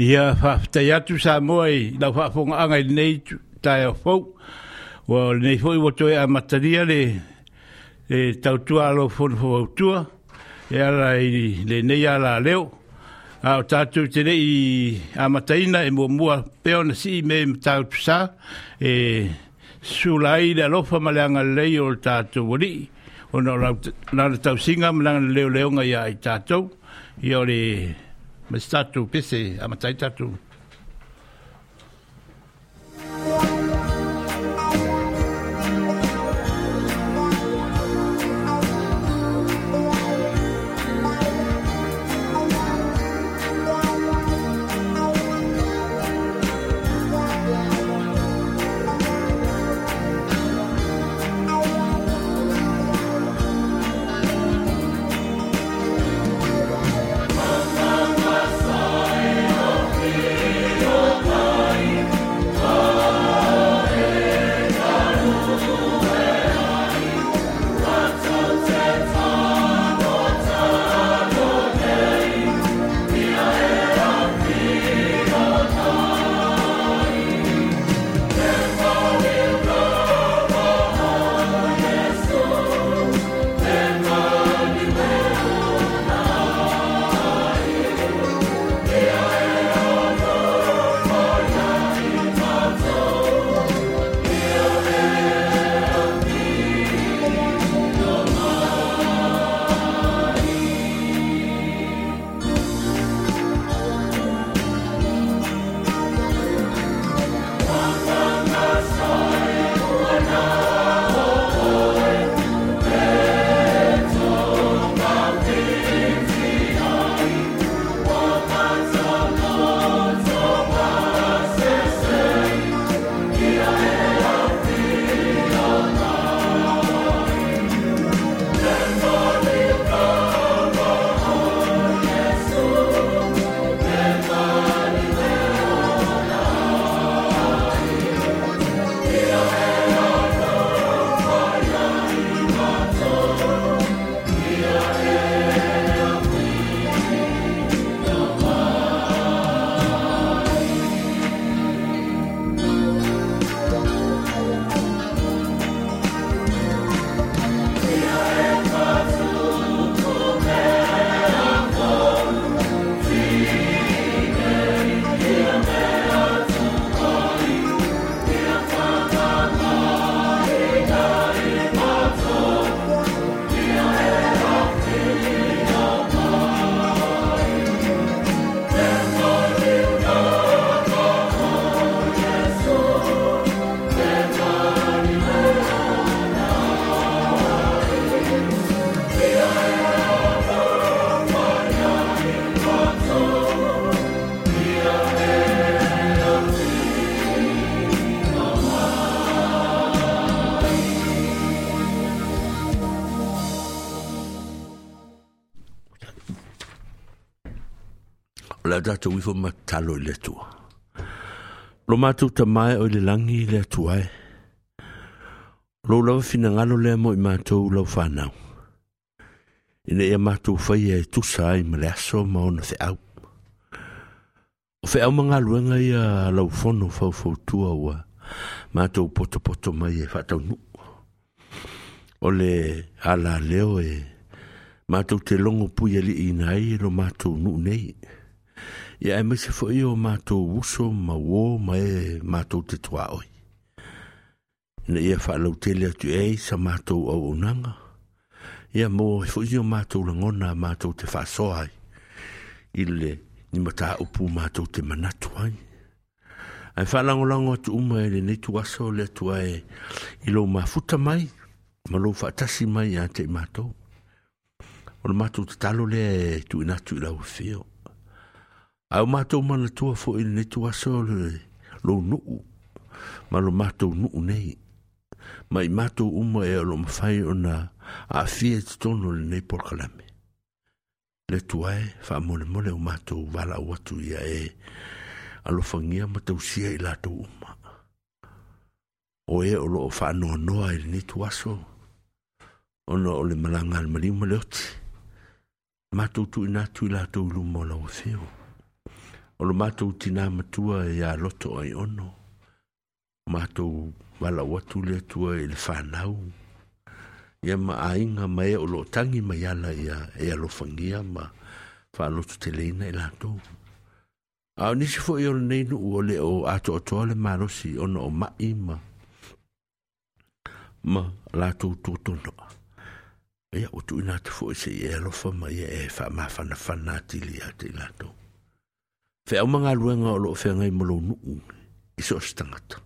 ia fa atu sa moi la fa fonga anga nei tai fo wo nei fo wo toi a materia le e tau tua lo fo fo tua e ala i le nei ala leo a tatu te nei a mataina e mo mua peona si me tau tusa e sulai le alofa ma le anga lei o tatu wali o na tau singa ma le anga leo ngai ia i tatu i ole Mas tatu pese, amatai tatu. tau i ma talo i le tua. Lo mātou ta mai o le langi i le tua e. Lo lawa fina ngalo lea mo i mātou lau whanau. Ina ia mātou whai e tusa i ma le aso maona te au. O whi au mga luenga ia lau whono fau fau tua ua. Mātou poto poto mai e whatau nu. O le ala leo e mātou te longo pui ali i nai lo mātou nu nei. Mātou ia e maise foʻi o matou uso ma uō ma e matou te toaoi ina ia faalautele atu e ai sa matou auaunaga ia mo e foʻi o mato lagona matou te faasoa ai i le nimataupu matou te manatu ai ae faalagolago atu uma e lenei tuasa o le atu ae i lou mafuta mai ma lou faatasi mai iā teʻi matou o le matou tatalo lea e tuinatu i lau afio Au mātou mana tua fo i ne tua sole lo nuu. Ma lo mātou nuu nei. Ma i mātou uma e lo mawhai o nā a fia te tono le nei porkalame. Le tua e wha mole mole o mātou wala o atu ia e alo whangia matau sia i lātou uma. O e o lo o wha noa noa i le nei tua sole. Ona o le malanga al malima leoti. Mātou tu inatu i lātou lumo la o e feo o lo matou tinā matua e loto ai ono. Mātou wala watu le atua i le whanau. Ia ma aiga ma mai o loo tagi mai ala ia e alofagia ma whalotu te leina e lātou. A nisi foʻi o lenei nuu o le o ato le malosi ona o maʻi ma. Ma lātou tōtonoa. Ia ua tuuina atu foʻi i e alofa ma ia e wha mawhana whanatili a te lātou. Fe au manga luenga o loo whenga i molo nuu. I so stangata.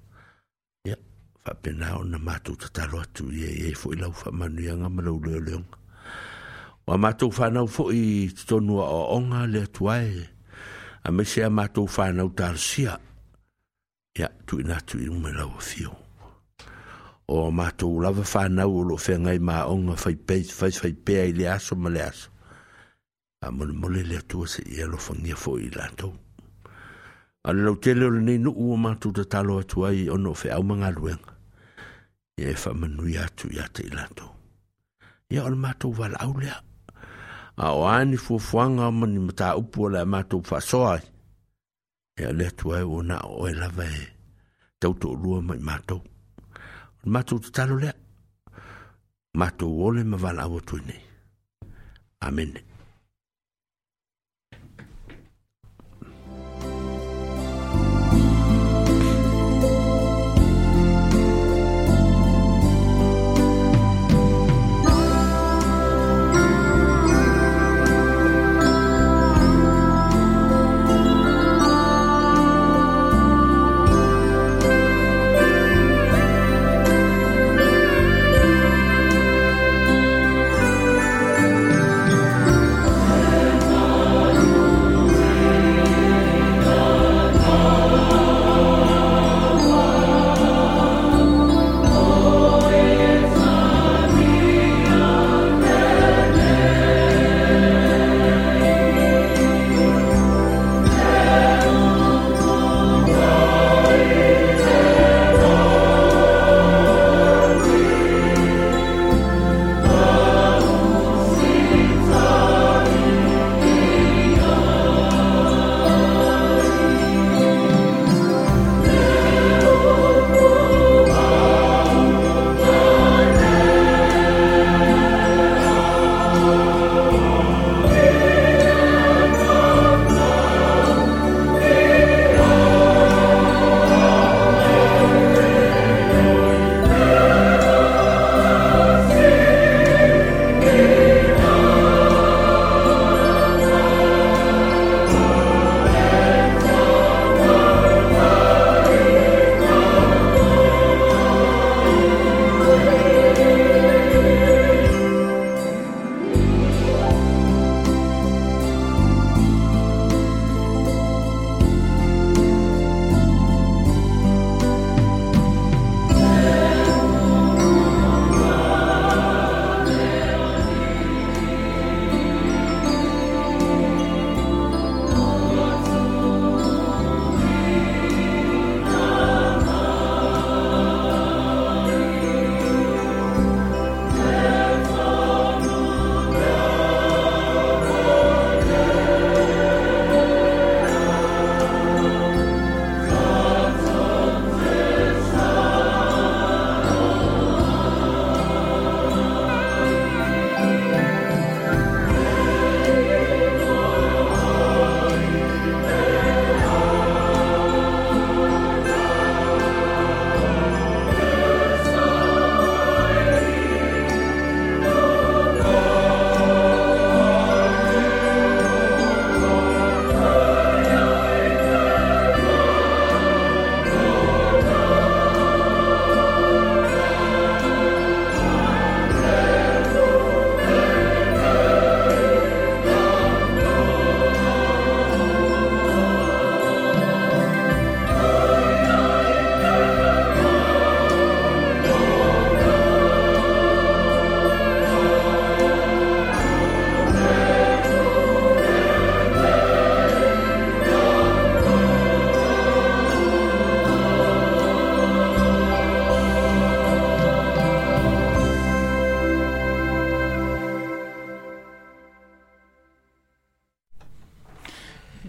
Ia, whapena o na mātou tatalo atu i e e fo i lau whamanuianga malau leo leonga. Wa mātou whanau fo i tonua o onga le tuae. A me se a mātou whanau tarsia. Ia, tu ina tu i umelau a fio. O mātou lava whanau o loo whenga i mā onga fai peit, fai fai pea i le aso ma le aso. A mole mole le atua se ia lo fo i lantou. a le lautele o lenei nu'u ua matou tatalo atu ai ona o feauma galuega ia e fa'amanuia atu iā te i latou ia o le matou vala'au lea a o ā ni fuafuaga oma ni mataupu o le a matou fa'asoa ai ia le atu ae ua na o oe lava e tauto'alua ma i matou o le matou tatalo lea matou ole ma vala'au atu e nei amene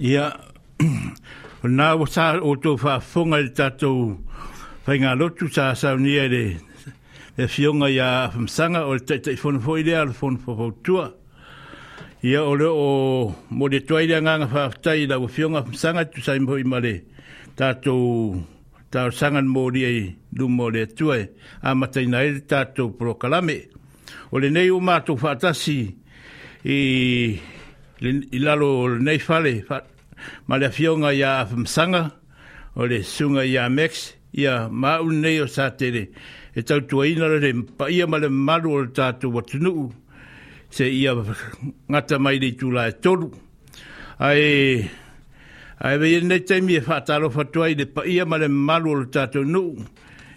ia na o sa o to fa funga i tato fa inga lotu sa sa unia le e fionga ia famsanga o le taita i fono foile a le fono fo fautua ia o le o mo le tuaile a nganga fa aftai la o fionga famsanga tu sa imbo ima le tato tato sanga mo li du mo le tuai a mataina e tato prokalame o le nei o mato fa i lalo le nei fale ma le fionga ia afamsanga, o le sunga ia Max, ia maun nei o sātere, e tau tua ina le pa ia ma le maru o le tātou watunuu, se ia ngata mai le tula e tolu. Ai, ai vei nei teimi e whātaro fatuai le pa ia ma le maru o le tātou nuu,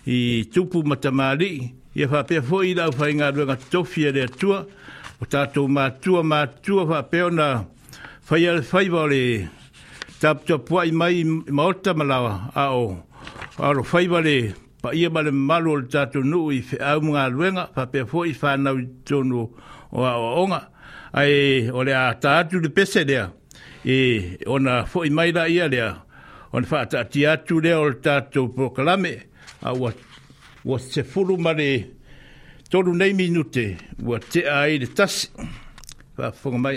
i tupu matamari, ia whāpea fōi lau whai ngā ruenga tofia e le atua, o tātou mātua mātua whāpeo na whaia le whaiva tap ta poi mai maota mala a o a fai vale pa ia male malo tatu nu i au mga luenga pa pe fo i whanau tonu o a onga ai ole a tatu de pese lea e ona fo i mai da ia lea on fa ta ti atu lea o le tatu proklame a ua ua te furu male tonu nei minute wa te ai le tasi fa fonga mai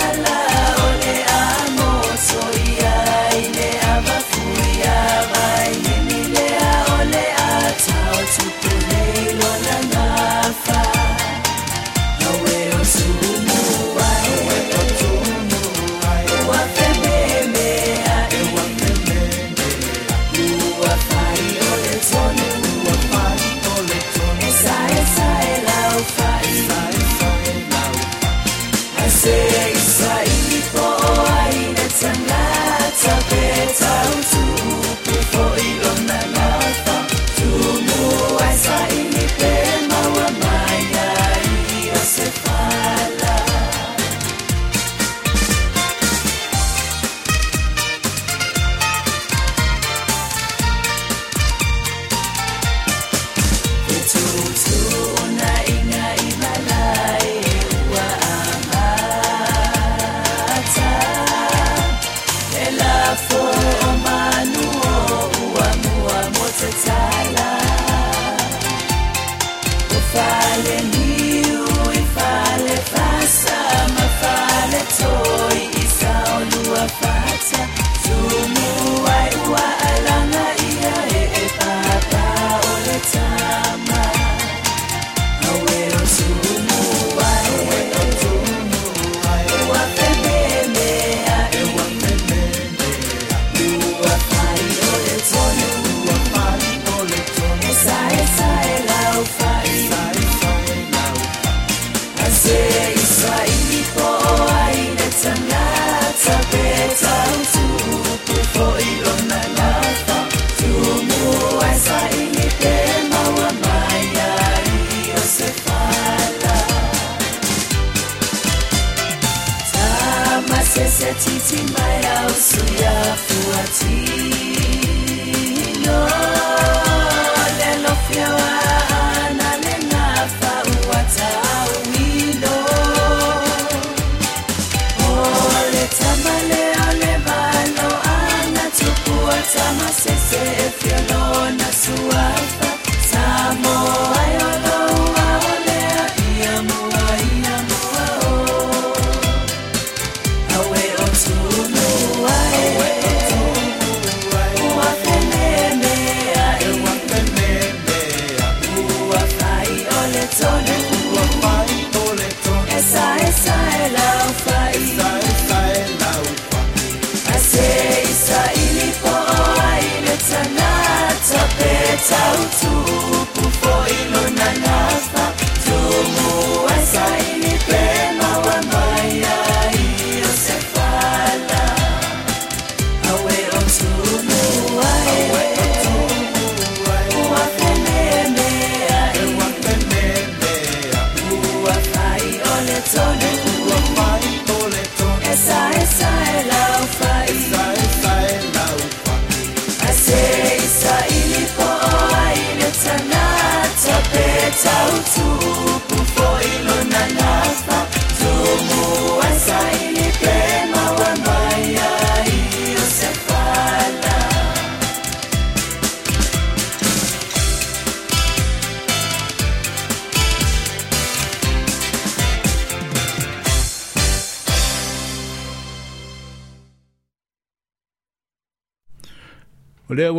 out to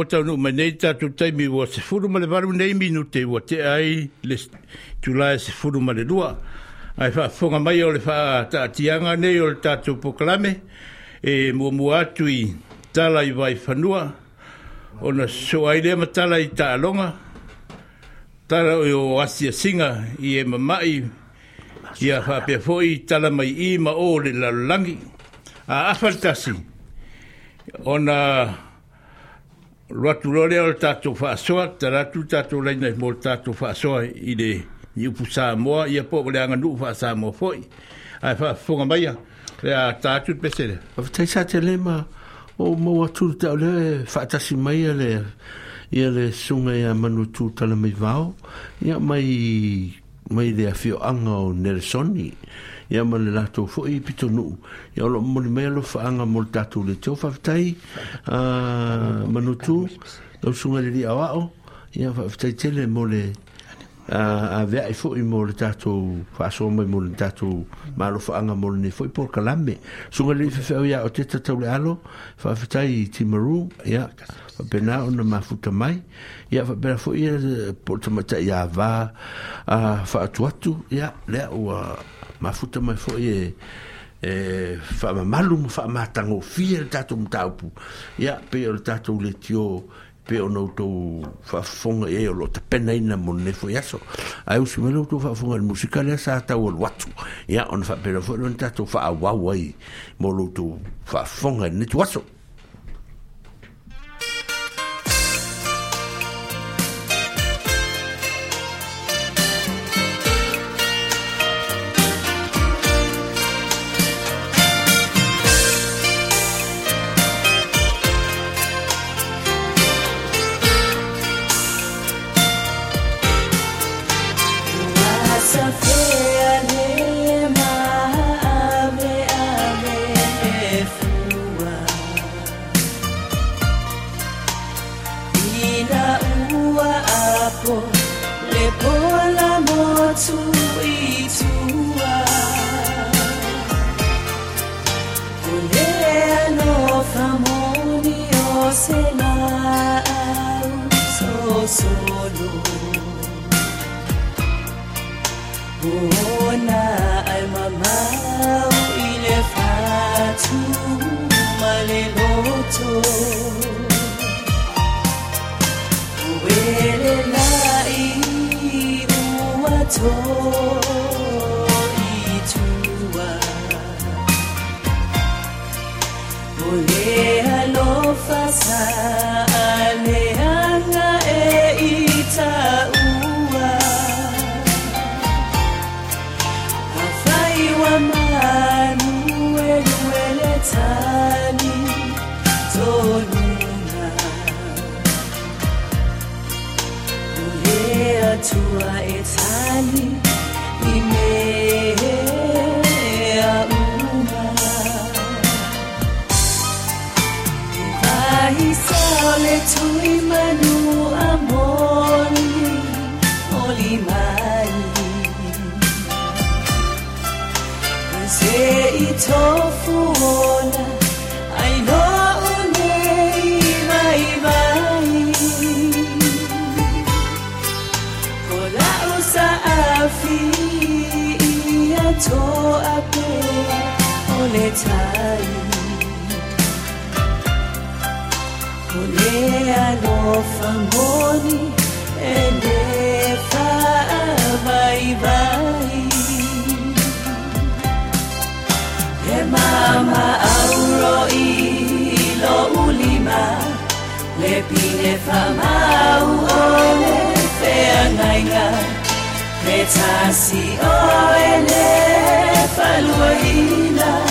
ua taunu mai nei tatu taimi ua se furu ma varu nei minu te ua te ai le tulae se furu ma lua. Ai wha whonga mai o le wha taatianga nei o le tatu poklame e mua mua atu i tala i vai whanua o na i aile ma tala i taalonga tala o asia singa i e mai i a whapea fhoi tala mai i ma o le lalangi a afaltasi o na ratu lore o tato fa soa ta ratu tato lei nei mo tato fa soa i de i pu sa mo i a po le anga nu fa sa mo foi ai fa fonga mai le a tato pe sele te sa te le ma o mo atu te le fa ta si mai le i le sunga ia manu tu tala mai vao ia mai mai le afio anga o nelsoni ia ma le latou foʻi pitonuu ia o loo molimai alofaaga mo le tatou le teo faafetai ma nutu tausuga le lia o aʻo ia faafetai tele mo le aveaʻi foʻi mo le tatou faasoa mai mo le tatou malofaaga mo lenei foʻi pokalame suga lelii fefeʻo iā o te tataule alo faafetai timaru ia faapena ona mafuta mai ia faapena foʻi eh, ia po le tamaitaʻi avā a faatu atu ia le aʻua mafuta mai foi e e fa ma malu fa ma tango fie le tatou mataupu ia pe o le tatou le tio pe o nou tou faafofoga i ai o loo tapena ina mo lenei foi aso ae usi mai loutou faafofoga le musika lea sa tau alu atu ia ona faapena foi lona tatou faauau ai mo loutou faafofoga i lenei tuaso 泪法落难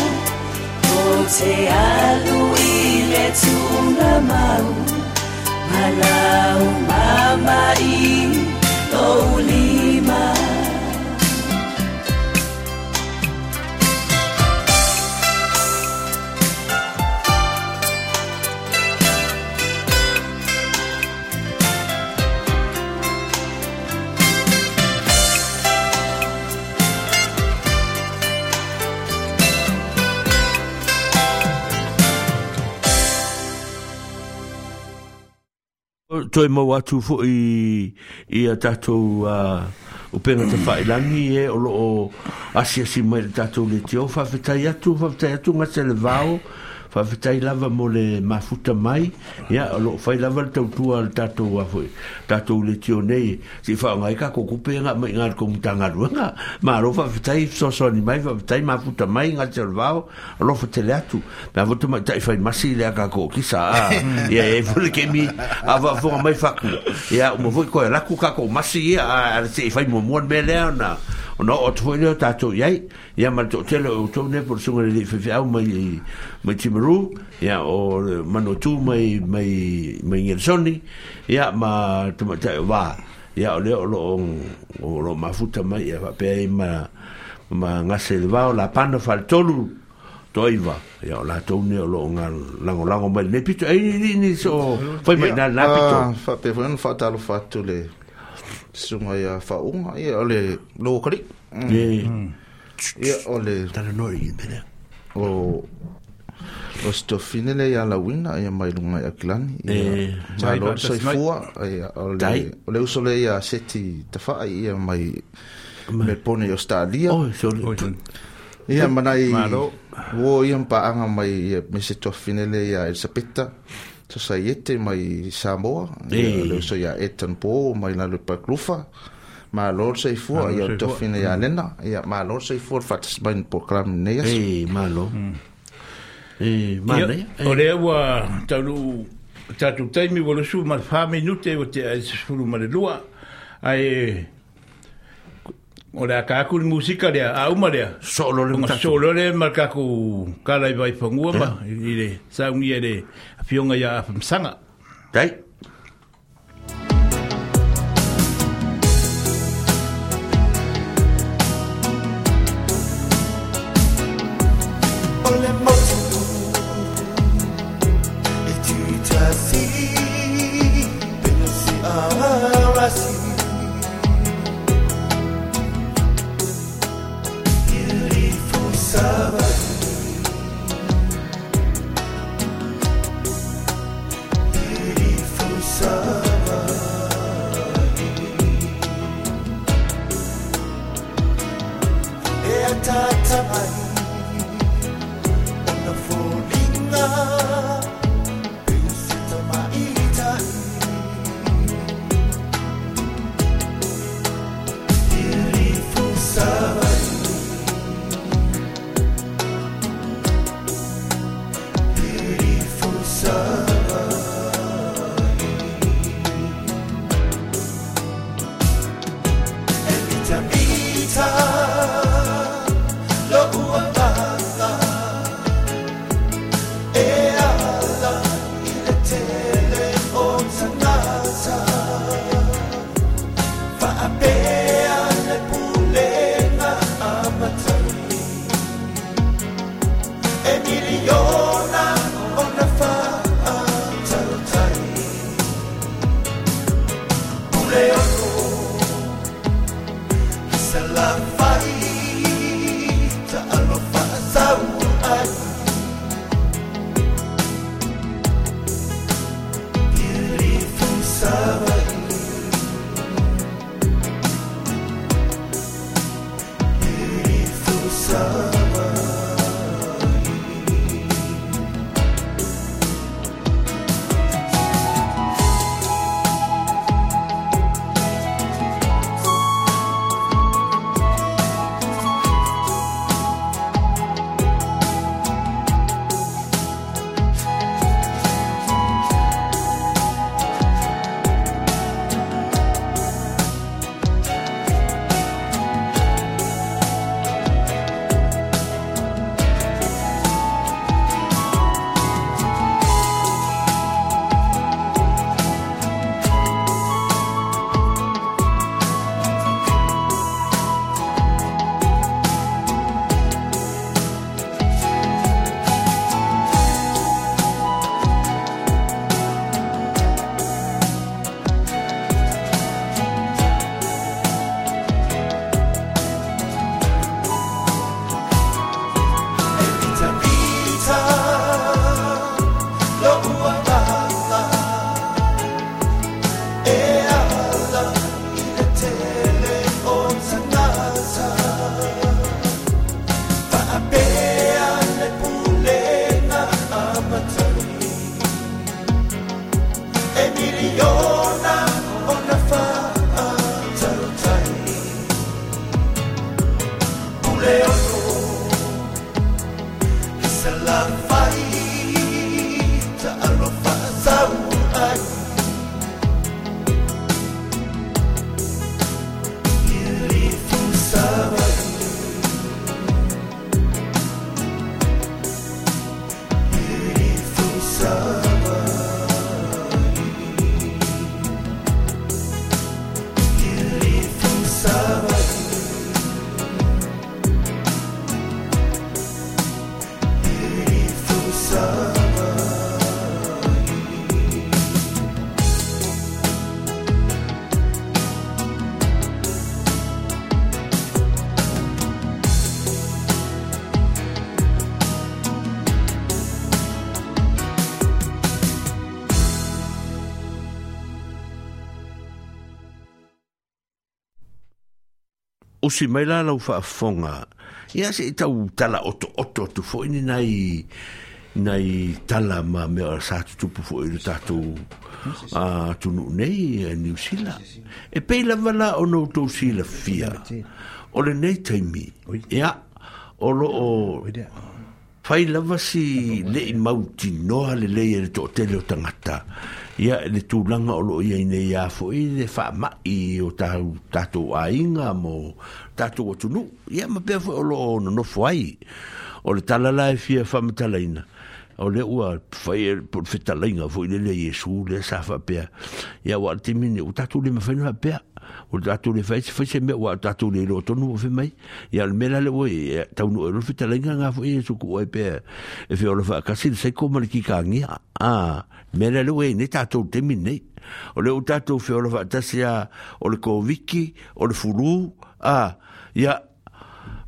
我最爱路一泪从了吗 toi mau atu fo i i a tatou o pena te fai langi e o lo o asia si mai tatou le te o fafetai atu fafetai atu ngatele vao fafitai lava mo le mafuta mai ya lo loo fai lava le tautua le tatou afo tatou le tio nei si faaogai ka kokupe ga mai ga lekou mutagaluega ma lo fafitai soasoani mai fafitai mafuta mai galitelevao o lofa tele atu me afoto mai taʻifai masi i lea kako kisa a ia e fole kemi afaafoga mai faku ia uma foi koe laku kako masi ia a le seʻi fai muamua lemea lea ona ona o tu fuere o tatou iai ia ma le toʻatele o outou ne po le suga lelii fefeau mai mai timaru ia o manuatū mai mai mai gelesoni ia ma tamaʻitaʻi o wā ia o lea o loo o loo mafuta mai ia faapea ai ma ma gase le vao lapana faletolu toiva ya la tone lo nga lango lango mai ne pito ai ni so foi mai na na pito fa pe fa fa ta lo fa to le sungai faunga ia ole lokali ia ole tala noi pele o o stofine le ia lawina ia mai lunga i akilani ia malo soifua ia ole ole uso le ia seti tafaa ia mai me pone o stalia ia manai wo ia mpaanga mai ia mese tofine le ia Elisabetta ia to say it in my Samoa, yeah, so ya yeah, etan po my la lupa klufa. Ma lor sei fu ya to fine ya lena, ya ma lor sei fu fat spain program ne ya. Eh, ma lo. Eh, ma ne. Mm. Ore wa talu tatu tai mi volu su ma fa minute o te es fulu ma le lua. Ai Ora ka ku musika dia au ma dia solo le solo le ma ka ku kala i vai pangua ma i le sa un ye fiunga ia ya, msanga. Dai. si mai la lau fa fonga. Ia se i tau tala oto oto tu fo ini nai nai tala ma me ar sa tu tupu fo ini tatu a tunu nei a e New Zealand. E pei la vala o no tau si fia. O le nei taimi. Ia. O lo o... Fai lava si le i mauti noa le leia e le to tele o tangata. Ia ia le tūlanga o loo iei nei ia fo'i le i o tau tātou a inga mo tātou o tunu ia ma pēr fo'i o loo no no fo'ai o le talala e fia whamitala ina o le ua fai e pun fitala inga fo'i le le Jesu le sa pe ia wa te mine o tātou le mawhainu hapea o tātou le fai se fai se mea wa tātou le ilo tonu o whimai ia le mela le oi tau no e lo fitala inga ngā fo'i su ku oi pēr e fia o le whakasi le seiko maliki ka ngia aaa ah, me le lue ne tatou temi nei o le ou tatou feola faatasia o le koviki o le fulū a ia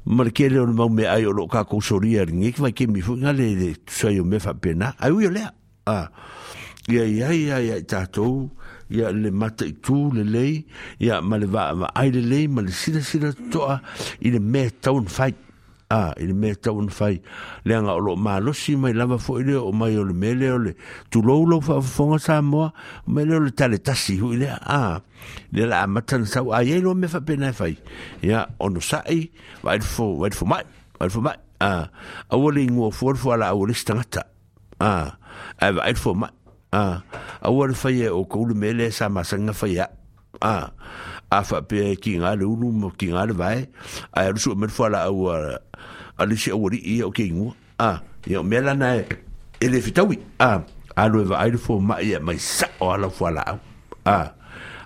ma le kele o le maumeai o loo kakou solia lige ki maikemi foi gale le tusai o fa pena. ai ui o lea a ia iai aia i tatou Ya, le mata itu le lei Ya, ma le vaavaai lelei ma le silasila totoa i le mea town fight a ah, i le mea fai le anga o lo malosi mai lava fo i o mai o le mele o le tulou lau whaafonga sa moa mele o le tale tasi hui le a ah, le la amatan sau a iei lo me whapena fai ia ono sai vai fo vai fo mai vai fo mai a ah, a wale ingoa fo fo ala a wale stangata a a vai fo mai a a wale fai e o koulu mele sa masanga fai a a a whapea ki ngā le unu ki ngā le vai a rusu o merfo ala a wale ale se awari i o ke ingo a ia e, o mela na e le fitawi a alo e vaai fo ma ia e, mai sa o ala fo ala au a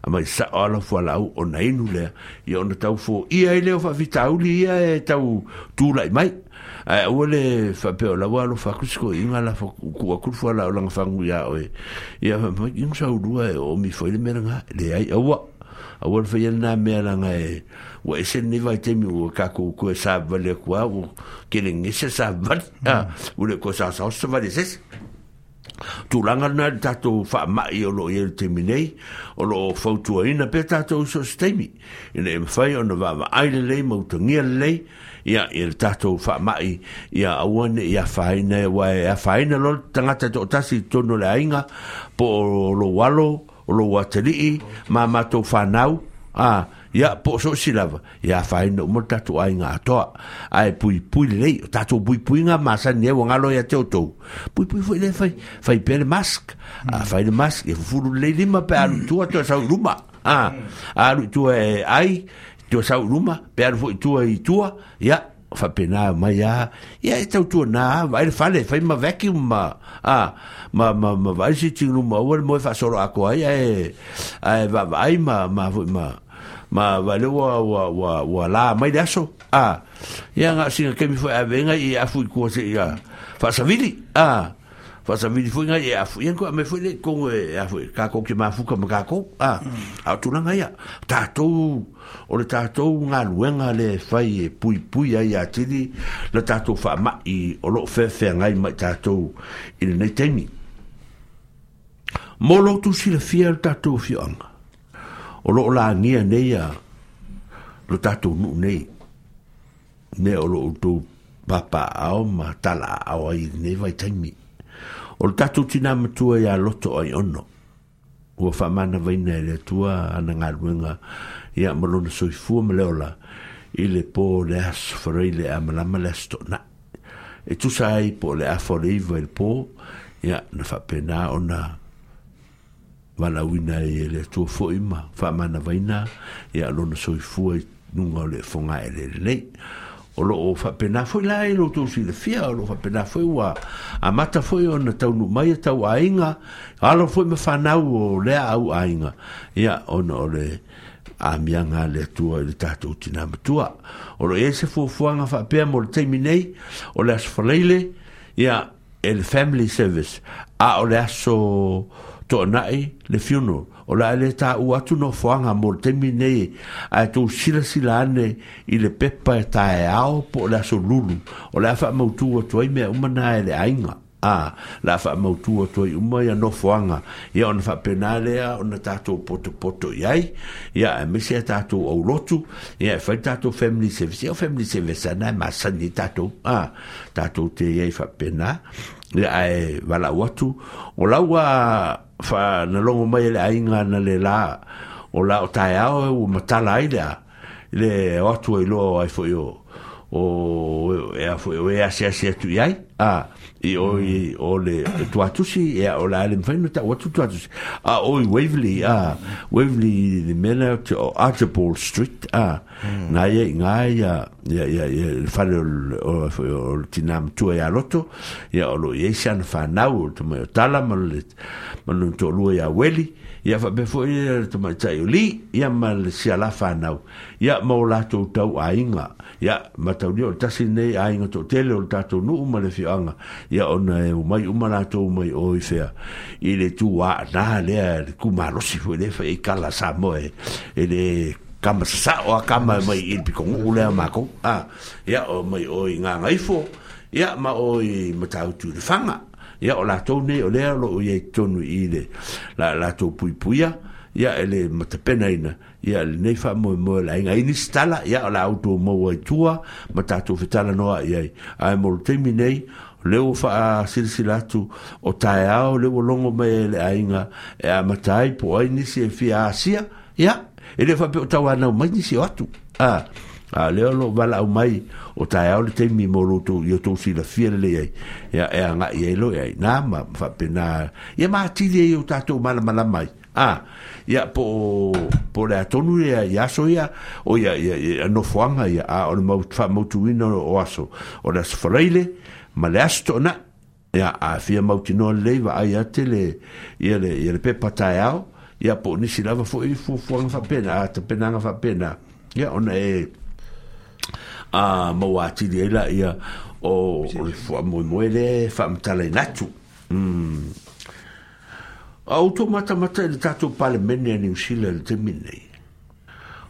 a mai sa o ala fo ala au o na inu lea ia ona tau fo ia e leo faafitauli ia e tau tulai mai a ua le faapea o laua alo faakusiko iga la kuakulu fo ala o laga faguia oe ia mai igo saulua e o mi foi le melaga leai aua aua le faia lenā mea laga e wa ese ni va te mi ka ku ku sa va mm. ah, le kwa wo ke le ni se sa va ya wo le ko sa sa se va dises tu langa na ta to fa ma yo lo yo te mi nei o lo fo tu ina pe e e ta to so ste mi ne em fa yo no va va ai le mo to ni le ya il ta to fa ma i ya awan ya fa ina wa ya fa ina lo tanga ta to ta si to no le ainga po lo walo o lo watari ma ma to fa nau a ah, ya po so silava ya fa ino mo tatu ai nga to ai pui pui le tatu pui pui nga masa ne wa ngalo ya teo to pui pui foi le fai fai pel mask a hmm. fai le mask e fulu le le ma pa tu to sa ruma a hmm. a tu e ai tu sa ruma pe ar foi tu e tu ya fa pena ma ya ya to tu na vai le fai ma veki ma a ma ma ma vai si tinu ma wa mo fa so a ko ai ai va vai ma ma ma, ma, ma, ma ma vale wa wa wa wa la mai daso a ya nga singa kemi fo a venga i a fu ko se ya fa sa vili a fa sa vili fu nga i a fu ko me fu le ko e a fu ka ko ki ma fu ko ka ko a a tu nga ya ta to o le ta to nga luenga le fai e pui pui ai a ti di le ta to fa ma i o lo fe fe nga i ma ta to i le nei temi Molo tu si le fia tatou fionga o lo la nia nei a lo tatu nu nei ne o lo to papa ao ma tala ao ai ne vai taimi o lo tatu tina ma tua ya lo to ai ono o fa mana vai nei le tua ana nga luenga ya ma lo so fu ma le ola ile po le as freile am la malesto na e tu sai po le afo le vai po ya na fa pena ona wala wina e le tu fo ima fa mana vaina e alona soi fu e nunga le fonga e le le o lo o fa pena fo la e lo tu si le fia o lo fa pena fo wa a mata fo yo na tau mai ta wa inga alo fo me fa na o le au ainga ya ona o le a mianga le tu e, e le ta tu tina me tu o lo ese fo fo nga fa pe mo te minei o le as fo ya el family service a o le aso to nai le fiono o la le ta u atu no fanga mo termine a to sila sila ne i le pepa e ta e ao po la so lulu o la fa mo tu o to i me o mana e le ainga a la fa mo tu o to i uma ya no fanga ya on fa penale ya on ta to poto poto yai ya e me se ta to o lotu ya fa e ta to family service o family service na ma sanita to a ta to te ye fa pena ya e wala watu o la wa fa na longo mai le ainga na le la o la o tai ao e o matala ai lea le o atua i loa o ai fo o e a fo o e a se a se atu iai a ah, i o i o le tuatusi e o la le mfaino ta o tu tuatusi a o i ah, Waverley a ah, Waverley le mena te o Archibald Street a na ye ngā ia ia ia ia whare o le tina mtua ia e loto ia o lo iesian whanau o te mai o tala malu le malu tō lua ia e weli ia fa be fo ia to mai tai li ia mal si ala fa nau ia mo la to tau ainga ia ma tau ni o tasi nei ainga to tele o tato nu ma le fianga ia ona e o mai uma la to mai o i fea i le tu a na le ku ma lo si fo le fa i kala sa mo e le kama sa o kama mai i piko ule ma ko a ia o mai o i nga ngai fo ia ma o i ma tau tu le fanga ya o la tone o le o ye tonu ile la la to pui puia ya ele matapena ina ya le ne fa mo mo la inga ini stala ya o la auto mo wa tua mata to fitala no ya ai mo termine le o fa silsila tu o tae o le o mo me le ainga e a matai po ai ni se fi asia ya ele fa pe tawana mai ni se atu a a le o lo bala o mai o tae au te teimi mō roto i o si la fiere le ai ia e anga i e loe ai nā ma whape nā ia mā tiri ai ta tātou mal mal mai a ia po po le atonu ia e i aso ia o ia ia no fuanga ia a o le mautu ino o aso o le asfareile ma le asto na ia a fia mauti no lei va ai ate le ia le ia le pepa tae au ia po nisi lava fo i fu pena ta pena te fa pena ia on e a mawati de la ia o le fo mo moele fa mtala natu mm automata mata de tatu pale menne ni usile de minne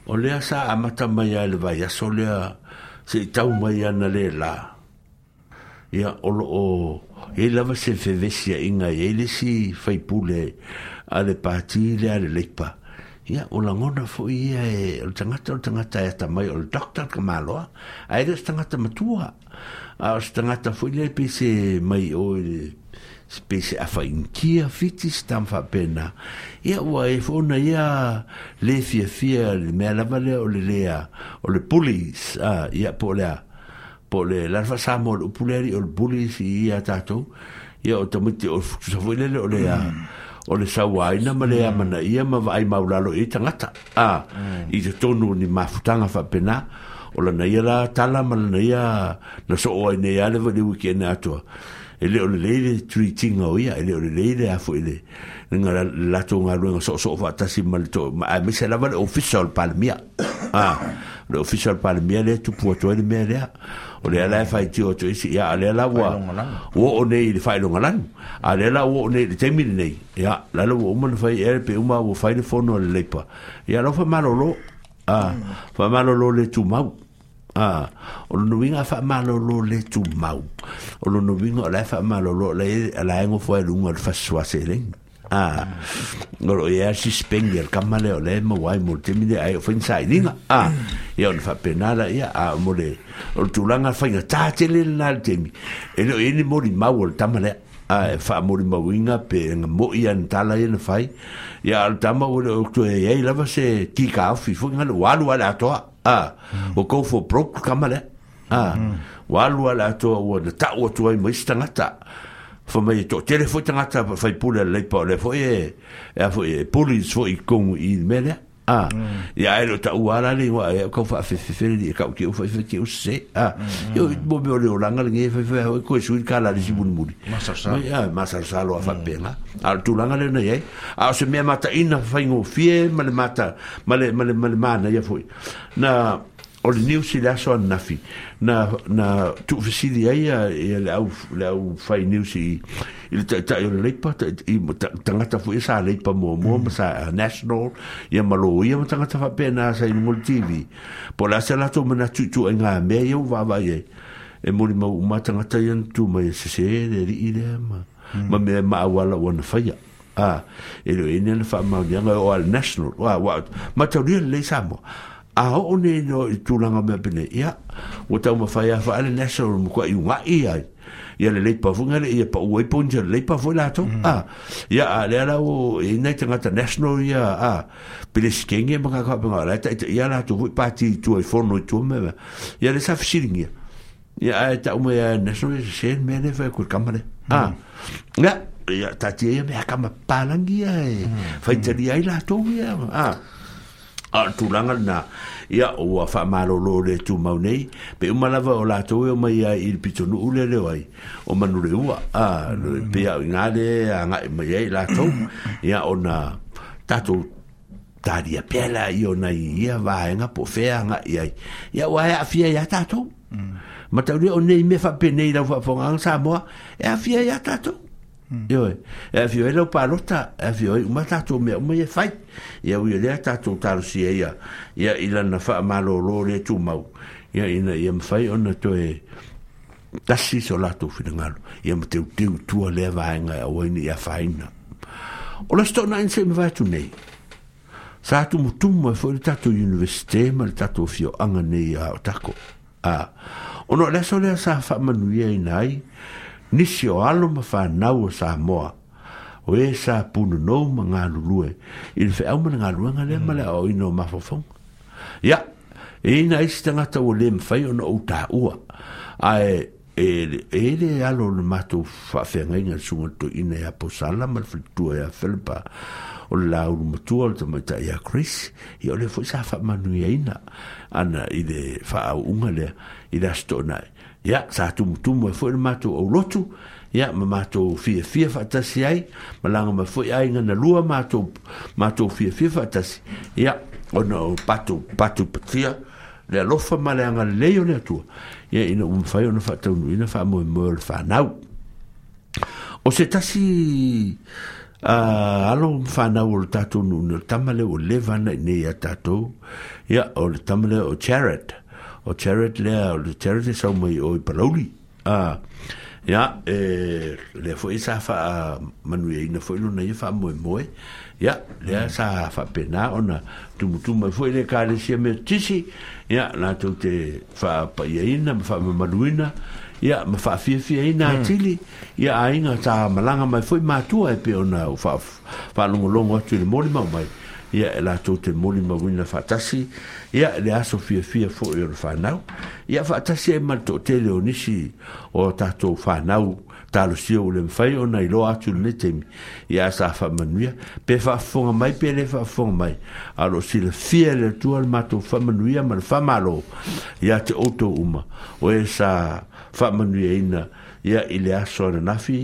o le hmm. sa amata mai ale vai a solea se tau mai ana le la ia o o e lava se fevesia inga e le si fai pule ale patile ale lepa le ia o la ngona fo ia e o tangata o tangata e tamai o le doktor ka maloa a ere o tangata matua a o tangata fo ia pe se mai o le spese a fa inkia fiti stam fa pena ia ua e fo na ia le fia fia le mea lava lea o le lea o le pulis a ia po lea po le larfa samo o le pulis ia tatou ia o tamuti o fukusafo ilele o lea mm o le sauāina ma le mm. amanaia ma vaai maulalo i e tagata a mm. i te tonu ni mafutaga faapena o lana ia la tala ma lana ia na soo ai nei a le valiu iki ene atoa e leo lelei le treating o ia e leo lelei le afo i e le nga latou galuega soʻosoʻo faatasi ma le tomaamese lava le official palemia le official palemia lea tupu atu ai le mea leaa o le ala fai tio to isi ya le ala wa wo o nei le fai longa lan a le ala wo nei le temi nei ya la lo wo mo fai er pe uma wo fai le fono le lepa ya lo fa malo lo a fa malo lo le tu mau a o no winga fa malo lo le tu mau o no winga la fa malo lo le ala ngo fai lunga fa swasele ah ro ya si spengler kamale ole mo wai mo te mine ai fo inside ah ya on fa penala ya a mo le ol tu langa fa ya ta te le na te mi e lo ini mo ni ma wol tamale a fa e mo ni ma winga pe mo ya ntala ya na fai ya al tama wol o tu e ya la va se ki ka fi fo ngalo walu ala to ah o ko fo pro kamale ah walu ala to wo ta wo tu mo istanga ah fa mai to tele tanga ta fa pula le pa le fo e e fo e pulis fo i kon i mele a ya mm. ero ta uala le wa e ko fa fe fe fe le e ka ki fo fe ki o se a mm-hmm. yo bo bo le langa le fe fe ko su ka la si bun bun ma sa sa lo fa mm. pe ma tu langa le ne eh? a se me mata ina fa ngo fie ma le mata ma le ma le ma le ya fo na o le niu si laso anafi na na tuufesili ai a eh, ia le au le au fai niu si i le taʻitaʻi o le leipa tagata foʻi sa leipa muamua mm. ma sa national ia malo ia ma tagata faapena sa iluga le tv po le a se latou mana tuituaiga mea ia uvaavai ai e moli mau uma tagata ia natuma ia sesē le alii lea ma mm. ma mea maauala uana na faia a e loe ina le faamauliaga o a le national ua ua mataulia lelei sa moa a o ne no tu la nga me pene ya o ta ma fa ya fa ale nesa o mo kwa i wa i ai ya le le pa vu nga le ya pa wo i pon je le pa vo la to mm. a ya a le ala o e na tanga ta nesa ya a pele skenge ma ka pa nga la ta ya la to vu pa ti tu e fo no tu me ya le sa fshiringi ya a ta o me ya nesa o se me ne fa ku kamba le a ya ta ti ya me ka ma pa langi ya fa ti ya la to ya a a tu na ia o fa malo lo le tu mau nei pe uma lava o la to e uma ia il pito no ule le wai o manu ua a le pe a nga de a nga e mai la to ia o na tato tari a pela i o nei ia va e nga po fea nga ia ia ua e a fia ia tato ma tau le o nei me fa pe nei la ufa fonga ang sa moa e a fia ia tato Hmm. Ioi. eh a vioi leo palota, e a vioi, uma tato me, uma ye fai. E a uia lea tato taro si e ia, ia ila na faa malo lo le tu mau. Ia ina, ia me fai ona to e, tasi so lato fina ngalo. E me teu teu tua lea vahenga e a ina ia faina. O la stok na inse me vai tu nei. Sa atu mutumu e foi le tato universite, mal le tato fio anga nei a otako. Ah. Ona la lea sa faa manuia ina ai, nisi o alo ma whanau o sa moa. O e sa puno nou ma ngā lulue. I le whaeau ma ngā lua ngā lea ma lea o ino ma fofong. Ia, e ina isi tangata o e le mwhai o na o tā ua. A e, e le alo le mātou whawhia ngai ngā sunga to ina ia e posala ma le whaitua ia e whilpa. O le lau rumatua o le tamaita ia Chris. Ia o le fwisa whaamanu ia ina. Ana, i le whaau unga lea, i le asto nai ya sa tu tu mo fo ma tu o lotu ya ma ma tu fi fi fa ta si ai ma langa ma fo ai nga na lu ma tu ma tu fi fi fa ta si ya o no pa tu pa tu pia le lo fa ma langa le yo le tu ya ina un fa yo no fa tu ina fa mo mo fa na o se ta si a alo fa na o ta tu no ta ma le o le va na ne ya ta tu ya o ta ma le o charity o Jared lea, o le Jared e sau mai o i Parauli. Ah, ya, e, le fo e sa fa a manu e ina fo e luna e fa moe moe. Ya, e le a sa fa pena o na tumutuma e fo le ka le sia me tisi. Ya, na tau te fa pa ia ina, ma fa ma manu ina. Ya, ma fa fia fia ina hmm. a tili. Ya, a inga ta malanga mai fo e matua e pe o na fa fa longolongo atu ili mori mau mai. Ya, la tau te mori mau fa tasi ia le aso fiafia foʻi o le fanau ia faatasi ai male toʻatele o nisi o tatou fanau talosia ua le mafai ona iloa atu lenei taimi ia sa faamanuia pe faafofoga mai pe le faafofoga mai a loo silafia le atua le matou faamanuia ma le faamālō ia te outou uma o e sa faamanuiaina ia i le aso ananafi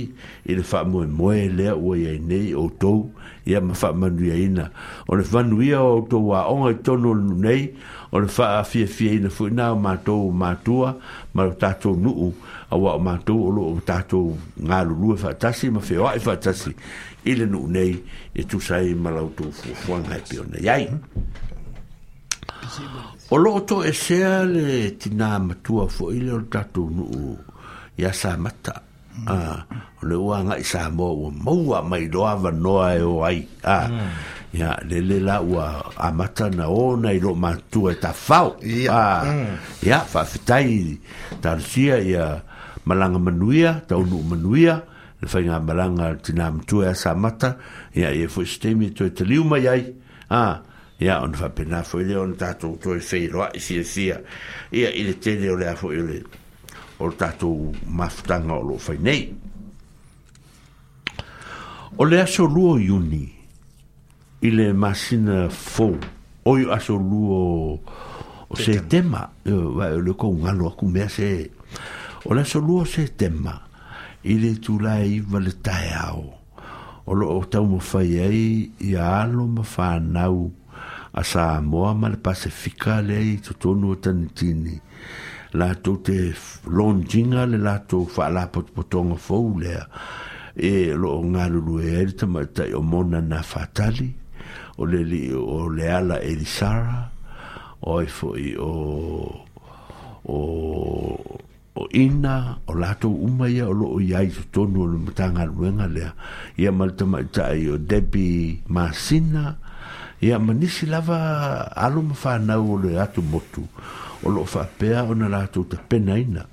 i le faamoemoe lea ua iai nei outou ia ma fa manu ia ina o le vanu ia o to wa o ngai tonu nei o le fa afia fia ina fu na ma to ma tua ma ta to nu u a wa ma to o lo ta to nga lu lu fa ta si ma fe o fa ta si ile nu nei e tu sai ma la to fu fu ngai e pio nei ai o lo to e sea le tina ma tua fo ile o ta to nu ia sa mata ta ah le wa nga isa mo wa mo wa mai do ava no ai e o ai ah mm. ya le le la wa amata na o i lo ma tu eta fao ya ya fa fitai tar ya malanga manuia ta unu manuia le fa nga malanga tinam tu e sa ya e fu stemi tu te liu mai ai ah ya on fa pena fo le on ta tu tu e fe lo si si ya ile te le o le fo ile o tatou mafutaga o loo fai nei o le aso lua o iuni i le masina fou oi o aso lua o setema o e, e le kougalo aku mea se o le aso lua o setema i le tulae iva le taeao o loo taumafai ai ia alo ma fanau a sa moa ma le pasifika leai totonu o tanitini la tu te longinga le la tu fa la pot potonga fo le e lo ngalu le er te mata o mona na fatali o le li, o le ala e di sara o e fo i o o o ina o la tu uma ia o lo o yai to tonu o le mata ngalu le ia malta mata i o debi masina ia manisi lava alo ma fanau o le atu motu o loo faapea ona latou tapenaina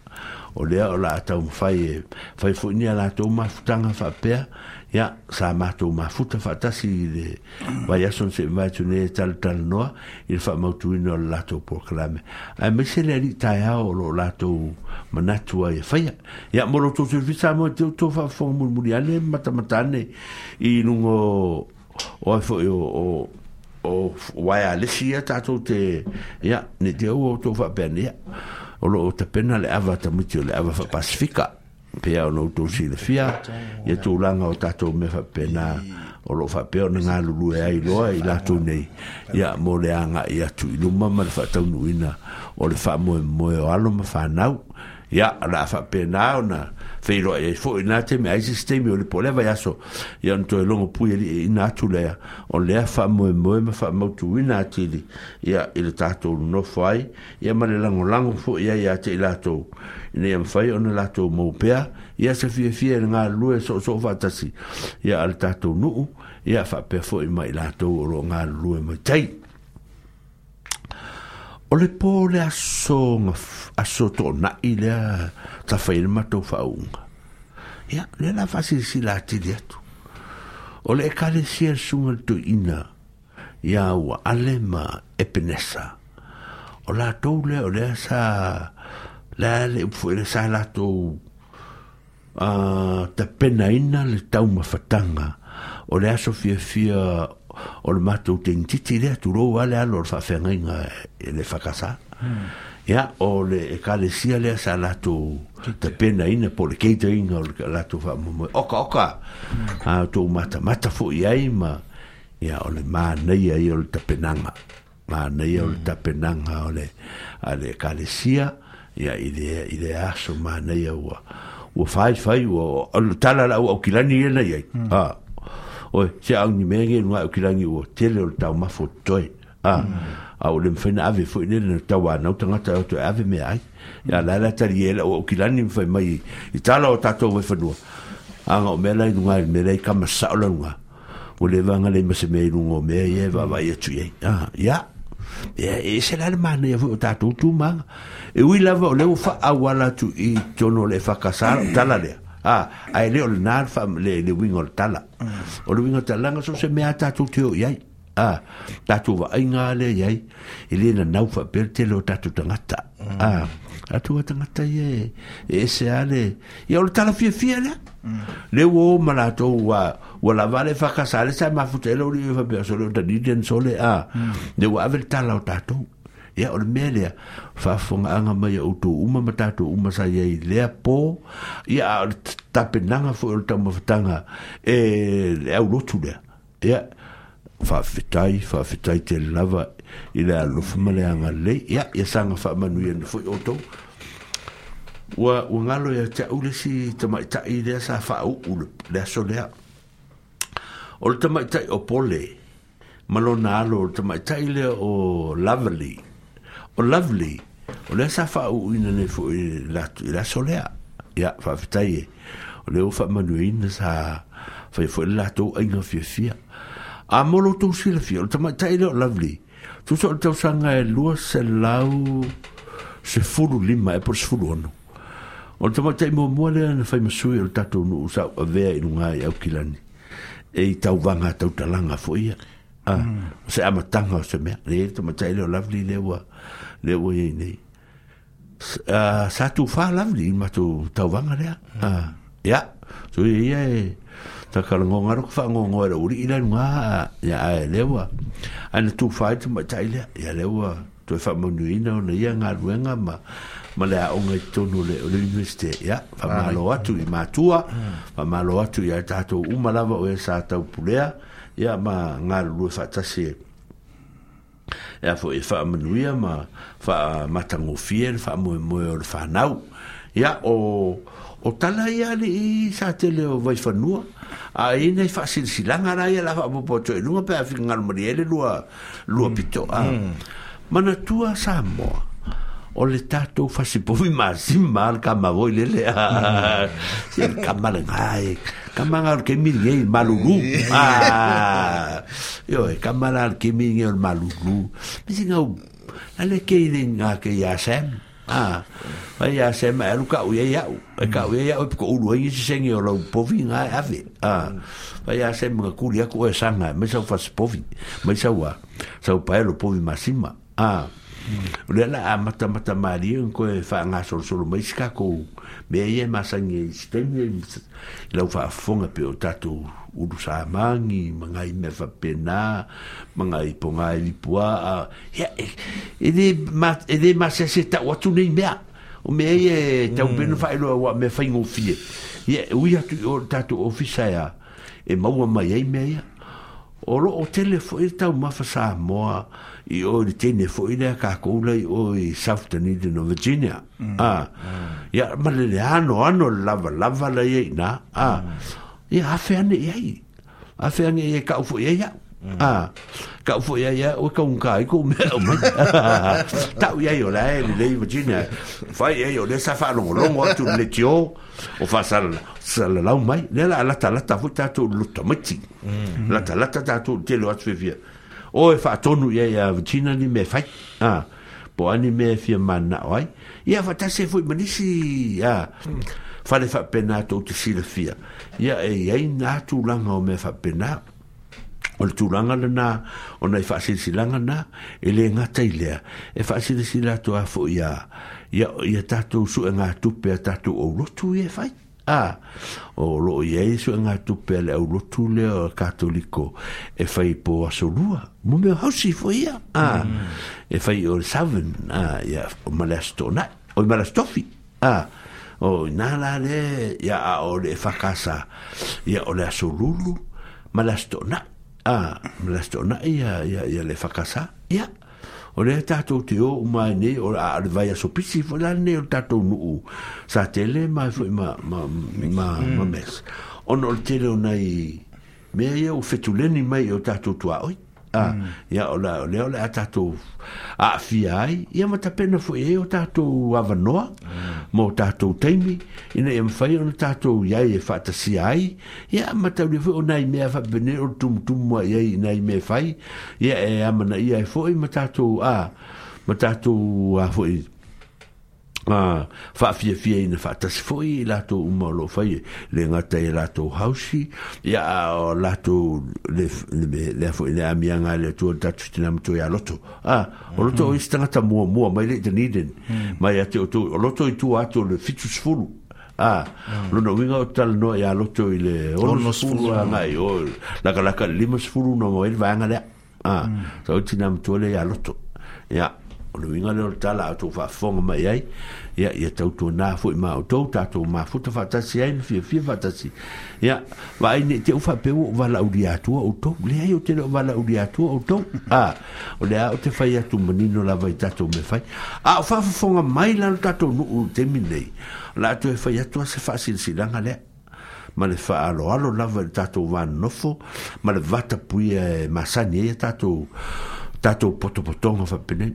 o lea o latau mafai e fai foʻi nia latou mafutaga faapea ia sa matou mafuta faatasi i le vaiaso na seʻi vaetune e talatalanoa i le faamautuina o le latou proklame ae maise le alii taeao o loo latou manatu ai e faia ia mo lotou televisa mo e teuto faafofoga mulimuli ane matamata ane i lugo o ai foʻi o o waya le sia tatou te ia ne te ua outou faapeane ia o loo tapena le ava tamiti o le ava faapasifika pea ona outou silafia ia tulaga o tatou mea faapena o loo faapea ona galulu e ai loa i latou nei ia mo le agaʻi atu i luma ma le faataunuuina o le faamoemoe o alo ma fanau ia ala faapena ona yeah, feiro ai e fo ina e te me ai sistemi o le poleva ya so ya nto e longo pui e ina e tu le o le fa mo mo me fa mo tu ina ti li ya il tato no fai ya male lango lango fo ya ya te lato ne am fai on lato mo pea ya se fie fie nga lue so so fa tasi ya al tato nu ya fa pe fo mai lato o lo nga lue mo tai o le a le aso aso toʻonaʻi lea tafai le matou faauga la faasilesila alema, atu o le ekalesia le y le toiina ia ua ale ma o le o sa le a le sa le pena... ina le o le o le matou te ngititi lea tu rou ale alo o le whawhenga inga le whakasa. Ia, o le ekalesia lea sa lato te pena ina po le keita inga o le lato whamumue. Oka, oka, a tou mata mata fo iai ma, ia, o le nei ai o le tapenanga. nei o le tapenanga o le sia ia, i le aso mānei au wa Ua fai fai, ua, ala tala la au kilani ia nei ai. ha. o se au ni mege no au kilangi o tele o tau mafo toi a a o le mfena ave fo ile no tau ana o tangata o toi ave me ai ya la la tali ele o kilangi mfai mai i tala o tatou we fenua anga o mela i nunga i mela i kama saola nunga o le vanga le mase me i nunga o mea i e vava i atu i ya e se la mana ia o tatou tu manga e ui lava o leo fa awala tu i tono le fakasara tala lea a ah, ai leo le nar fam le le wingo tala o le wingo tala nga so se mea tatu teo iai ah, a tatu va inga le iai i le na nau fa per te lo tatu tangata a mm. atu ah, wa tangata ye e, e se ale i o le tala fia fia le mm. le wo malato wa wa la vale fa casale sa ma futelo le fa per solo da diden sole a de ah. mm. wa avel tala o tatu ya o mele fa fonga anga mai o to uma mata to uma sa ye le po ya tapenanga fo o tama fatanga e le o lotu le ya fa fitai fa fitai te lava ile a lo fumale anga le ya ya sanga fa manu ye fo o to wa ngalo ya cha ulisi tama ta ile sa fa o le so le o tama ta o pole malona alo tama ta ile o lovely o lovely o le sa fa u ina ne fo la la solea ya fa fitai o le fa manuin sa fa fo la to ina fi fi a mo lo to si le fi o tama tai lo lovely tu so to sanga e lu se lau se fulu lima e por se fulu ono o tama tai mo mo le na fa ma sui o tato no sa ve i nga ya o kilani e i tau vanga tau talanga fo ia Ah, mm. se amatanga o se mea, le e tomatai leo lovely leo wa le o ye nei a sa tu fa la ni ma tu mm. e, ta va ngare a ya e tu ye ye ta ka ngo ngaro fa ngo ngo ro ri ila ngwa ya a le wa an tu fa tu ma ta ile ya le wa tu fa mo ni na o ya nga ru nga ma ma le a o ngai no le le universite ya fa mm. e ma lo wa tu ma tu fa ma lo wa tu ya ta tu u ma la va o sa ta pulea ya ma ngar lu fa ta se e a foi fa manuia ma fa matango fiel fa mo mo or fa nau ya o o tala ia li sa te le o vai fa nua a ina fa sil silanga na ia la fa po to nua pe a fin ngal mariele lua lua pito a mm. mana tua sa moa o le tātou whasipowi mā simmār ka mawoi lele a mm. ka malangai ka mangar ke miri que malulu mm. a ah. yo ka malar ke miri ngei malulu misi ale ke ile ngā ke yasem a ah. vai yasem a luka uia iau e ka uia e piko ulu o lau povi ah. ngā ave a vai yasem ngā kuri aku e sanga me sau whasipowi me sau a sau paelo povi masima a ah. o le ala mata mata maria en koe fa nga solo solo mai ska ko me ye ma sangi e stemi e la fa fonga pe o tatu u du sa mangi manga i me pena manga i ponga i poa ya e de ma ele de ma se se ta o tu nei mea o me ye ta u benu mm. fa lo wa me fa o fi ye u ya tu o tatu ofisa ya e maua mai ai mea o lo o telefo e tau mafasa moa i o i tene fo i lea kakula i o i Southern Indian no Virginia. Ah. Ia male le ano ano lava lava la iei na. Ah. Ia hafe ane iei. Hafe ane iei ka fo iei au. Ah. Ka fo iei ia o ka unka i ko mea o mai. Tau iei o la e lei Virginia. Fai iei o lea sa wha longo longo atu le tio o wha salalau mai. Lea la lata lata fu tatu lutamati. Lata lata tatu te lo atu vivia. Mm. o e whaatonu ye ia vichina ni me fai ah po ani me fia mana o ai ia se foi manisi a fale fa pena to te sila fia ia e ye nga tu langa o me fa pena o le tūranga le nā, o nei whaasirisiranga nā, e le ngata i lea, e whaasirisiranga tō afo i a, ia tātou su e ngā tupe a tātou o rotu tu ye whaita. a o lo ia e so nga tu pe le o lotu le o katoliko e fai po asolua mo me hausi fo ia a e fai o seven a ia o malastona o malastofi a o na la le ia o le fakasa ia o le asolulu malastona a malastona ia ia ia le fakasa ia o le tatou te o umae nei o le vai aso pisi foi la nei o tatou nuu sa tele mai foi ma, ma, ma, mm. ma mes ona o le tele onai mea ia ou fetuleni mai o tatou tuaoi Ah, ya mm. ola ole ole ata to a fi ai ya mata pena fo e o tato avano mm. mo tato taimi ina em fai e o tato ya e fata si ai ya mata le fo nai me fa bene o tum tum mo ya nai me fai ya e amana ya fo e mata to a mata to a fo e a ah, fa fia fia ina fa tas foi la to umalo fai le ngata e la to hausi ya la to le le le fo le amianga le to tatu tina mto ya loto a ah, o loto mm-hmm. o istanga ta mo mo mai le de niden mm. mai ya o to o loto i tu ato le fitus fulu a ah, mm. lo no winga o tal no ya loto i le o no fulu nga i o la kala la ka limas fulu no mo il vanga le mm. a so tina mto le ya loto ya o le uiga le o le tala atou faafofoga mai ai ia ia tautuanā foi ma outou tatou mafuta faatasi ai ma fiafia faatasi ia vaai nei teu faapeu oo valaulia atua outou leai o tele o valaulia atua outou a o lea o te fai atu manino lava i tatou me fai a o faafofoga mai lalo tatou nuu temi nei latou e fai atu a se faasilasilaga lea ma le faaaloalo lava i le tatou vanonofo ma le vatapuia e masani ai e a tatou tatou potopotoga faapenei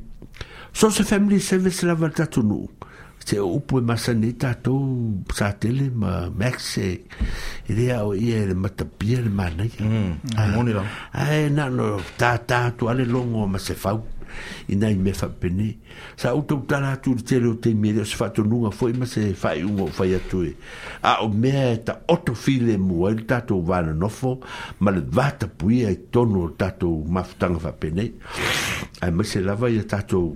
so se family service la va tatu nu se o pu e ma sa ni tatu sa tele ma maxe ide a ie de mata pier ma na ya mm, ah. e moni la ai ah, e na no ta ta tu ale longo ma se fa ina i me fa pene sa o tu ta tu te lo te mi de se fa tu nu ma foi ma se fa i un fa ya tu a o me ta otto file mu el ta tu va no fo ma le va ta pu ie tonu ta tu ma fa pene ai ma se lava ya ta tu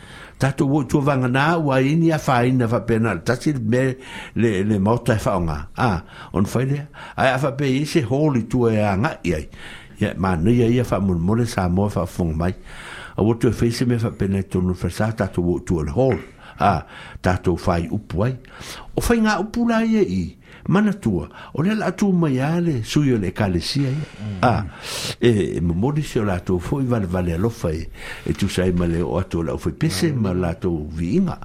tatu wo tu vanga na wa ini a fain va vapena tatil me le le mota fa nga a on faile ai a vape i se holi tu e nga i ai ya ma ni ai fa mun mole sa mo fa fung mai a e wo tu face me fa vapena tu no fa tatu wo tu al hol a tatu fai upwai o fa nga upula e i mana tua ole le latu maiale ale sui le calesia mm. ah, e, e mo si o latu foi vale vale alofa e, e tu sai e male o atu lau foi pese mm. ma latu viinga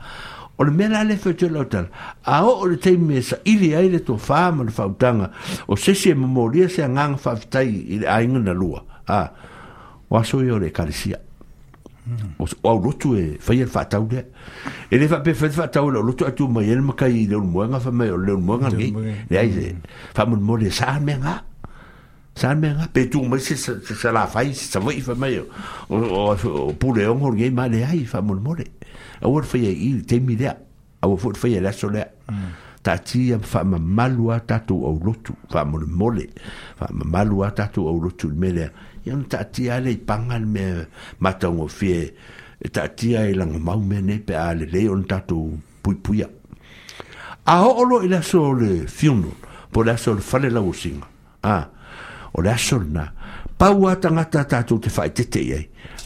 o le mea lale fai tue lau tala a o le teimi e sa ili ai le tua faa ma le fautanga o sese mo mamoni se a nganga fafitai ai le lua a ah, wasoi o le calesia o o lotu e fai el fatau de e le fa pe fa fatau lo lotu atu mai el makai de un buen afa mai le un buen ali le ai fa mon mole sar me nga sar me nga pe tu mai se se la fai se sa voi fa mai o o pule on or gei mai le ai fa mon mole a wor fai il te mi de a wor fo fai la sole ta ti am fa ma malua tatu o lotu fa mon mole fa ma malua tatu o lotu le mele ia taatia le lei paga le mea mataugofie e taatia i laga mea nei pe a lelei ona tatou puipuia a ho'olo i le aso o le fiuno po le aso o le fale lauosiga a o eh. le aso lenā paua tagata tatou te faaitete i ai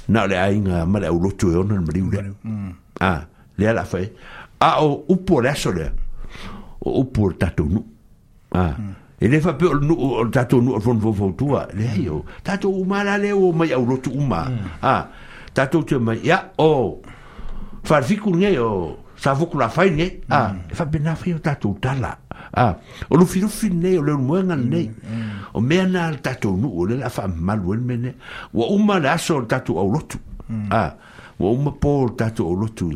na o le aiga ma le aulotu e ona le maliu lea mm. a lea laafai a o upu eh. o le aso lea o upu o le tatou nu'u a mm e le fa peo nu tato tatou nu mm. o fon fo tua le ai tato tatou uma la le o mai au lotu uma mm. ah tatou te mai ya o farfiku nge o sa voku la fai ne ah e fa bena fai o tatou tala ah o lu firu ne o le muanga ne o mea na tatou nu o le la fa malu mene wa uma la so tatou au lotu ah o uma pō tātou o lotu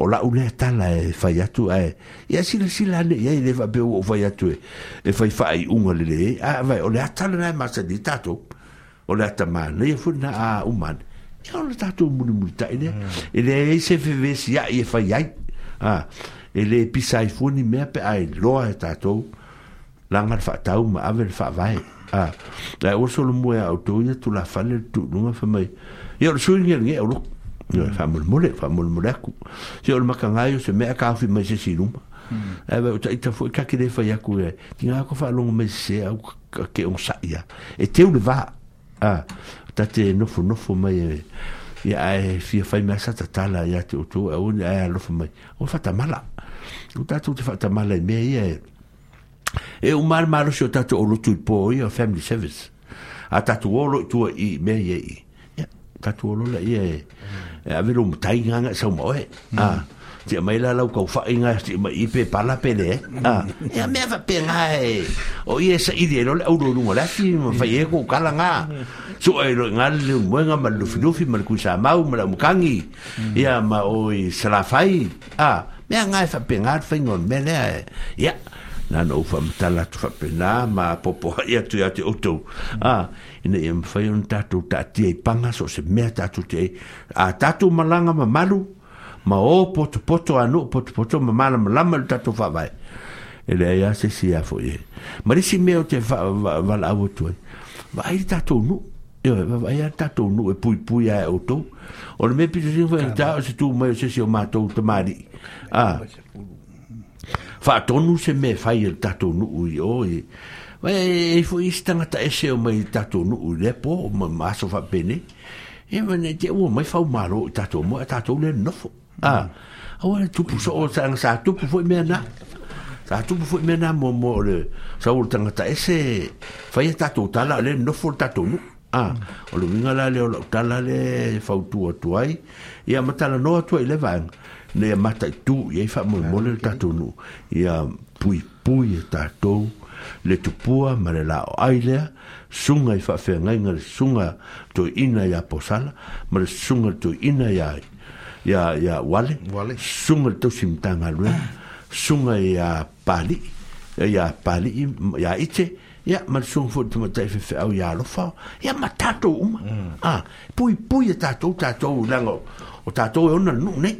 o la ule tala e whai atu e ia sila sila ane ia i lewa beo o whai atu e e whai whai unga lele e a vai o le atala nai masa ni tātou o le atamana ia funa a umane ia o le tātou muni muni ta ele ele e se vevesi ia i e whai ai ele pisa i funi mea pe ai loa e tātou langa le whaatau ma awe le whaavai a e o solo mua au tō ia tu la whale tu nunga whamai ia o le suingi nge o loko Mm. Fa mul mule, fa mul mule aku. Si ol maka se me ka fi mai se si rum. Mm. E ta ita fo ka e, ki defa ya long me se au ke on sa ya. va. Ah. Ta te no fo no fo mai. Ya e, e ai fi fa mai sa ta tala ya te utu e O fa ta mala. O ta tu te ta mala me ye. E o mar maro se o tatu o lutu i pō i o family service. A tatu o lutu i me ye i tatu o lola ia e e a veru mutai nganga sa umo e hmm. a ah, ti a maila lau kau fa inga ti a i pe pala pele e a e a mea va pe nga e o ia sa i de lola auro nungo la ti ma fai e kou kala nga so e lo nga le muenga ma lufi ma lukui sa mau ma la mukangi hmm. ia ma o i salafai a ah, mea nga e fa pe nga fai ngon mele e ia Nā nō whamitala tu whapena, mā popoha ia tu ya te utou. Mm. Ah, ina ia e mawhai on tātou tātia i panga, so se mea tātou te ei. A tātou malanga ma malu, ma o poto poto anu, poto poto ma mala ma lama tātou whawai. E lea ia se si a fwoi e. Ma risi mea o te wala awo tuai. Wa ai tātou nu, e wa ai tātou nu e pui pui ae o tou. O le mea pita singa e fwoi tātou se tū mai o se si o mātou tamari. Ah. Fa tonu se me fai el tatu nu ui oi. Oh, e. Vai e fo i tangata ese o mai tatou nuu le po o ma maso fa pene. E wane te o mai fau maro i tatou mo e tatou le nofo. Ah, awa le tupu so o tanga sa tupu fo i mea na. Sa tupu fo i mea na mo mo le sa o tangata ese fai e tatou tala le nofo tatou nuu. Ah, o le winga la le o lau tala le fau tua tuai. Ia matala noa tuai le vanga. Ne mata tu, ia i fa mo mo le tatou nuu. Ia pui pui e le tupua ma le lao ai lea sunga i whawhengainga le sunga to ina ya posala ma le sunga to ina ya ya ya wale, wale. sunga to simtanga lue sunga ya pali ya pali ya ite ya ma le sunga fote matai fefe au ya alofa ya ma tato uma mm. ah, pui pui ya tato tato lango o tato e ona nu ne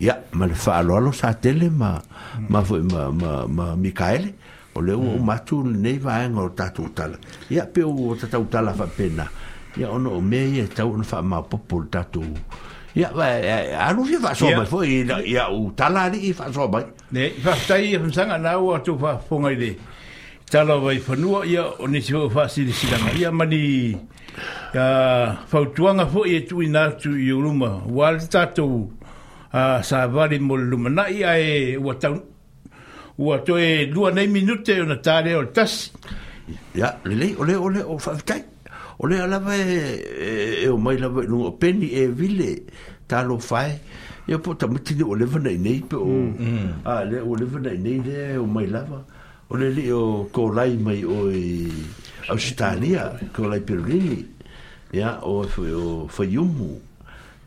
ya ma le faalo alo sa tele ma ma ma ma, ma, ma mikaele o le ua mm. umatu lenei vaega o tatou tala ia pe u o tatou tala faapena ia ono o mea ia tau ona faamaopopo le tatou ia aluia faasoamai foi ia u tala alii faasoamai e faafetai ia fanasaga na ua atu faafofoga i le tala vai fanua ia o nisi ho fasilisilaga ia mani a fautuanga fo e tu ina tu i uruma wal tatou a sa vali mo luma na ia e wa ua toe lua nei minute ona tāle o tasi ia lelei ole ole o faafitai o lea lava e, e, e o mai lava ilugao peni e vile talo fae ia po tamiti le ua leva nainei pe o ale mm, ua mm. leva nainei lea e o mai lava o lelei o kolai mai oi australia kolai perolini ia o o faiumu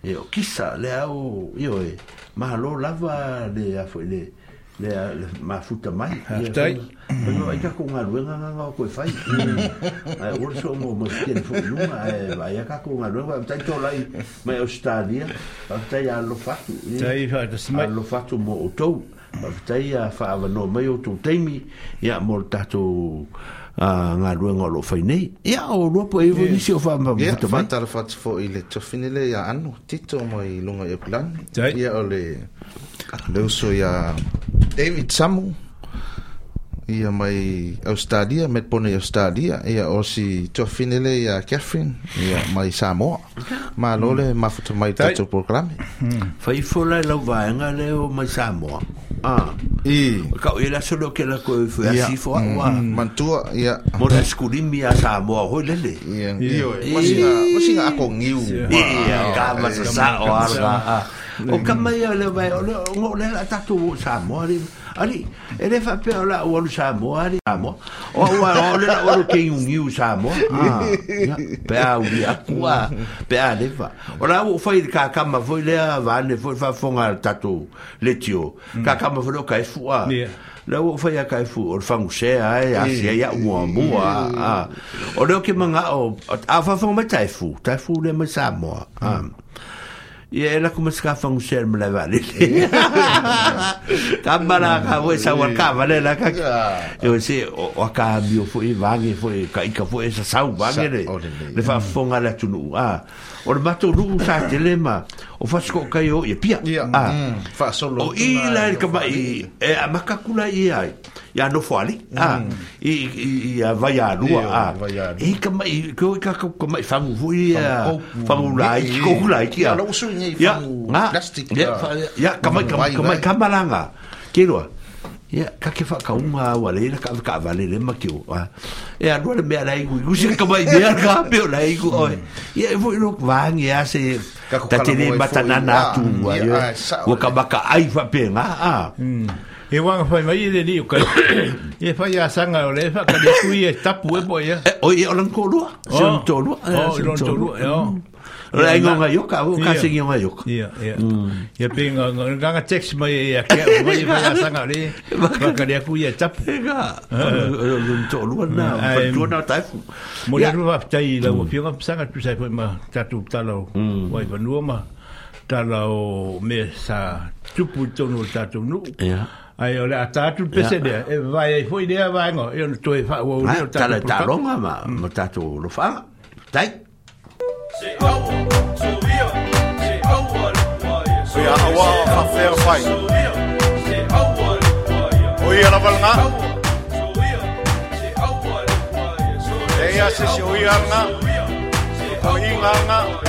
e o kisa lea o ioe mahalo lava le afoi le le le ma futa mai hastai no ai ka kunga luenga nga nga ko fai ai ur so mo mo ken fu nu ai ai ka kunga luenga ta to lai mai o stadia ta ya lo fatu ta i fa ta lo fatu mo o to ma ta ya fa va no mai o to temi ya mo ta to a nga luenga lo fai nei ya o lo po evo ni si o fa ma futa mai ta fa fo ile to finile ya anu tito mai lunga e plan ya ole Oscar. eu sou a David Samu. Ia mai Australia, Melbourne, Australia. Ia o si Tofinele a Catherine. a mai Samoa. Ma lole, ma futu programa. tato programe. Fai la lau vaenga leo mai Samoa. Ah. I. Ka o ela solo ke la ko fu asi fo wa. Mantua ya. Mo na skulimi a sa mo ho lele. Ya. Io. Masinga masinga ako ngiu. Ya ka ma sa o arga. O ka mai le vai o le la tatu sa mo ri. ali e le fa pe la o lu sa mo ali amo o o le la o ke un iu sa mo ah. ah, pe a u ia kua pe a le fa o la o fa il ka ka ma foi le va ne foi fa fonga tatu le tio mm. ka ka ma foi lo ka e fua la o fa ia ka e fu o fa nguse ai a se ia u mo a o le ke manga o a fa fonga tai fu tai fu le ma sa ah. mo mm. a e ela kuma ska fang share mla vale kamara ka wo sa war ka vale la ka eu se o ka bio foi vangi foi ka ka foi sa sa né? vangi le fa fonga la tunu ah o le mato ru sa te le ma o fa sko kai o ye pia ya yeah, ah. mm, fa solo o i la ka ma i e a maka kula i ai ya no foali ah. mm. a ah. i i, i a vai a ru a e ka ma i ko ka ko ka ma fa mu vu i a fa mu la i ko kula i ya ya ka ma ka ma ka ma langa ke ya ka ke fa ka uma wale ka ka vale le ma kio a e a no me ala igu igu se ka mai me ka pe la igu oi ia e vo no vang ia se ta te mata na na tu wa yo wo ka ba ka ai fa pe nga a hmm. e wang fa mai le ni ka e fa ia sanga le fa ka le ku tapu e boia e, oi o lan ko lo se on to lo to lo anh Ora ingo nga yo ka o ka singi nga yo. Ia, ia. Ia pinga nga nga text mai ia ke o mai ia sanga le. Ba ka dia ku ia tap. Ga. To lu na, to na tai. Mo le lu va tai la o pinga sanga tu sai ma tatu talo. Wai va nu ma. Talo me sa tupu tonu trụ nu. Ia. ai ole atatu pese de e vai foi de vai ngo e to e fa o le tatu. Tala talonga ma ma tatu lo fa. Tai. ويا هوا خفير فاي ويا لبلنا يا سيسي ويا لنا ويا لنا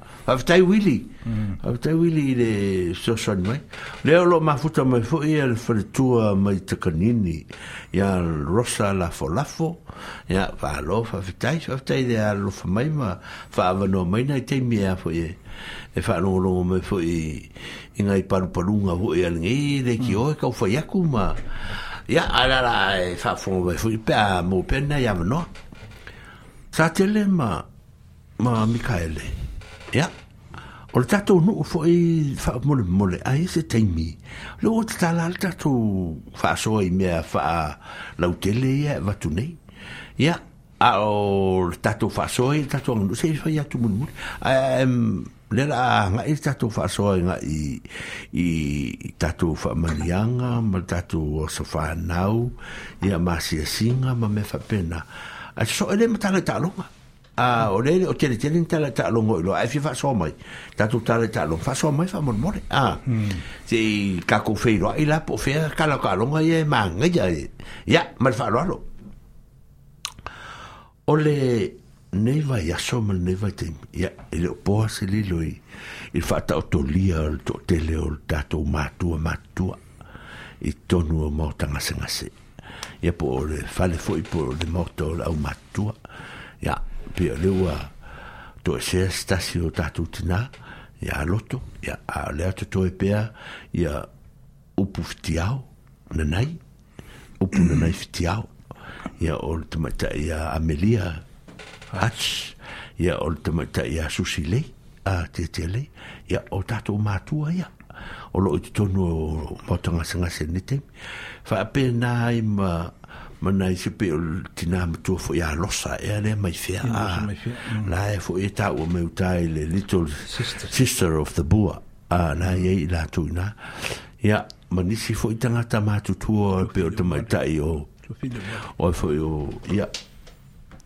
a fatai wili mm. a fatai wili i le sosan mai le lo mafuta mai fo i al fatua mai takanini i al rosa lafo lafo i a fa alo fa fatai fa fatai le alo fa mai ma fa avano mai nai te mi a fo i e fa alo lo mai fo i i ngai paru palunga fo i al ngai le ki mm. o e kau fa yaku ma i a alala e fa fo mai fo i pe a mo pena na i avano sa tele ma ma Mikaele Mikaele Ja. o le tatou nuu foʻi faamolemole ai se taimi lou o te tala le tatou faasoa i mea faalautele ia e vatu nei ia a o le tatou faasoa i le tatou aganuu sei fai atu mulimuli le la nga i tatou øhm, faasoa i gaʻi i tatou marianga, ma le tatou aso fanau ia masiasiga ma mea faapena ae altså, soʻe le matale taaloga a o le o tele tele tala ta lo ngoi lo ai fa so mai ta tu tala ta lo fa so mai fa mon more a si ka ko fe lo ai la po fe ka la ka lo ngai e manga ya ya mal fa lo lo o le nei vai a so mal nei vai tem ya ele po se li lo il fa ta to li al to tele o ta to matua matua i tonu o mo tanga senga se ia po le fale foi po le moto au matua ya pe le wa to se stasio ta tutna ya loto ya alert to pe ya upuftiao na nai upu na nai ftiao ya ultimate ya amelia hach ya ultimate ya susile a tetele ya otato matua ya o lo no motanga sanga senite fa pe nai ma mana i se pe o tina matua fo ia losa e ale mai fea a la ah. mm. e fo e tau o meu tai le little sister of the bua a na i e i la tu na ia manisi fo i tangata matutua pe o e tamai tai o o e fo i o ia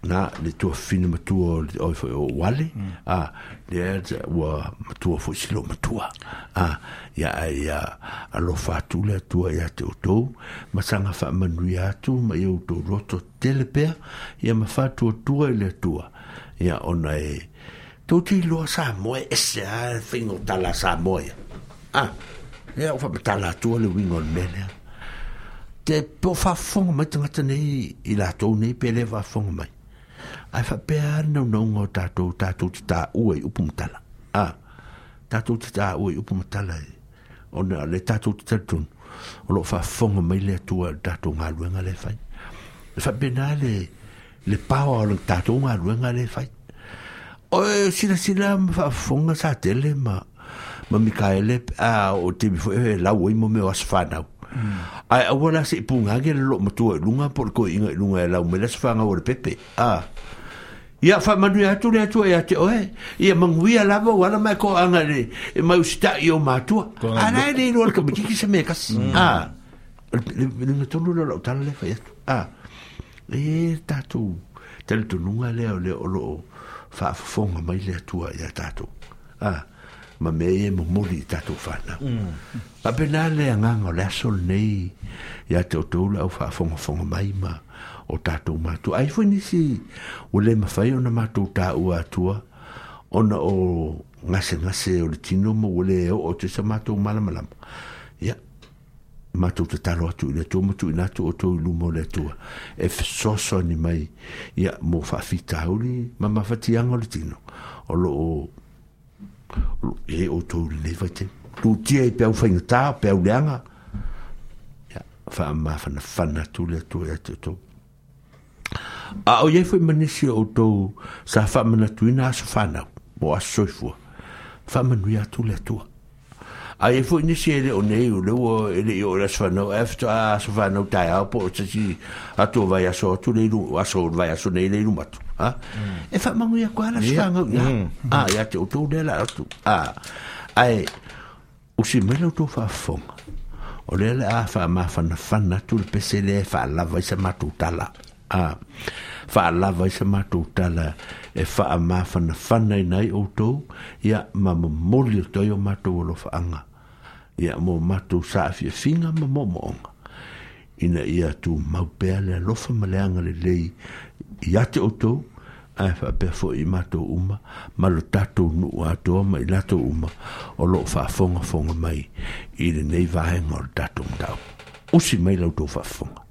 na le tua fina matua o wale mm. a ah, le a ua matua fo silo matua a ya ai a alo fatu le tua ya te oto ma sanga fa manui atu ma ia uto roto telepe ia ma fatu o tua le tua ia ona e tau ti loa sa moe ese a fingo tala sa moe a ah, ia ufa ma tala atua le wingon mene te po fa fonga mai tangata nei i la tau nei pe le mai ai faapea anaunauga o tatou tatou tataua i upu matala a tatou tataua i upu matala e ona le tatou tatalitonu o loo faafofoga mai le atua le tatou galuega le fai le faapena le le pawa o le tatou galuega le fai oe silasila ma faafofoga sa tele ma ma mikaele a o temi foʻi e, lau ai e, mo me o aso fanau ai a wala se punga ge lo mo tu lunga por ko inga lunga e la me la sfanga o pepe a ia fa ma dua tu ya tu ya te oe ia mang wi ala bo wala ma ko anga le e ma usta yo ma tu ana le lo ka bi ki se me kas mm. a le le me tu lo lo tan le fa ya a e ta tu tel tu lunga le o le o lo fa fonga mai le tu ya ta tu a ma me e mo mo li ta tu fa na a pena le nganga le sol nei ya te tola o fa fong fong mai ma o ta tu ai foi nisi o le ma fai ona ma tu ta o atua ona o nga se nga se o tino mo o le o te sa ma tu mala mala ya ma tu te talo atu le tu mo tu na o tu lu mo le tu e so so ni mai ya mo fa fita o ma ma fa ti tino o lo o e o tu le vai tutia i pe au whaingatā, pe au leanga. Ia, wha mā whana whana tūle tūle atu tō. A o iei fwoi manisi o tō sa wha manatuina aso whanau, mo aso soifua. Wha manui atu le atua. A iei fwoi nisi ele o nei o ele e i o le aso e fto a aso whanau tai au po o tati atu vai aso atu leiru, aso vai aso nei leiru matu. Ha? Mm. E wha manui a koala sfangau. Ah, mm. ia te o tō atu. Ah, ai, usi mele utou faafofoga o lea le a faamafanafana atu le pese lea e faalava i sa matou tala a faalava i sa matou tala e faamafanafana inai outou ia ma momoli le toi o matou alofaaga ia mo matou sa afiafiga ma moomooga ina ia tu tumau pea le alofa ma le agalelei iā te outou ae faapea foʻi i matou uma ma lo tatou nuu atoa ma i latou uma o loo faafogafoga mai i lenei vaega o le tatou matau usi mai lautou faafofoga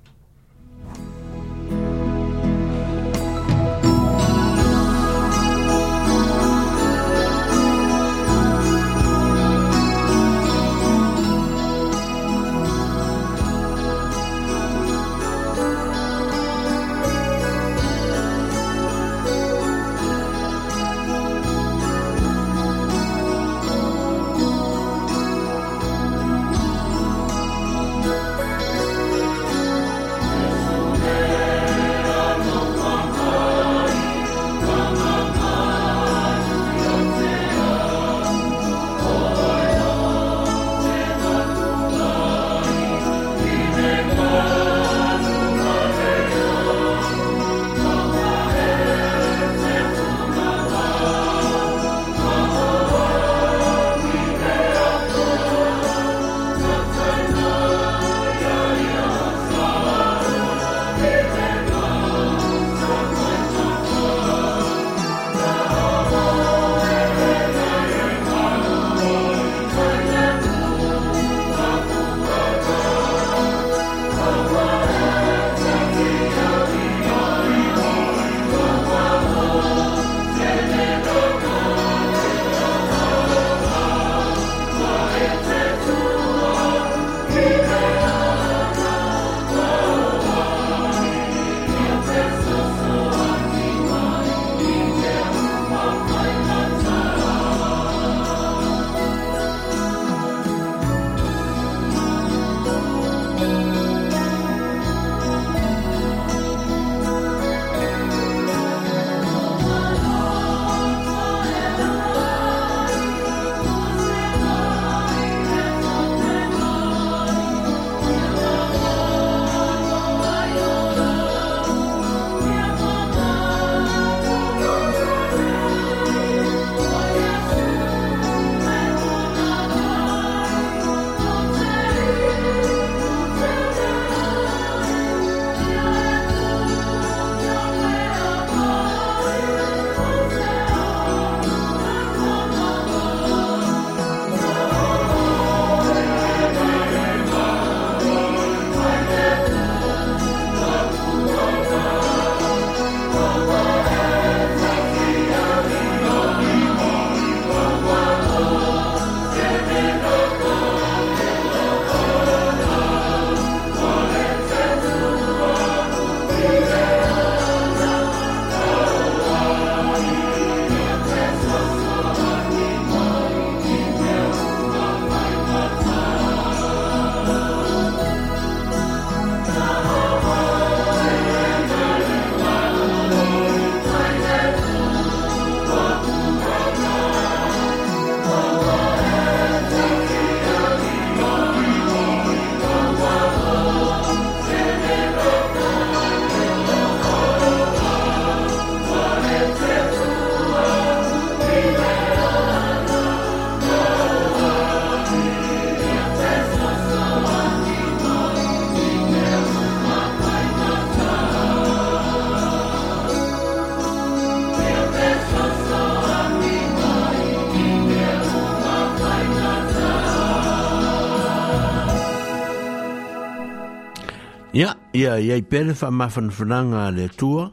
ia ia i pere whamafanafananga le tua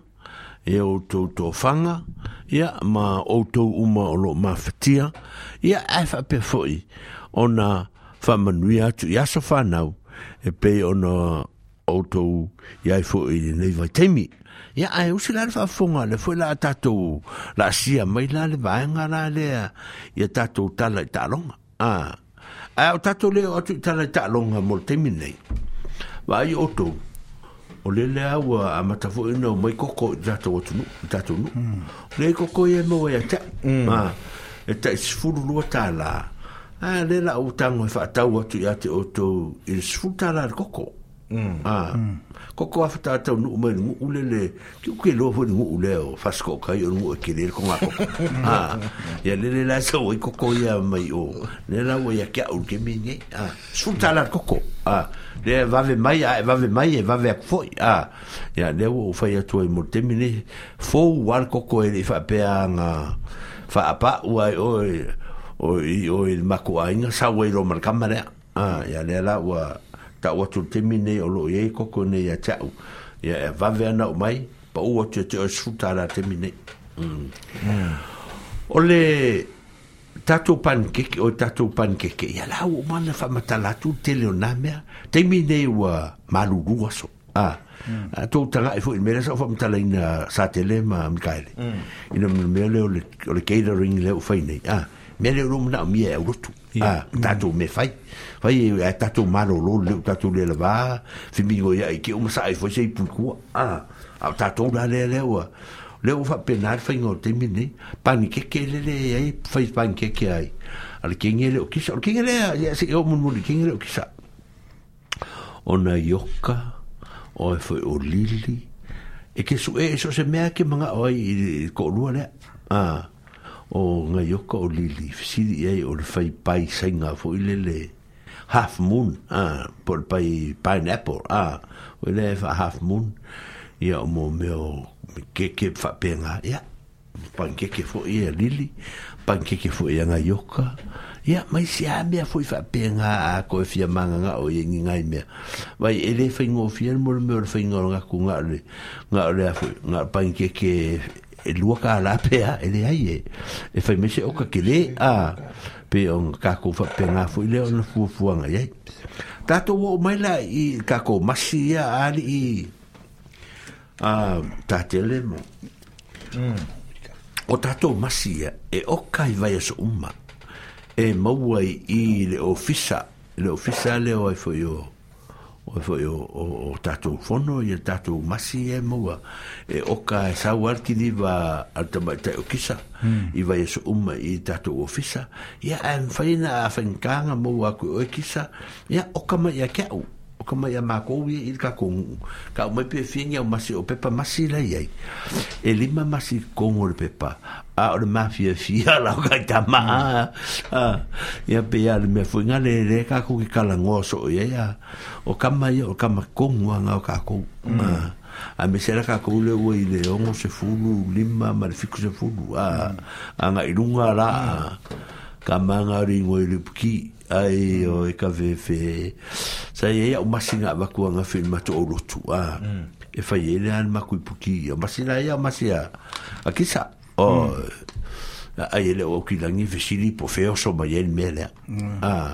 e o tau tō whanga ia ma o tau uma o lo mawhatia ia e whape fwoi o na whamanui atu ia so whanau e pe o na o tau ia i e fwoi nei vai teimi ia ai usi lare whafunga le fwoi la tatou la sia mai le vaenga la lea ia tatou tala i talonga a ah. Ai o tatou leo atu i tala i talonga mol teimi nei Vai o tou o le le au a matafu e ina o mai koko tato watunu tato unu le koko ia noa ia ta mm. a, e ta isifuru e lua ta la le la utango e fa atau watu ia te oto isifuru ta la koko ko ko afta ta no me no ulele ki ko lo fo no uleo fasko kai o no ke le ko ma ko ha ah. ya le le la so i mai o le la wo ya ul ke mi ni ha ah. sulta la ko ko ha ah. le va ve mai e va ve mai e va ve fo ha ya le wo fa ya to i mo te mi ni fo wal ko ko e fa pe an fa pa wa o e o i o il ma ai sa wo i ro mar kamare ha ya le la wo ta o atu te mine o lo e koko ne ia tau ia e vave ana o mai pa ua te te o sutara te mine mm. o le tatou pankeke o tatou pankeke ia la o mana faamatala atu tele ona mea taimi nei ua malulua so a mm. a tou tagaʻi e foʻi mea sa o faamatalaina sa tele ma mikaele mm. ina mea le o le catering le o fai nei a mea le o lo manaʻomia e aulotu a tatou me fai fai e, e tatou malolo leu tatou le lavā femigo iai ke uma saʻai foi sei pulkua a ao tatou lalealea ua le ua faapena le faigao temi nei panikeke leleai fai panikeke ai a le kegia leo kisa o le kegia lea ia se e o mulimuli kegia leo kisa ona ioka oe foi o lili e ke suʻē e, e soo se mea ke magaʻo ai i koʻolua lea a o gaioka o lili fesili'i ai o le fai paisaiga foʻi lelē half moon a por pai pineapple ah we never half moon ya mo me o ke ke fa penga ya pan ke ke fo ya lili pan ke ke fo ya na yoka ya mai si a me fo fa penga a ko fi e manga nga o yingi nga me vai ele fa ngo fi el mo me fa ngo nga ku nga le nga le fo nga pan ke ke e luaka ala pea ele ai e e me se o ka ke le a ah pe o ka ko fa pe nga fu le on fu fu nga ye ta to wo mai la i ka ko masi ya ali i a ta tele mo mm. o ta to masi ya e o kai vai so umma e mo wai i le ofisa le ofisa le o fo yo o o o, o, o tatu fono e tatu masi e mua e oka e sa warki ni va atama te o kisa mm. i va e so umma i tatu ofisa ia e mfaina a fengkanga mua ku o kisa ia oka ma ia keau o ka mai a mākou i ka kongu. Ka umai pe whingi au masi o pepa masi lai ai. E lima masi kongu le pepa. A ore mafia fia la o ka i tamā. Ia pe ia le mea fuinga le re ka kongi ka la ngoso o iai a. O ka mai o ka ma kongu anga o ka kongu. A me sera ka kongu le ua i le ongo se fulu, lima, marifiku se fulu. Anga mm. ilunga la. Mm. Ka manga ringo i le puki. ai o ah. mm. e ka ve fe sa ye o masinga va ku nga film to o lotu a e fa ye le an maku puki o masina ya masia a kisa mm. o oh, ai le o ki langi ve sili po fe o so ma ye mele mm. a ah.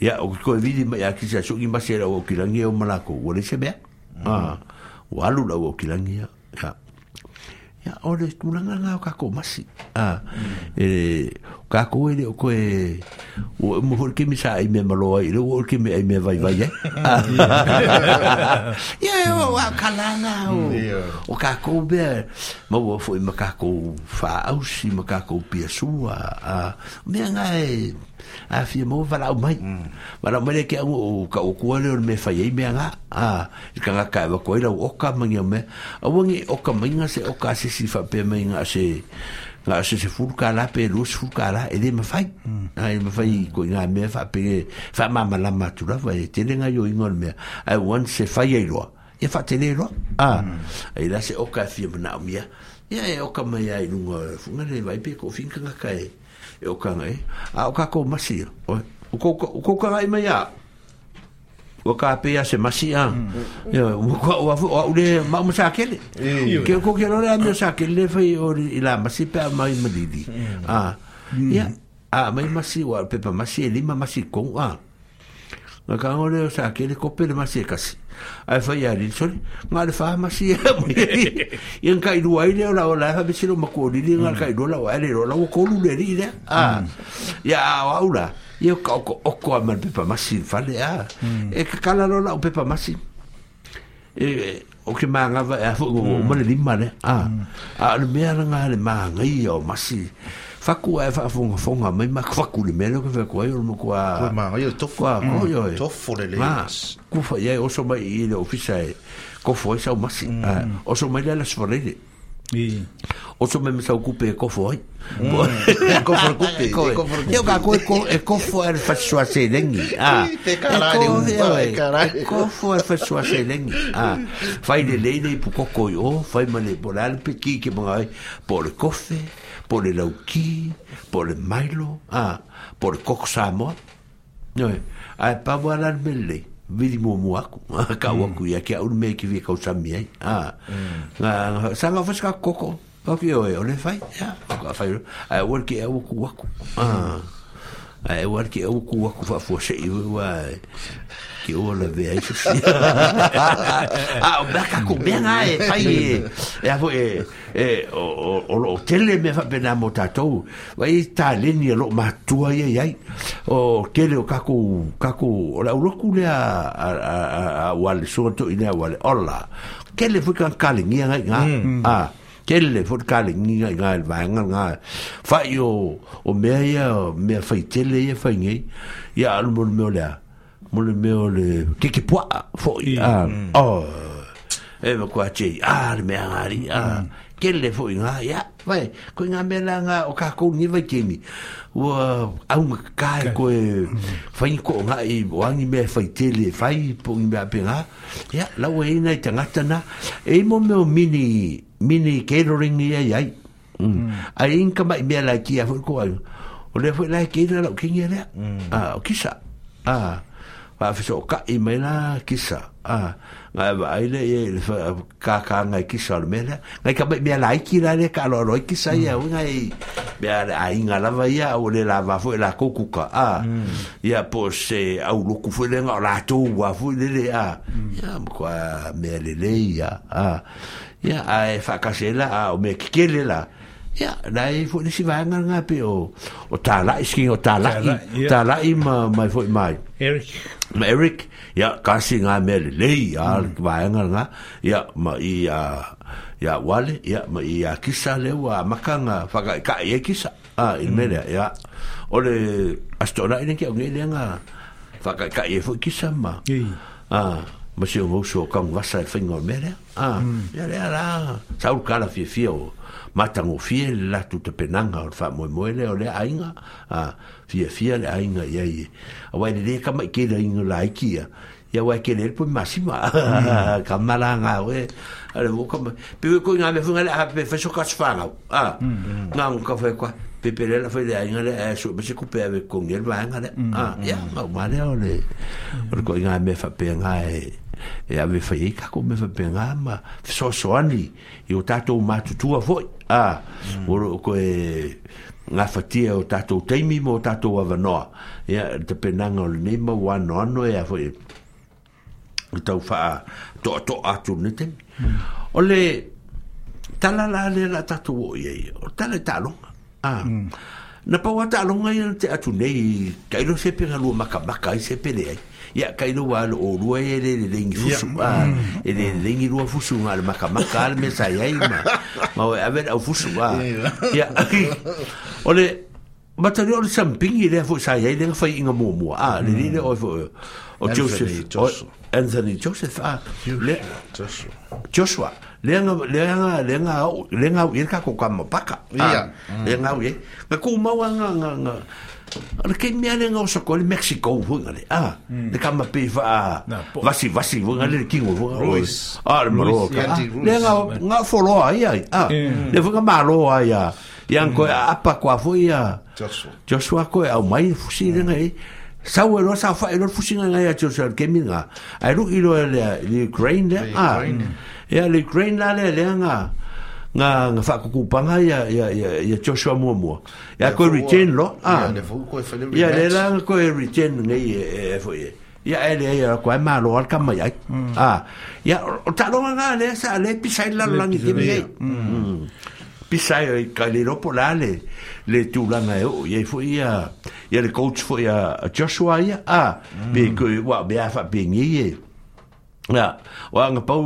ya o ko vidi ma ya kisa so ki masia o ki langi o malako o le se be a ah. walu la o ki langi ya ia ole tulanga nga kako masi a ah, e ele o koe o mo hol ke misa me malo ai o hol ke me ai me vai vai ia ia o a kalanga o o kako be mo o foi ma kako fa au si pia sua a ah. me nga e a fi mo vala o mai mm. vala mai ke o ka o ko le me fa ye me nga a ka ka ka ko ile o ka ma ngi me o wangi o ka ma se o ka se si fa pe me nga se nga se se fu ka la pe lu se fu ka la e de me fa ai me mm. fa mm. ko nga me fa pe fa ma ma la ma tu la va te le yo i me i want se fa ye lo e fa te le lo a e la se o ka fi mo na o mia ia e o ka mai ai lunga funga le vai pe ko fin ka e o kanga e. A o kako masi ya. O kako kanga e mai ya. O ka pe ya se masi ya. O kwa o afu. O le ma o msa kele. Ke o koke lore a msa kele fai o la masi pe a mai malidi. Mm. A. Ya. Mm. A mai masi wa pe pa masi e lima masi kong a. Nga kanga o le o sa kele kope le masi e kasi ai fa ya e ri sori nga le fa ma si yen kai dua ile ola ola la fa bisi lo ma ko nga mm. kai dua la wa le ko lu le ri le ya wa u la yo ko ko o ko ma pe pa ma si fa le a mm. e ka kala lo la pe pa ma si e o ke ma nga va e, a fo mo le li ma le a mm. a le me nga le ma nga i o ma si faku e eh, fa fonga fonga mai ma faku le melo ke fa ko yo mo a ma yo to fa ko yo to fo le ma ku fa ye o so mai ile ofisa e ko fo eh, sa ma mm. eh, o so mai la so le o so mai sa ocupe ko fo ai ko fo ocupe ko fo yo ka ko ko e ko ah. fo er fa so a se lengi ah te caralho caralho ko fo er fa so a se lengi ah fai de lei de pu ko ko yo oh, fai male por pe ki ke por cofe por el Auqui, por el Milo, ah, por eh, ah. Mm. Ah, Coco Samoa. No é? Ai, pa wala mele. Vidi mo mo aku. Ka wa ku ya ki au me ki vi ka ah ai. Ah. faz nga foska koko. que eu oi, ole fai. Ya, ka fai. Eh, ai wal ki au ku aku. Ah. Mm. Ai wal ki au ku aku fa fo ke o la ve ai fi a o ba ka ku ben ai fai e e o o o tele me fa bena mo tato vai ta le ni e lo ma tu ai ai o tele o ka ku o la lo le a a a wal so to ina wal ola ke le fu kan kali ni ai nga a kelle fur kale ni ga ga va nga nga fa yo o me ya me fa tele ye fa ye ya al mo le mo le le ke ke poa fo i mm. a mm. o e me kwa che a le me a a mm. ke le fo i nga ya vai ko nga me la nga o ka ko ni vai ke mi o a un ka ko e i ko nga i o ani me fa i te le fa po i me a pena ya la o e na i tanga tana e mo me mini mini catering ia ia a in ka mai me la ki a fo ko o le fo la ki la o ki ni le o ki ah. pa fiso ka i mai la kisa a nga ba ai le e ka ka nga kisa le mele nga ka be la ki la le ka lo lo kisa ya mm. u nga i be ai nga la va ya o le la va fo la koku ka a ya mm. po se au lo ku fo le nga la to wa fo le le a ya mm. mo kwa me le le ya a ya a e fa ka se la a o me ki e le la Ya, dai fo ni si vanga nga pe o o tala isking o tala i tala i ma mai fo mai. Eric. ma Eric ya kasi nga me le le ya ba mm. nga nga ya ma i ya ya wale ya ma i ya kisa le wa makanga fa ka ka ye kisa a ah, mm. il ya ole astona ile ke ngi le nga fa ka ka ye fo kisa ma ah ma si ngou so kang vasa fingo e mere ya Ah, mm. ya era Saul Cara fiefio. Mata mo fiel la tuta penanga or o ah, le ainga. Ah, fiefio le ainga ye. Awa le ka mai ke le ainga la ikia. Ya wa ke le po masima. Kamala nga we. Ale mo ka pe ko nga me funga le a pe fa shoka tsfanga. Ah. Mm. Nga mo ka fa Pepele la foi de ainga le so be se cupe ave con el vanga le. Mm. Ah, ya, ma vale ole. Por ko nga me fa pe e e ave fai e kako me fai penga ma so so ani e o tato ma tutua foi a mm. o mm. ko e nga fatia o tato teimi mo tato avanoa e a te penanga o le neima o ano ano e a foi e tau faa to a to atu ne teimi mm. o le tala la le la tato o iei o tala e talonga a mm. na pa wata alonga i te atu nei kailo sepe nga lua maka maka i sepe le ai ya kai lo al o rua e le le lengi fusu a e le lengi rua fusu ngal maka maka al me sai ai ma ma o aver au fusu a ia ole matari ole sampingi le fu sai ai le fai inga mo mo a le le o o Joseph Anthony Joseph a le Joshua le nga le nga le nga le nga ir ka ko kam paka ia le nga ye ka ko ma nga nga Ana kei mea le ngau sako le Mexico vunga le. Ah, hmm. le kama pe fa a ah, vasi vasi vunga le kingo vunga. Ruiz. Ah, le maro. Ah, le ngau nga folo ah, hmm. a ia. Ah, le vunga maro a ia. Ian koe apa kua fu ia. Joshua. Joshua koe au mai fusi le ngai. Sao elo sa fa elo fusi nga ngai a Joshua le kemi nga. Ai ru ilo le Ukraine le. Ah, le Ukraine la le le ngai nga nga fa kuku panga ya ya ya ya choshwa mo mo ya ko retain lo ah ya e, e, e, le la ko retain nge e fo ye ya ele ya ko ma lo al kam mm. ya ah ya ta lo nga le sa le pisai la la ni ti nge pisai mm. Mm. ka le ro pola le le tu la nga yo ye fo ya ya le coach fo ya Joshua ya ah be ko wa be fa be ye Ya, wa nga pau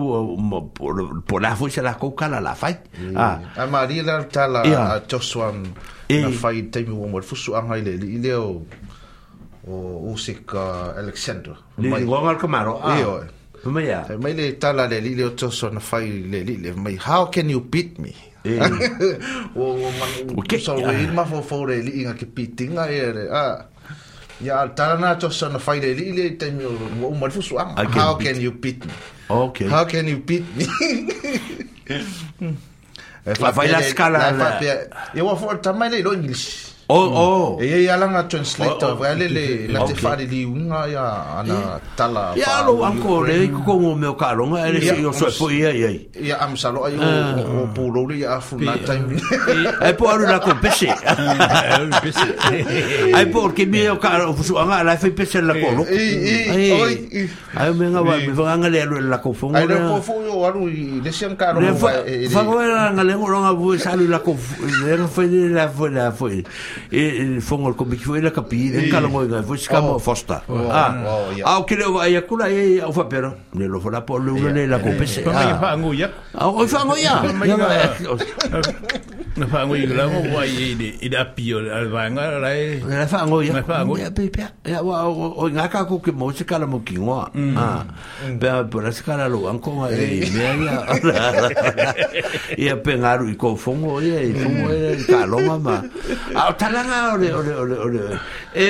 po la foi la ko kala la fai. Ah, a Maria la tala a Joshua na fai temi wo mo fusu anga ile ile o o usik Alexander. Ni ngonga ka maro. Iyo. Tuma ya. Mai le tala le ile o Joshua na fai le ile mai how can you beat me? O o man o so we ma fo fo le ile ke pitinga ere. Ah. Ya tarana to son fai le ile te mi o mo fusu am. Ah, how can you beat me? Okay. How can you beat me? E fa fai la scala. E wa fo tamai le lo English. Oh, mm. oh. oh oh ia ia langa translator vai le la te fare li unga ia ana eh? tala ia lo anko le ko ko me ka lo ele si o so po ia ia ia am salo ai o pulo pu lo le ia fu na time e po aru la compese ai po ke me o ka o anga la fe pese la ko lo ai me nga vai me vanga le lo la ko fu ai lo ko fu o aru le sian ka lo fa fa nga le ngo nga bu sa la ko le fa le la fo e fongo ko mi foi la capire e calo moi foi scamo oh, fosta oh, ah au che le vai a kula e au fa pero ne lo fola por le uno eh, ne la eh, compese eh. ah fa nguia au ah, oh, fa nguia na fa nguia la mo vai e e da pio al vanga la e na fa nguia na fa nguia pe pe ya wa o nga ka ko ke mo se cala mo kinwa mm. ah pe por se cala lo anko e me ya e pe ngaru i ko fongo e fongo e calo mama au ah, talanga ore ore ore ore e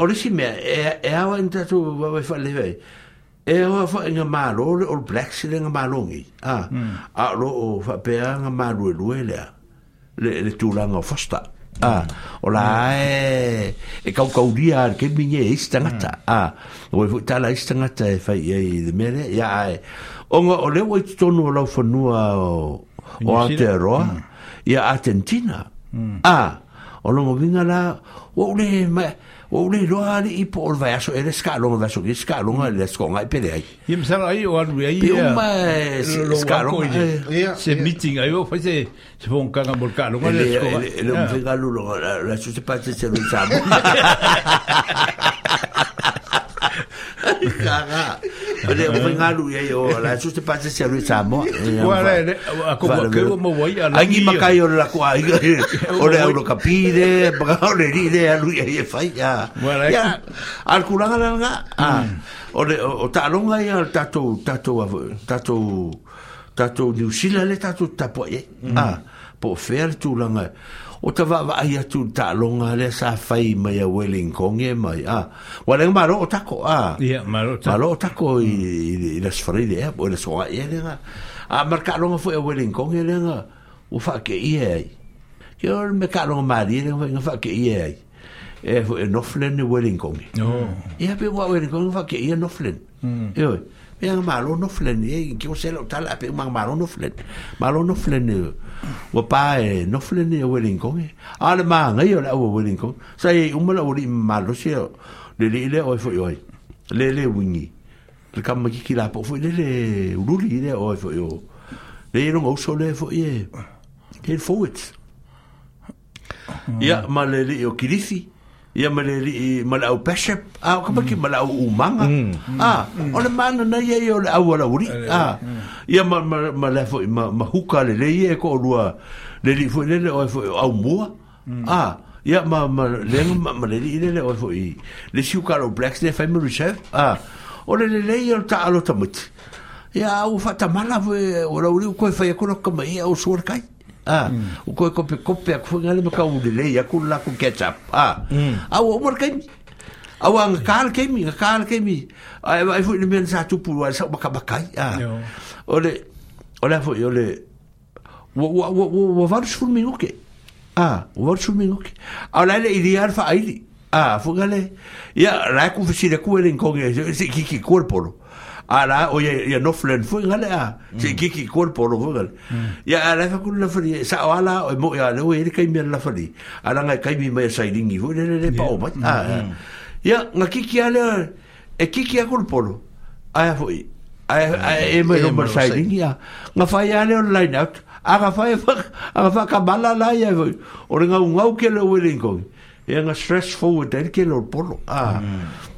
ore si me e e ha un tatu va va fa leve e ha fa nga malo ore ore black si nga malo ngi a hmm. a ro o fa pe nga malo e duele le le tu langa fosta a ola e e ka ka uria ke minye istanga ta hmm. a o vo tala istanga ta e fa ye de mere ya ai onga ole o tonu lo fo nua o o ateroa ya hmm. argentina a o longo vinga la o ule ma o ule loa ali i po o vai aso ele ska longa vai so ki ska longa ele sko ai i msala ai o anu ai pe ma ska se meeting ai o se se fon ka ngam ka longa ele sko ele vinga lu la su se pa se se lu sa Ka ra. Ole nga lu ye yo la su te pa se se lu sa mo. Ole a ko ko ko mo wai a. Ai ma kai ole la kwa. Ole a lo kapide, ba ole ri de a lu ye ye fai ya. Ya. Al kula nga nga. Ole o ta longa ya al tato tato tato tato New Zealand le tato tapo ye. Ah. Po fer tu langa. Ah o te wa wa ai atu ta longa le sa fai mai a welling konge mai a wa le maro o tako a ia maro tako maro o tako i mm. i las fari le o le soa e le a a marka longa fo e welling konge le nga o fa ke i e ai ke o me ka longa mari e le nga fa ke i e ai e fo e noflen e welling konge no e oh. a pe wa welling konge fa ke i mm. noflen e oi Ya malo no flen, ye, ki o selo tala pe mang malo no flen. Malo no flen. Ye. wa pa e no fle ni wedding kong e. ale ma ngai o la o wedding kong sai e umala o li ma lo se le le le o fo yo le le wingi le kam ki ki la po fo le le ruli le o fo yo le e no o so le fo ye ke fo it hmm. ya ma le le o kilisi ia mele ri mele au peshe a o kama mm. ki mele au umanga mm. a mm. o le mana na ia ia o le au ala uri a ia ma ma ma le fo ma ma huka le le ia e, ko lua le li fo le le o e fo au mua a ia ma ma le ma ma le le le o e fo i le si uka lo blacks le fa mele chef a o le le le ia ta alo ta mut ia o fa ta mala fo o la uri ko fa ia ko no kama ia o suor kai ah u ko ko pe ko pe ko ngale ka u le ya ku la ku ketchup ah au mo ka au ang kal ke mi kal ke mi ai ai fu ni men sa tu pu sa baka bakai ah ole ole fu ole wo wo wo wo var shul mi uke ah wo var shul mi uke au la le ideal fa ai ah fu ngale ya la ku fi si le ku le inkonge si ki ki corpo ara o ye ye no flen fu ngale a se mm. kiki kor po lo vogal ya mm. ara fa kul la fali sa ala o mo ya le o ye kai mer la fali ara ngai kai mi mai sai dingi vo le le pa o ba ya ya ki kiki ala e kiki a kor po lo a ya fu a e mo e mo sai dingi ya nga fa ya le online out a ga fa a fa ka bala la ya vo o le nga un au ke le o le ngoi e nga stressful de ke lo po lo a ah.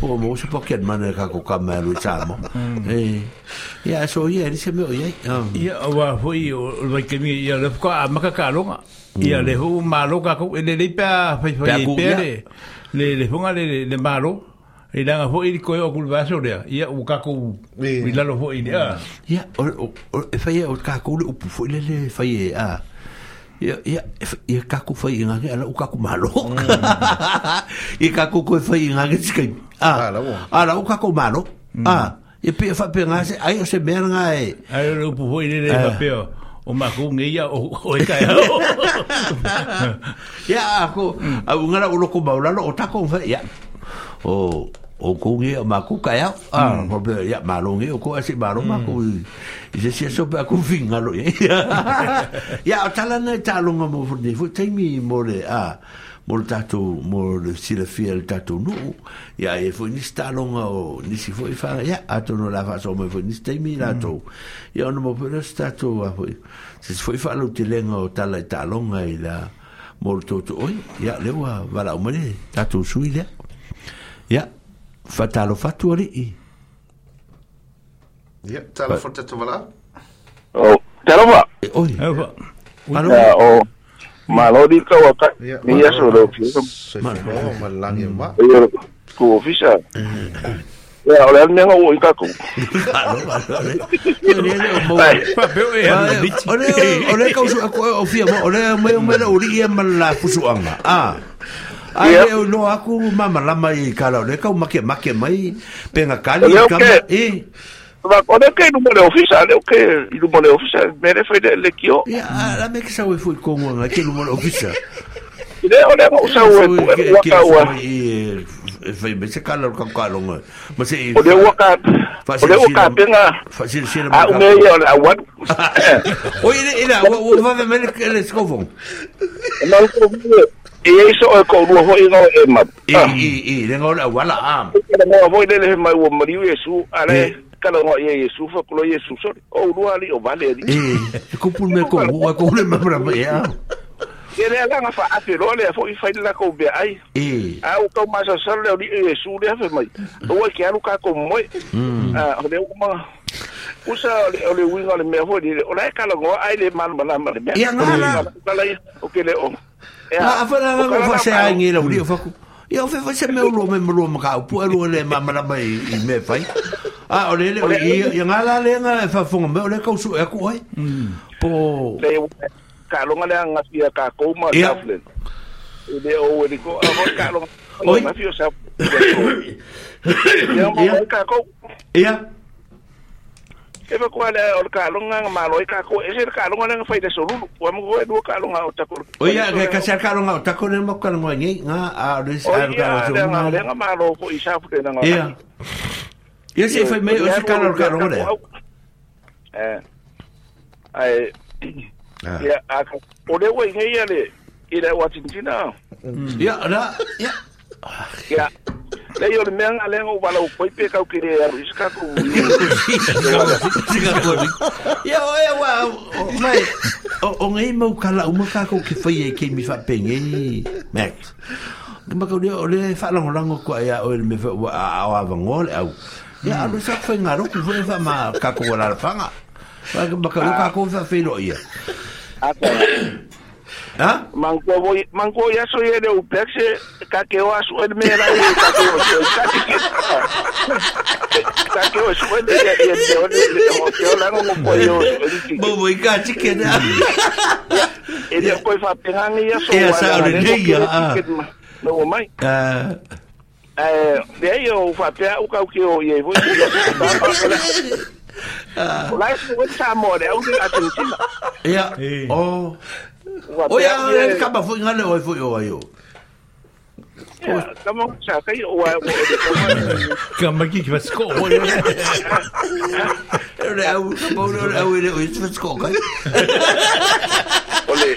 po mo se po ken mane ka ko ka mer e ya so ye ni se me ye ya wa fo i o le um. ke mi ya le ko a ma ka mm. ka lo nga ya le ho ma lo ka ko le le pa pa i pe le le le ponga le le ma lo e la nga fo i ko o ku va so le ya u ka ko i la lo fo i ya ya o e fa ye o ka ko le u fo le le fa ye a ia ia ia ka ku fai nga ke ala uka malo mm. ia ka ku fai nga ke ah Ana uka ku malo mm. ah ia pe fa pe nga se ai se mer nga e ai lu pu foi ni ni pe o o ma nge ia o o e ka mm. o ia ko u nga la o ta ku fa ia o ko ngi o ma ku ka ya a ko be hmm. e eh? ya ma lo ngi o ko asi ba ro ma ku i se se so pa ku fin a lo ya ya ta na ta lo ngo mo fu de fu te mi mo le a mo ta to mo le si le fiel ta to no ya e fu ni sta lo ngo ni si fu fa ya a to no la fa so mo e fu ni sta mi hmm. la to ya no mo pe le sta to a fu se fu fa lo te le ngo ta la e ta lo ngo i la mo to to oi ya le wa va la mo le ta to su ya ya fatalo fatu ali ya tala fata tawala oh taroma oh yeah. Malo. o malo di ka waka ni ya so do fi malo malang ya ma yo ofisa Ya, oleh ni ngau ika ko. Oleh kau su aku ofia ma oleh me me uri ia mala Ah. ai eu no aku mama lama i kala le ka make make mai penga kali ka e va quando que no mole official eu que no mole official mere foi de le kio ya la me que sa we foi como que no mole official Ile ole mo sa we wa ka wa foi me se kala ka kala ngo mas e ole wa ka ole wa ka penga fasil sira ma ka me yo la wa o ile ile wa va me le skofon não e e so e ko ruho e i ngau e map e e e le ngau la wala am le mo voi le he mai o mari yesu ale kala ngau ye yesu fa ko yesu so o ruha li o vale li e ko pul me ko o ko le ma bra ya e le langa fa a fe role fo i fai la ko be ai e a o ko ma sa sar le yesu le fa mai o ke alu ka ko moi hmm. a ah, o le ma usa o le winga le me fo di o kala ngau ai le man bala ma le ngala o le o Ma afara na lo fa se ai ngira uri fa ku. Ya fa fa se me lo me lo ma ka pu lo le ma ma ma i me fai. A o le i i nga la le nga fa fu me e mm. le ka su e ku ai. Po le ka lo nga le nga si ka ko ma ka flen. I le o le ko a mo ka lo. Oi. Ya mo ka ko. Ya. e va kuala o ka longa ma lo ka ko e ka longa nga faida solulu o mo go edu ka longa o ta ko o ia ke ka ser ka longa o ta ko ne mo ka mo ni nga a do sa ka o ma le nga ma lo ko isa fu te nga ia ia se foi meio esse cara o cara ora eh ai ia a o le wei ngai ia le ia eh. ah. wa tintina ia na ia ia Lei ole mea ngā lenga o wala o koi pe kau kere aru isu kako Tika kori Ia oe wa Mai O ngai mau kala uma kako ke fai e ke mi fa pengi Mek Kima kau lia ole fa lango lango kua ia oe me fa ua au Ia alu sa kua ngaro ku fune fa ma kako wala rafanga Kima kau lia ah. kako fa fe lo ia ah, Ha? Mankovo manko ya so yele upekse kake wa so el mera yi kake o so kake kake o so el ya ya de o le mo que o lango mo pollo bo bo ka chiquena ya o e vou lá isso é amor é o 我呀，干嘛扶你呢？我扶你哟，我哟。哎呀，咱们啥时候又歪？干嘛去？去莫斯科？来，我包了，来回来回莫斯科去。我嘞。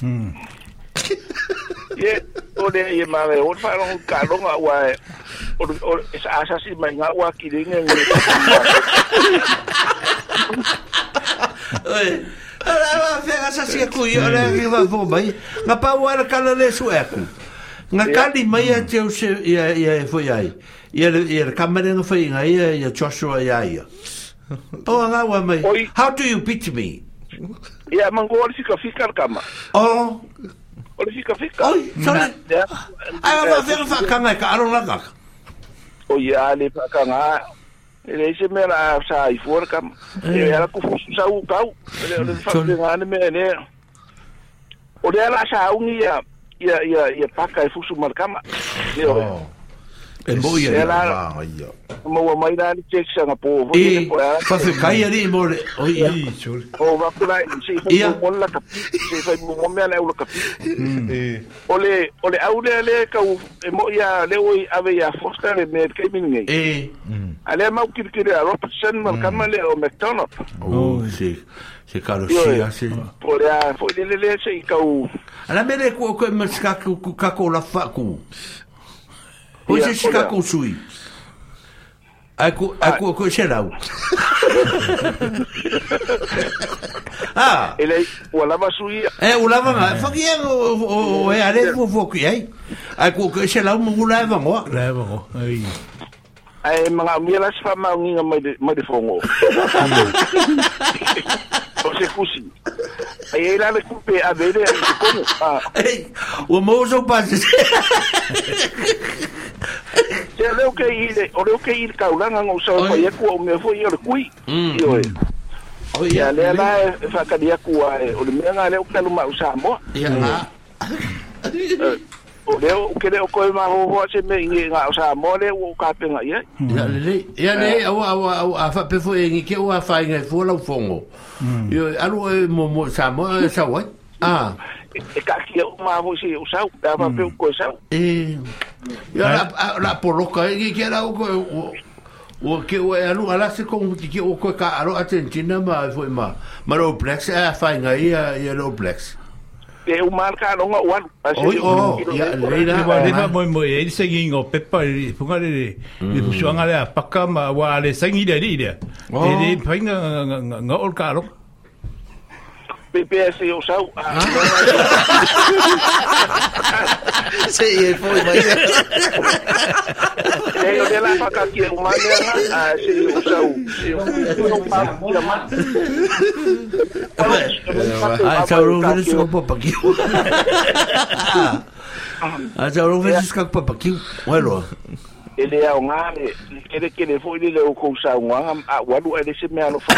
Hmm. ye ole ye mame o fa ron kalo nga wa e, o o esa asa si ma nga wa ki ringe ngi oi ala va fer asa si e ku yo le ri hmm. va bo mai na pa wa ka la le su eku na ka li mai a teu se ya ya e fo ya i ya ya ka me nga fa nga ya ya Joshua ya ya Oh, that one, mate. How do you beat me? ia mangol fika fika kama oh Ole fika fika. Oi, sala. Ai, ma vera fa kanga ka aron la ka. O ia le fa kanga. Ele se me la sa i for kam. Ele era eh. ku fusu sa u kau. Ele le fa de ngane me ne. O le sa u ia ia ia ia paka i e fusu mar kama. Ne o. Oh e moi ai ia mo mai la ni check sa nga po e fa se kai ari mo le o i chul o va kula si fa mo la ka si fa mo mo mea le ka o le au le le ka u e mo ia le o i ave ia fosta le me ke min ngai e ale ma ki ki le robertson ma ka ma le o mcdonald o si se karo si asi po le fo le le se i ka u ala me le ko ko ma ska ku ka ko la fa ku É a co ah. co, aku aku xerau. ah. Ele o lava sui. É, o lava ma. Faki é o o é ale fo o ki ai. Aku ku xerau mu o mo. Lava mo. Ai. Ai mga mira sa mga nginga mai mai fongo. consecusi. Ai era le kupe a vele a se Ei, o mozo passa. Se leo ke ile, o leo ke ile kaulanga ngau sa o ia o meu foi ia kui. Hum, e. O ia le la e fa kadia ku a o le mea o kalu ma usamo. o leo o kere o koe maho ho se me inge nga o sa mo le o ka pe nga ye ya mm. le ya le o a o a a fa pe fo e nge ke o a fa nge fo la fongo yo a lo mo mo sa mo e sa wa e, Ah. e ka ki o ma ho se o sa o da ma mm. pe o ko sa e ya eh. la la po lo ka e nge ke la o ko o ke o e a lo ala se kon ki ke o ko ka a lo a ma fo ma ma lo plex a fa nge ya ya lo plex te o mar ka ronga wan oi o ya leira wa leira mo mo e sengi ngo pepa e punga le le pusuanga le paka ma wa le sengi le le le painga nga nga ol ka ronga PPS eu sou. Ah. Sì, poi ma... Lei non è la faca é è é umana, ah, sì, io so. Io non parlo di ma... Ah, ciao, non vedo su un po' perché... Ah, ciao, non vedo su un po' perché... Quello... ele ao ngā le kere kere fo ile o ko sa ngā a walu ele se me ano fa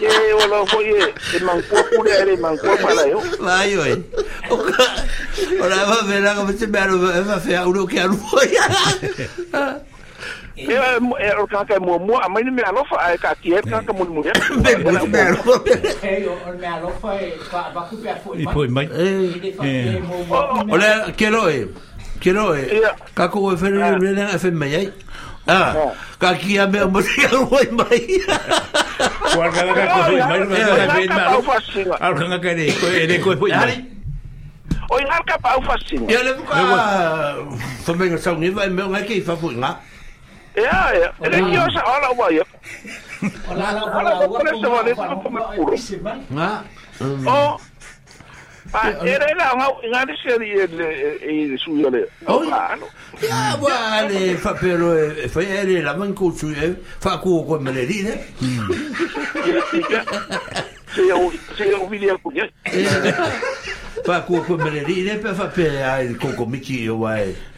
ye wala fo ye e man ko pure ele man ko pala yo vai oi ora va vera ka se me ano va fe uno ke ano e e o ka ka mo mo a mai me ano fa ka ki e ka ka mo mo e me ano e o me ano fa va ku pe fo mai e ora ke lo e Ke no e. Ka ko e where e rena e whemei ai. Ah, ka kia mea mori a roi mai. Kua ka ka ko o mai roi mai roi mai roi mai roi mai roi mai roi mai roi O ingar ka pa ufasinga. Ia lewu ka... Whamenga saungi vai meo ngai kei whapu inga. Ia, ia. Ele ki osa ala ua ia. Ala ua kore se wane tuku pumipuro. Nga? O, Ma ah, e fa però e fa ere e e, e la manco su e fa cu con me le dire. Se eu vi ali a Fa cu con me le dire per fa per il cocomichio vai.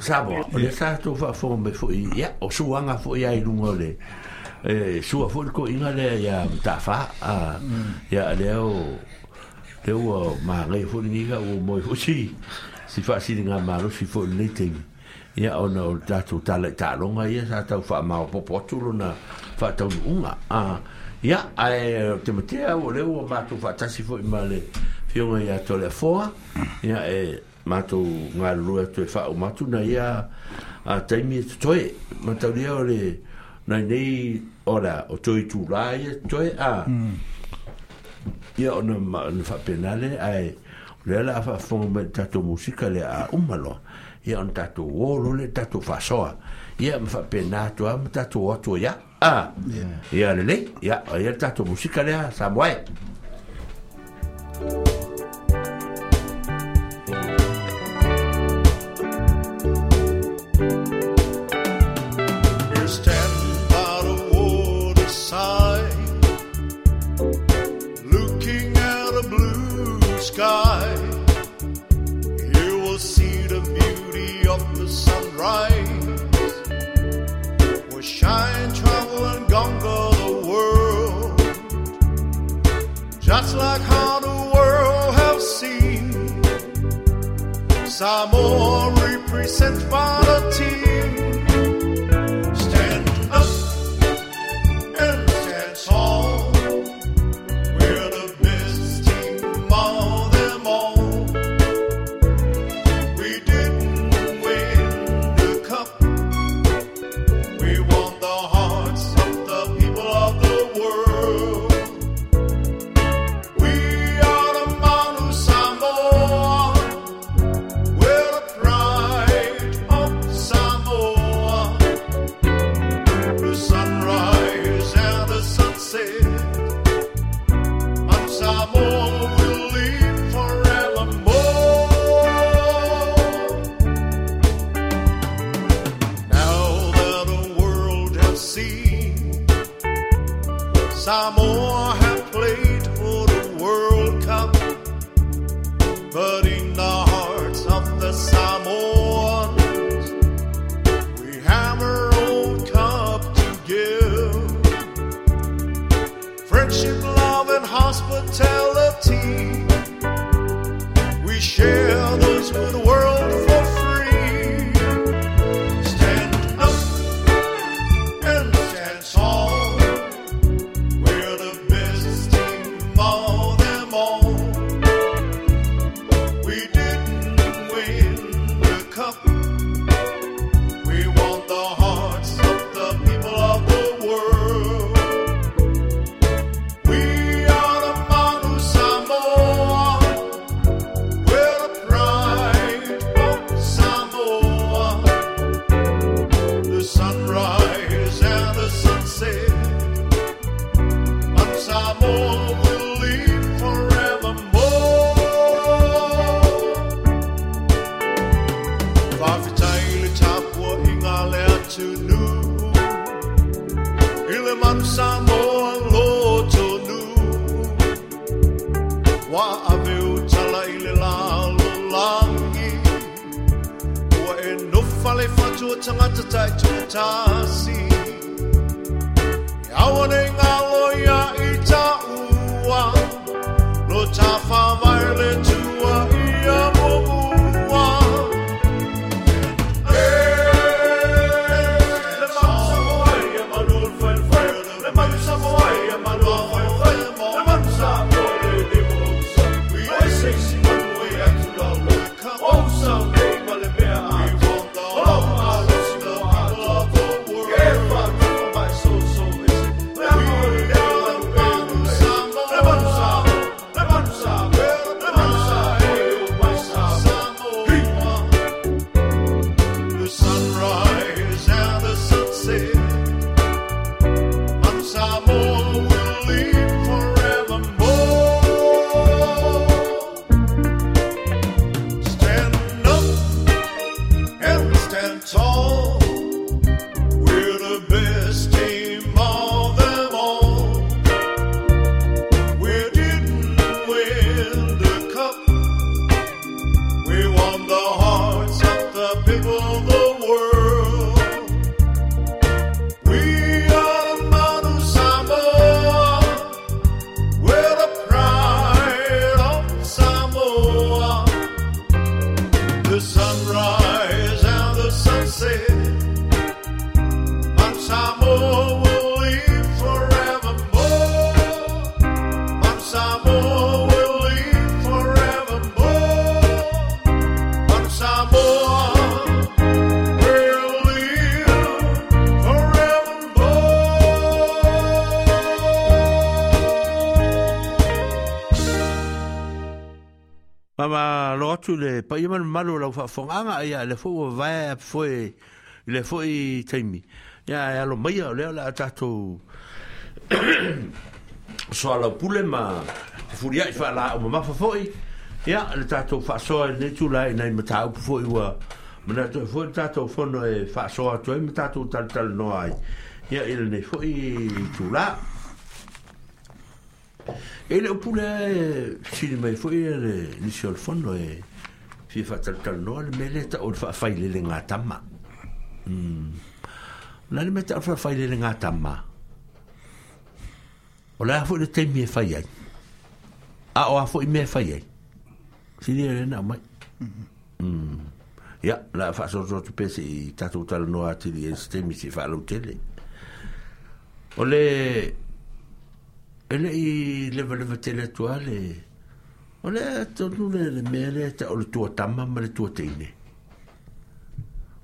Sabo, o le sa tu fa fo me fo ya o su anga fo ya ilu ngole. Eh su fo ko inga le ya ta fa a mm. ya le o le o ma re fo ni ga o mo fo si. Si fa si nga ma lo si fo le te. Ya o no ta tu ta le ta lo nga ya sa ta fa ma o po tu lo na fa ta unga a ya a e, te mate o le o ma tu fa ta si fo ma le. Fiona ya tole foa, ya e matu nga lua tu e fa o matu na ia a taimi e toi ma tau lia ore na nei ora o toi tu lai e toi a hmm. ia o na fa penale ai le la fa fong me tato musika le a umalo ia on tato wolo le tato fa soa ia ma fa penato am tato watu ya a ia le le ia ia tato musika le a samuai Thank you. sky, you will see the beauty of the sunrise. we shine, travel, and conquer the world, just like how the world has seen. Samoa represents my atu ah, le pa mal mal malo lau fa fonga ia le fo va foi le foi taimi ya ia lo mai le la tato so ala pule ma furia i fa la o ma fa foi ya le tato fa so le tu la nei mata u foi wa mana to foi tato fono e fa so atu e tu tal tal no ai ia il nei foi tu la e le pule si mai foi le ni sol fono e fi fa tal tal no le meleta o fa fa ile nga tama mm na le meta fa fa ile nga tama o la fo le te mi fa ye a o a fo me fa ye si le na mai mm ya la fa so so tu pese i ta tu tal no ati le ste mi si fa lo tele o le ele i le le le tele toile O le tonu le le mea le ta o le tua le tua teine.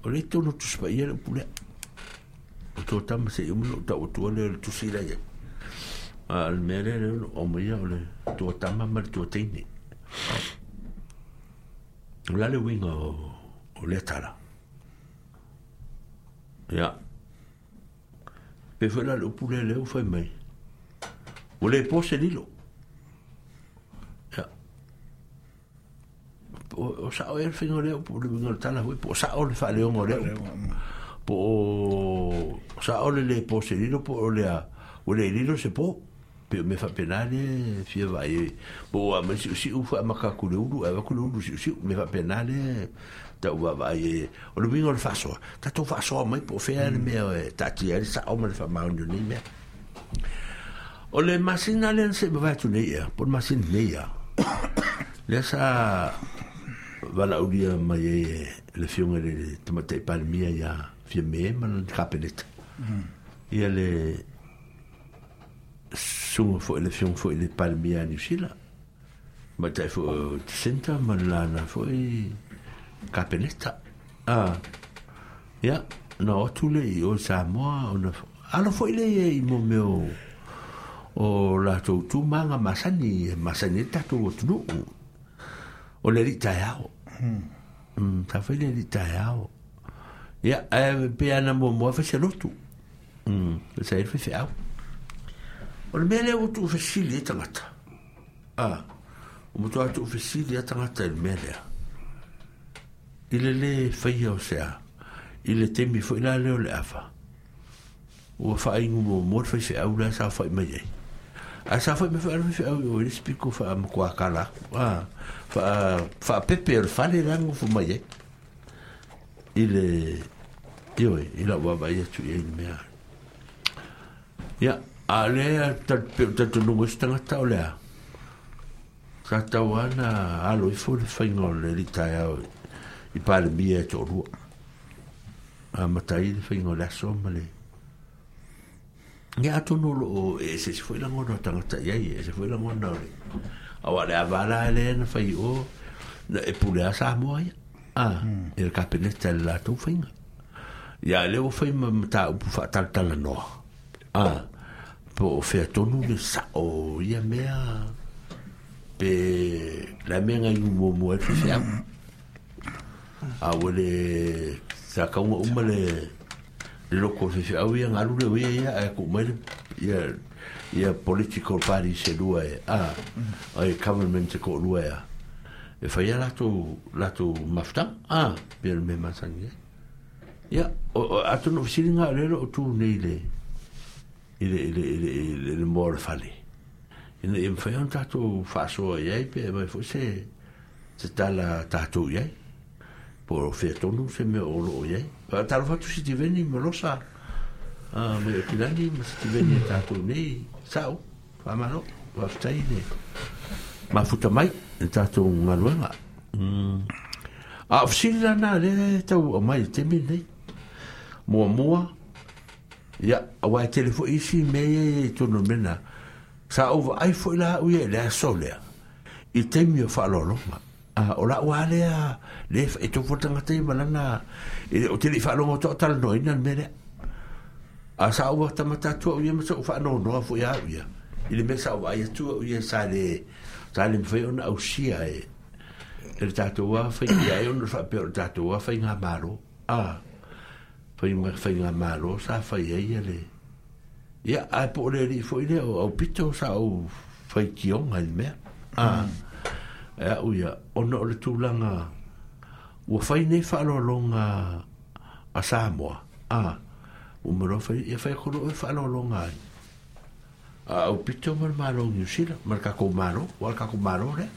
O le tonu tu spa ia le pule. O tua tama se iumu ta o tua le tu si la ia. A le mea le le o mea ia o le tua tama le tua teine. O la le winga o, o le tala. Ia. Pe fela le pule le ufai mai. O le e pose lilo. o sa o e fin o leo po le vingol tana hui po sa o le fa le o leo mm. po o sa o le le po se lino po o le a o le lino se po pe me fa penale fie va e po a me si si u fa ma ka kule ulu e va kule ulu si si me fa penale ta u va va e o le vingol fa so ta to fa so ma po fe a le mm. me e, ta ti a sa o me fa ma o ni me o le masina le se va tu ne ya po masina ne ya le sa wala ulia mai e le le e palmia ia fia me mm. il le sunga fo le film fo e le palmia ni mais ma de fo senta là, lana fo e ah ia tu le o fo le e meu o la tout manga masani masani e tatu o tunu o le ri tai Hmm. Hmm, ta fai le ta ya o ya e pe ana mo mo fa se lotu mm se fa o le mele o tu fa si le ta ta a o mo tu tu fa si le ta ta le mele ile le fa ya o se a ile te mi fo ina le o le afa o fa ingu mo mo fa se a u sa fa mai a sa fa me fa me fa e. e o le spiko fa am kwa kala wa fa fa pepe le fa le rango fo maye il e yo il a wa ba ye tu il me ya ale ta ta tu no sta nga ta ole ka ta wa na a lo fo le fa ngol le li ta ya i pa le bia to ru a mata i le fa ngol le ni atu no lo e se se foi la ngono ta ta ye e se foi la ngono le a wa le avala e le na fai o na e pou le a sa mo ya a e ka pe le tel la tu fin ya le e o fai ma ta u fa ta ta la no a po fe to no le sa o ya me a pe la me nga yu mo mo e fi se a wa le sa ka o le le loko fe fe oui yang le we ya a ku mer ya ya political party se lua e a a government ko lua ya e fa ya lato lato mafta ah per me ma sang ya ya a tu no si nga le lo tu ne le ile ile ile ile le mor fali in in fa yon tato fa so ya pe ma fo se se tala tato ya por fe tonu se me o lo Tāro fatu si te veni me losa. Ah, me o kilani, ma si te veni e tātou nei. Sao, whamano, wafutai nei. Ma futa mai, e tātou ngaruanga. Mm. A fusiri rana, le tau o mai te mi nei. Mua mua. Ia, awa e telefo isi me e, e tono mena. Sa o wa ai fo ila uye le aso lea. I te mi o wha lo lo ma. O la ua lea, le e tō fotanga te malana. Ia, e o te li whanonga tō tala noi nan mere. A sa ua ta mata tua uia ma sa u whanonga noa fu ia e le me sa ua ia tua uia sa le sa le mwhai ona au sia e. E le tato ua fa ia e ona fa peo le tato ua whai ngā maro. A. Whai ngā fa ngā maro sa fa ia e ia le. Ia a po le li fu ia o au pito sa au whai kionga i mea. A. Mm. Ea uia. Ona o le tūlanga ua fai nei faaloaloga a samoa a ua maloa fai ia faiakolo e faaloaloga ai a aupito ma le malo niusila ma le kakou malo ua le kakou malo lea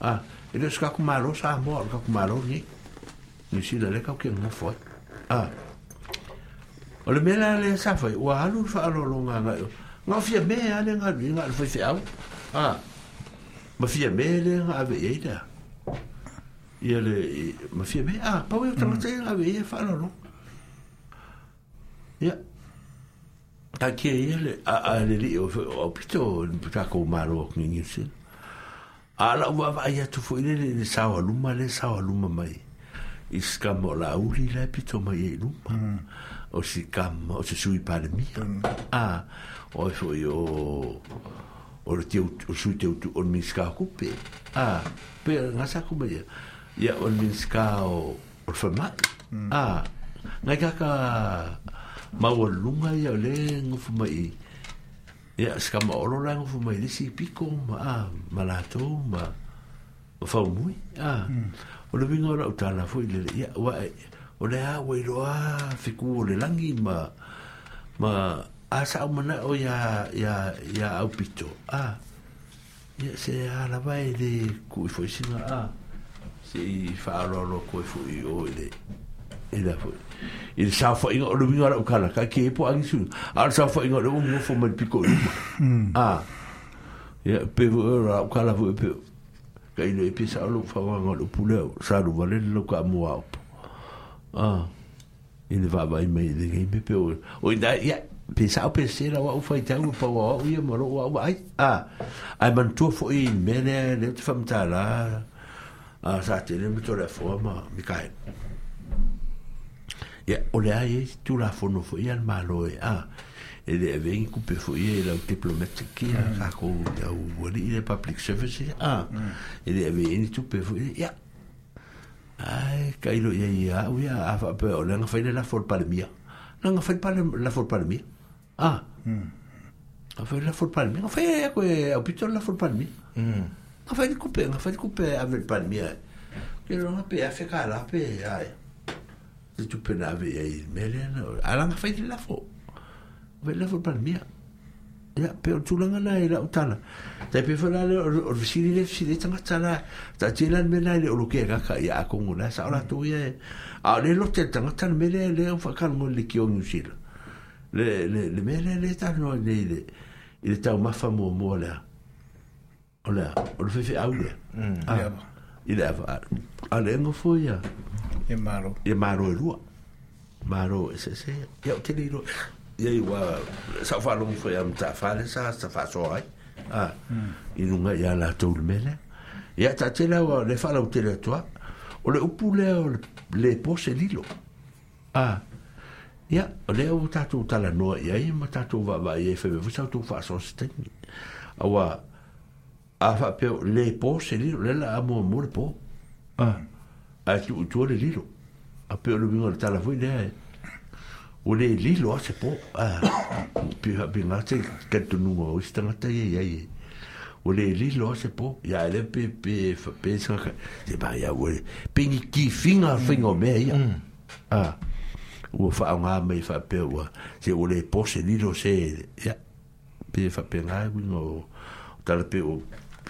a e le so kakou malo samoa ole kakou malo ni niusila le kia ai a o le mea la sa fai ua alu le faaloaloga aga gaofia mea le galui gale faifeau a ma fia mea lea gaaveiai lea ia le mafia me ah, mm. e a pau eu tanga tei ngā vei e whanau no ia ta kia ia le a a le li o pito ta kou maro o kini ngisi a la ua vai atu fu ile le sawa luma le sawa luma mai i skam o la uri le pito mai e luma mm. o si kam o se sui pare mia mm. a o e fui o o le tiu o sui tiu o le miska kupe a pe ngasa kupe ia ya o linska o o whamaki. Ah, ngai kaka maua lunga ia ya o le ngufu mai ia ya, skama olo la i mai lisi piko ma a ah, malato ma o whaumui. Ah, hmm. o le winga ya, ora utala fo i le ia wa eh, o le a wairoa fiku o le langi ma ma asa au mana o ya ya ya au pito ah ya se ala vai de ku foi singa ah si whaaroro koe fui o ele e la foi e sa fa inga o luminga o kala ka ke po angi su a sa fa inga o mo fo mal pico ah ya pe ora o kala fo pe ka ilo e pisa o fa wa ngalo pule sa lu vale lo ka mo au ah ele va vai me de game pe o o da ya pisa o pese la o fa tau pa wa o ia mo o ai ah ai man tu fo in mele le famtala a ah, sa te ne mito le fo ma mi kai ya ole ai e tu la fo no fo ya ma lo e a e de ven ku pe fo ye la diplomatic ki a mm. ka ko ya u wori le public service e, a mm. e de ven tu pe fo ya e, ai kai lo ye ya u ya a fa pe ole nga fa ile la for palmia la nga fa ile la for palmia a a fa ile la for palmia fa ya ko e o pito la for palmia mm nga fai kupe nga fai kupe avel pan mia ke ro nga pe afe ka la pe ai le tu pe na ve ai mele na ala nga fai la fo ve la fo pan mia ya e pe tu la nga la ila utala ta pe fo la ro si ni le si le tanga tala ta ti la me na le ro ke ga ka ya ko ngula sa ora mm. tu ye a le lo te tanga tala mele le fo ka ngo le ki o ni si le le le mele le ta no le le ile tau mafa mo mo le le ole ole fe fe au le mm ile ah, ava ale no fo ya e maro e maro e rua maro e se se ya te diro ya iwa sa fa lo fo ya mta fa le sa sa fa so ai ah, mm. a i nu nga ya la tou le mele ya ta te la wa le fa la te le toa ole upu le le po ah, se lilo a ya ole o ta tu ta la no ya i ma ta tu va va ye fe fe sa tu fa so se te Awa, a ah, fa pe le po se li le la amo mo le po ah a ah, tu tu le lilo a ah, pe lo bingo ta la foi le o le lilo se po ah pe ha bin ate ke tu nu o sta ngata ye ye o le lilo se po ya le pe pe fa pe sa se ba ya o pe ni ki finga finga me ya ah o fa nga me fa pe o se o le po se lilo se ya pe fa pe nga bingo tala pe o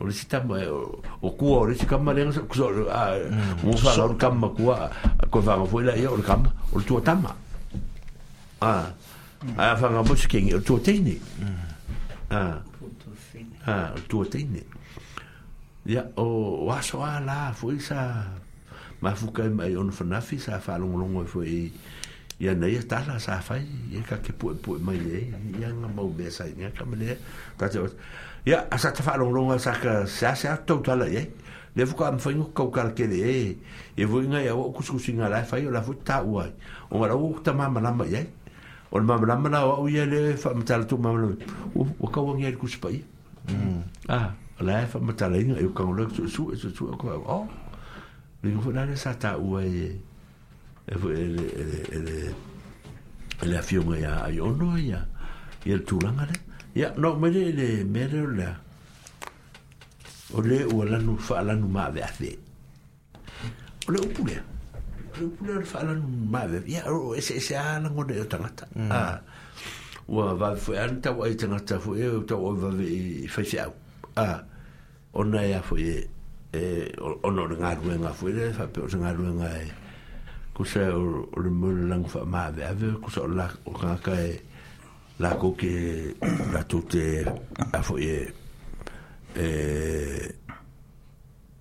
o le sita mai e, o kua o le sita mai lenga o kusau a o fa o kam ma kua ko fa ma foila ia o le kam o le tua tama a mm. a mm. a fa ma mo se kengi o tua teine a a o tua teine ia o waso a la foi sa ma fuka mai on fa nafi sa fa longo longo e foi ia nei e tala sa fai ia ka ke pu pu mai ia nga mau besa ia ka mele tatoe ya asa ta falo longa sa ka sa sa total ye le fuka am fengo ka ka ke le e e vo nga ya o kusku singa la fa yo la futa wa o ma o ta mama la ma ye o ma mama la ma la o ye le fa ma tal tu mama o o ka wa nga ku spa ye ah la fa ma tal nga yo ka lo su su su su ko o le fu na sa ta wa ye e vo le le le le la fiume ya ayono ya il tulanga le Ya, no, mere le, mere le. O le ua lanu fa lanu ma ve ate. O le upule. O le upule le fa lanu ma ve. Ya, o ese ese a lango de o tangata. Mm. Ah. Ua va fu e anta wa e tangata fu e o ta o va ve e, i fa se au. Ah. O na ea fu e. E, o no le ngaru e nga fu e le fa pe o se ngaru e nga e. Kusa o le mwere lango fa ma ve ave. Kusa o la o kaka e. Kusa o la o kaka e. La ke la te a foie e,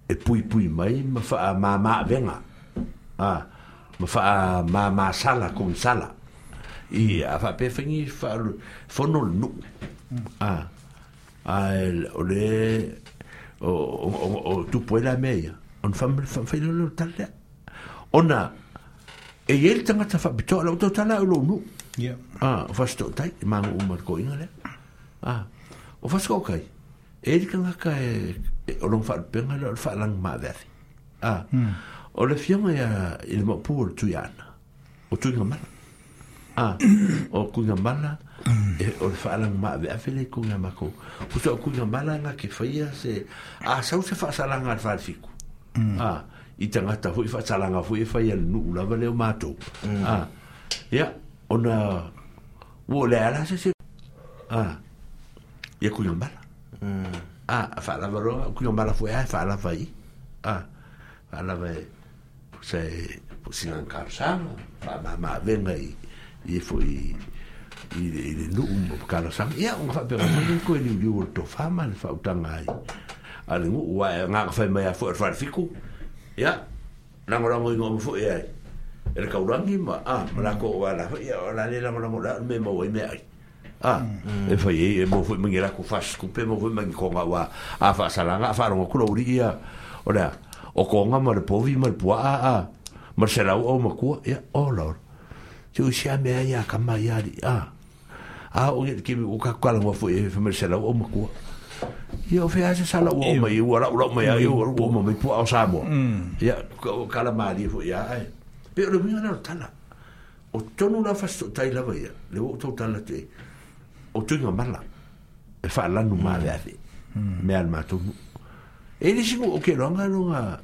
e pui pui mai ma fa ma ma venga ah, a ma ma ma sala con sala i a wha pe whingi wha whono nu a ah, a el ole o o tu puela meia on fam fam fam no tal ona e el tanga ta fa la to tala lo nu Yeah. Ah, fast to tai mang um mar koina le. Ah. O fast ko kai. Ed kan ka e o long fat pen ala fa lang ma Ah. O le fiamo ya il mo pour tu yan. O tu ngam. Ah. o ku ngam la. E o fa lang ma ve afele ku ngam ko. O so ku ngam la na ke faia se a ah, sa u se fa sa lang al fiku. Hmm. Ah. I tanga ta fu fa sa lang fu e faia nu la vale o mato. Hmm. Ah. Ya. Yeah ona wo le ala se se a ye ku yon bala a fa la valo ku yon bala fue a fa la vai a fa la vai se pusi an ka sa fa ma ma venga i i foi i i le nu un po ka sa ya un fa pe ma ko ni yu to fa ma le fa uta ngai a le ngu wa nga fa ma ya fo fa fiku ya Nangorangu ingo mfu iai. e le kaurangi ma a ma la ko wa la fa ia la le la ma la me mo e me ai a e fa e mo fu me la ko fa scupe mo fu me ko nga wa a fa salanga fa ro ko uri ia ora o ko nga ma le povi ma le poa a a ma se la o ma ko ia o lor ti u sia me ya ka ma ia di a a o ke u ka kala mo fu e fa ma se la o ma ko ia o fea se sala ua o mai ua lau lau mai a ia ua ua mai pua o sa mo ia kala maa li fu ia ai pe o le minga na tala o tonu la fa so tai lava ia le o tau tala te o no mala e fa lanu ma le ave me al matomu e le siku o ke longa longa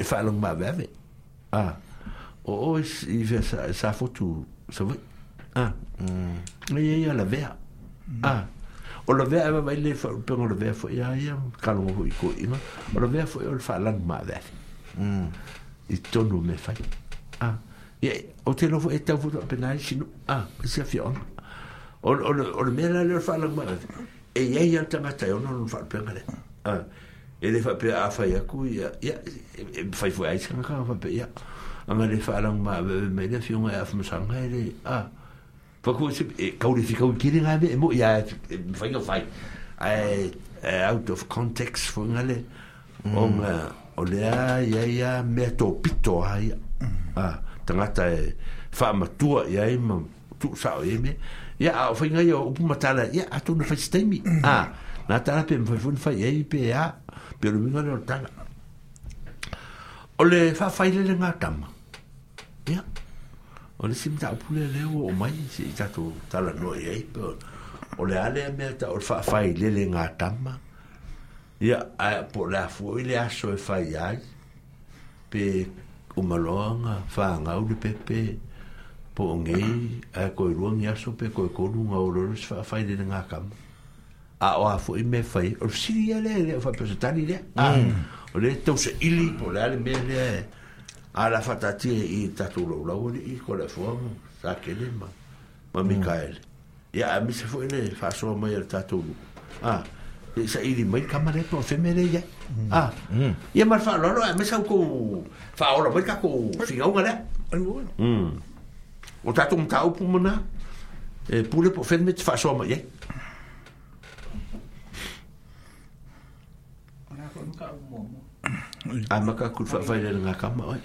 e fa longa ma ave ah o o i ve sa sa fotu sa vai ah mm. ia ia la vea mm. ah o lo vea eva vai le fa pe o la vea fo ia ia kalongo hoi ko ina o la vea fo o fa lanu ma le ave i tonu me fai. Ah. Ia, o te lofo e tau futa pe nai sinu. Ah, e sia fion. O le mea nai leo fai lang mara. E iei al tangata, ono non fai pe ngare. Ah. E le fai pe a fai aku, ia, ia, e fai e fai aiz kanga kanga fai pe, ia. Anga le fai lang mara, bebe me le fion e afu msanga, e le, ah. Fai kua se, e kauri fi kauri kiri ngai me, e mo, ia, e fai ngai fai. Ai, e out of context, fai ngale, mm. onga, mm o le ai ai a mea tō pito ai mm. ah, tangata e whaamatua i ai ma tu sao e me ia a o whainga ia upu matala ia atu na whaisi mm. ah, na tala pe mwhai fun fai ai pe a pe o mingare o tala o le whawhaile le ngā tama ia o le simta upu le leo o mai se i tato tala no e ai pe ale le alea mea ta o le whawhaile le ngā tama ia ia ae po le afua i le aso e fai ai pe umaloaga fagau le pepe po o gei ae koe ruagi aso pe koe koluga o lole se faafai lele gakama a o afoʻi me fai o le sili ia lea lea o faapesatali lea mm. o le tausaʻili po lea le mea lea a la faatatia i tatou laulau alii ko le afuaga sakele ma ma mm. mikaele ia a mise foʻi le faasoa mai a le tatou luu a ah. e sa i di mai kamare po fe mere ya ah ia mar fa lo lo me sa ko fa ora mai ka ko fi au ngale mm o ta tum tau pu mana e pure po fe me fa so ma ya Ah, maka kul fa fa le nga kama oi.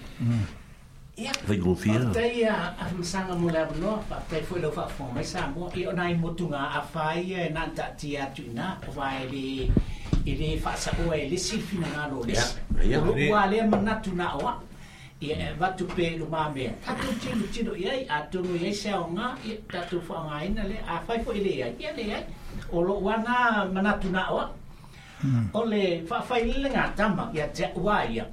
Vai go fia. Tai a a msanga mo la no pa fa i ona i motunga a fai eh, na ta a tu na vai le i le fa sa o e le si fina na lo le. Ya. ya, ya. Wa le mana tu na wa. I e tu pe ma me. Ta tu ti ti do a nga i ta tu nga ina le a i ya. Ya O lo wa na mana na O hmm. le nga ya te ya.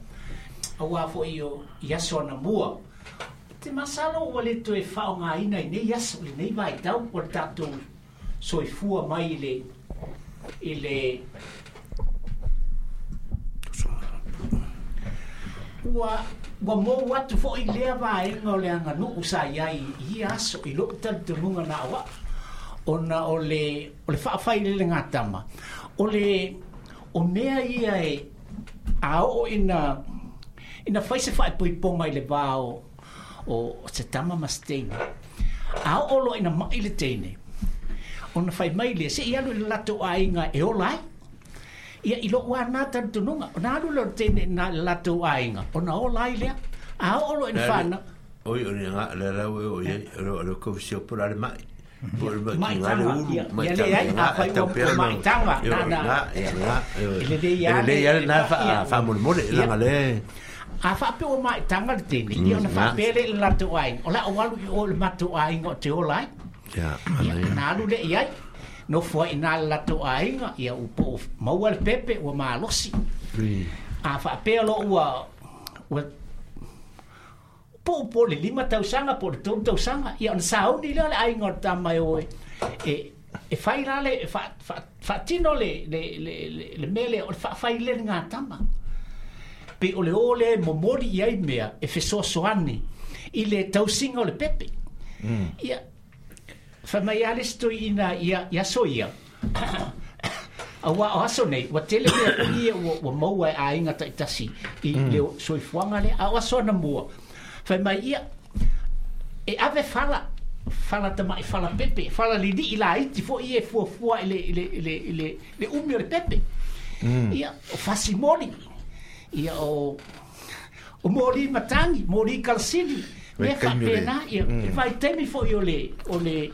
aua fo i o i aso ana mua te masalo ua le to e faaogāina i nei aso i nei vaitau o le tatou soifua mai i le i le ua ua mou atu foʻi lea vaega o le aganuu sa iai ia aso i loʻu talitonuga na auaʻa ona o le o le faafai le legatama o le o mea ia e aoo ina ina o se fai pui ponga o, o A olo ina mai ...o mai le, se ya la lato a inga e olai i lo en nā tanu le na a inga. la A olo en Oi, le rau la oi, oi, ko le mai. la mhm. mai ta le ya le ya na fa fa la le a fa pe o ma tanga de ni ni ona fa pe le la to ai ola o walu o le ma to ai ngo te ola ya ala ya na lu le ya no fo ina la to ai ngo ya u po ma wal pepe o ma lo si a fa pe lo u a o po po le lima tau sanga po le tom tau sanga ya on sa ni le ai ngo ta mai o e e fai rale fa fa fa tino le le le le mele o fa fai le nga tama pe ole ole momori ai mea e fe soa soani i le tau singa le pepe mm. ia fa mai ale sto ina ia ia a wa a so nei wa tele me o ia wa, e wa mau ai ainga ta tasi i mm. le soi fuanga le a wa so na mua fa mai ia e ave fala fala te mai fala pepe fala li di ila i ti fo i e fo fo le le le le le le umio le pepe mm. ia fasimoni ia o o mori matangi mori kalsini me ka pena ia mm. E vai temi fo io le o le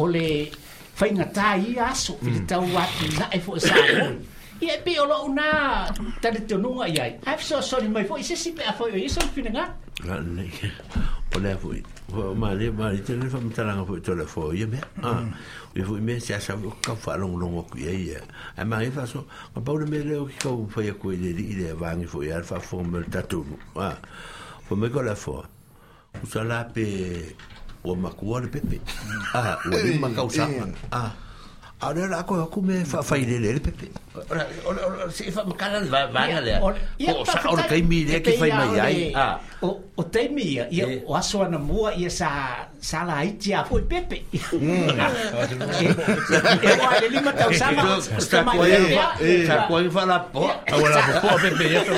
o le fai na tai aso mm. vi tau wati na e fo e sa ia e pe o lo una tele tonu ai ai i've so sorry my voice is sipe a fo io so fina nga o le fu ma le ma le tele fa mta langa fu tele fo ye me a ah, we mm-hmm. fu me sa sa ka fa lo lo ngo ku ye ye a ma e fa so ma pa le me le ki ko fo ye ku ye di le va ngi fo ye fa fo me ta tu a ah, fo me ko la fo u sa la pe o ma ku o le pe pe a o le ma ka u sa a Are la ko ku me fa fa ile le pepe. Ora ora se fa makala va vanga le. O sa ora kai mi le ki fa mai ai. Ah. O o te mi ia ia o aso ana mua ia sa sa la iti a foi pepe. E o ale lima tau sama. Sta ko e sa ko fa la po. Ora ah, la po pepe ia to.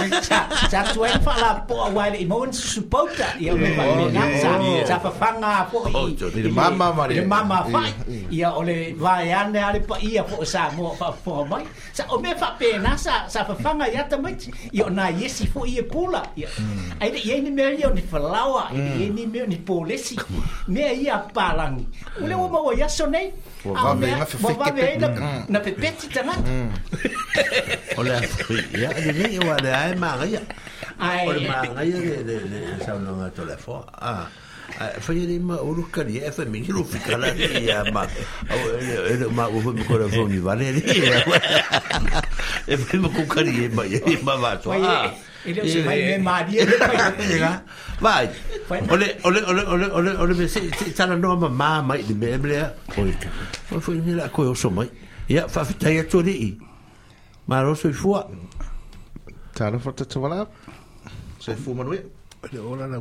Sa tu e fa la po wa le mo su pauta ia me fa na sa sa fa fanga po i. Mama mari. Mama fa. Ia ole va ia ale pa ia po sa mo pa po mai sa o me fa pena sa sa fa fanga ya ta mai i ona yesi fo ia pula ai de ieni me ia ni fa lawa ai ieni me ni polesi me ia palang ule o mo ia sonei a me fa fa pe na na pe pe ti tanat ole afri ya de ni wa de ai maria ai ole maria de de sa no ma telefo ah Fanya ni ma uru kari e fa mingi lu fi kala ni ya ma. Ele ma uru mi kora fo mi vale ni. E fa mi ku kari e ma ye e ma va to. Ele se mai e ah. e, me ma di e fa. Vai. Ole ole ole ole ole ole me se tsala no ma ma mai di me ble. Oi. Fa fo ni la ko yo so mai. Ya fa fa ta ya to ni. Ma ro so fu. Tsala fa ta to wala. Se fu ma no. Ole ola la.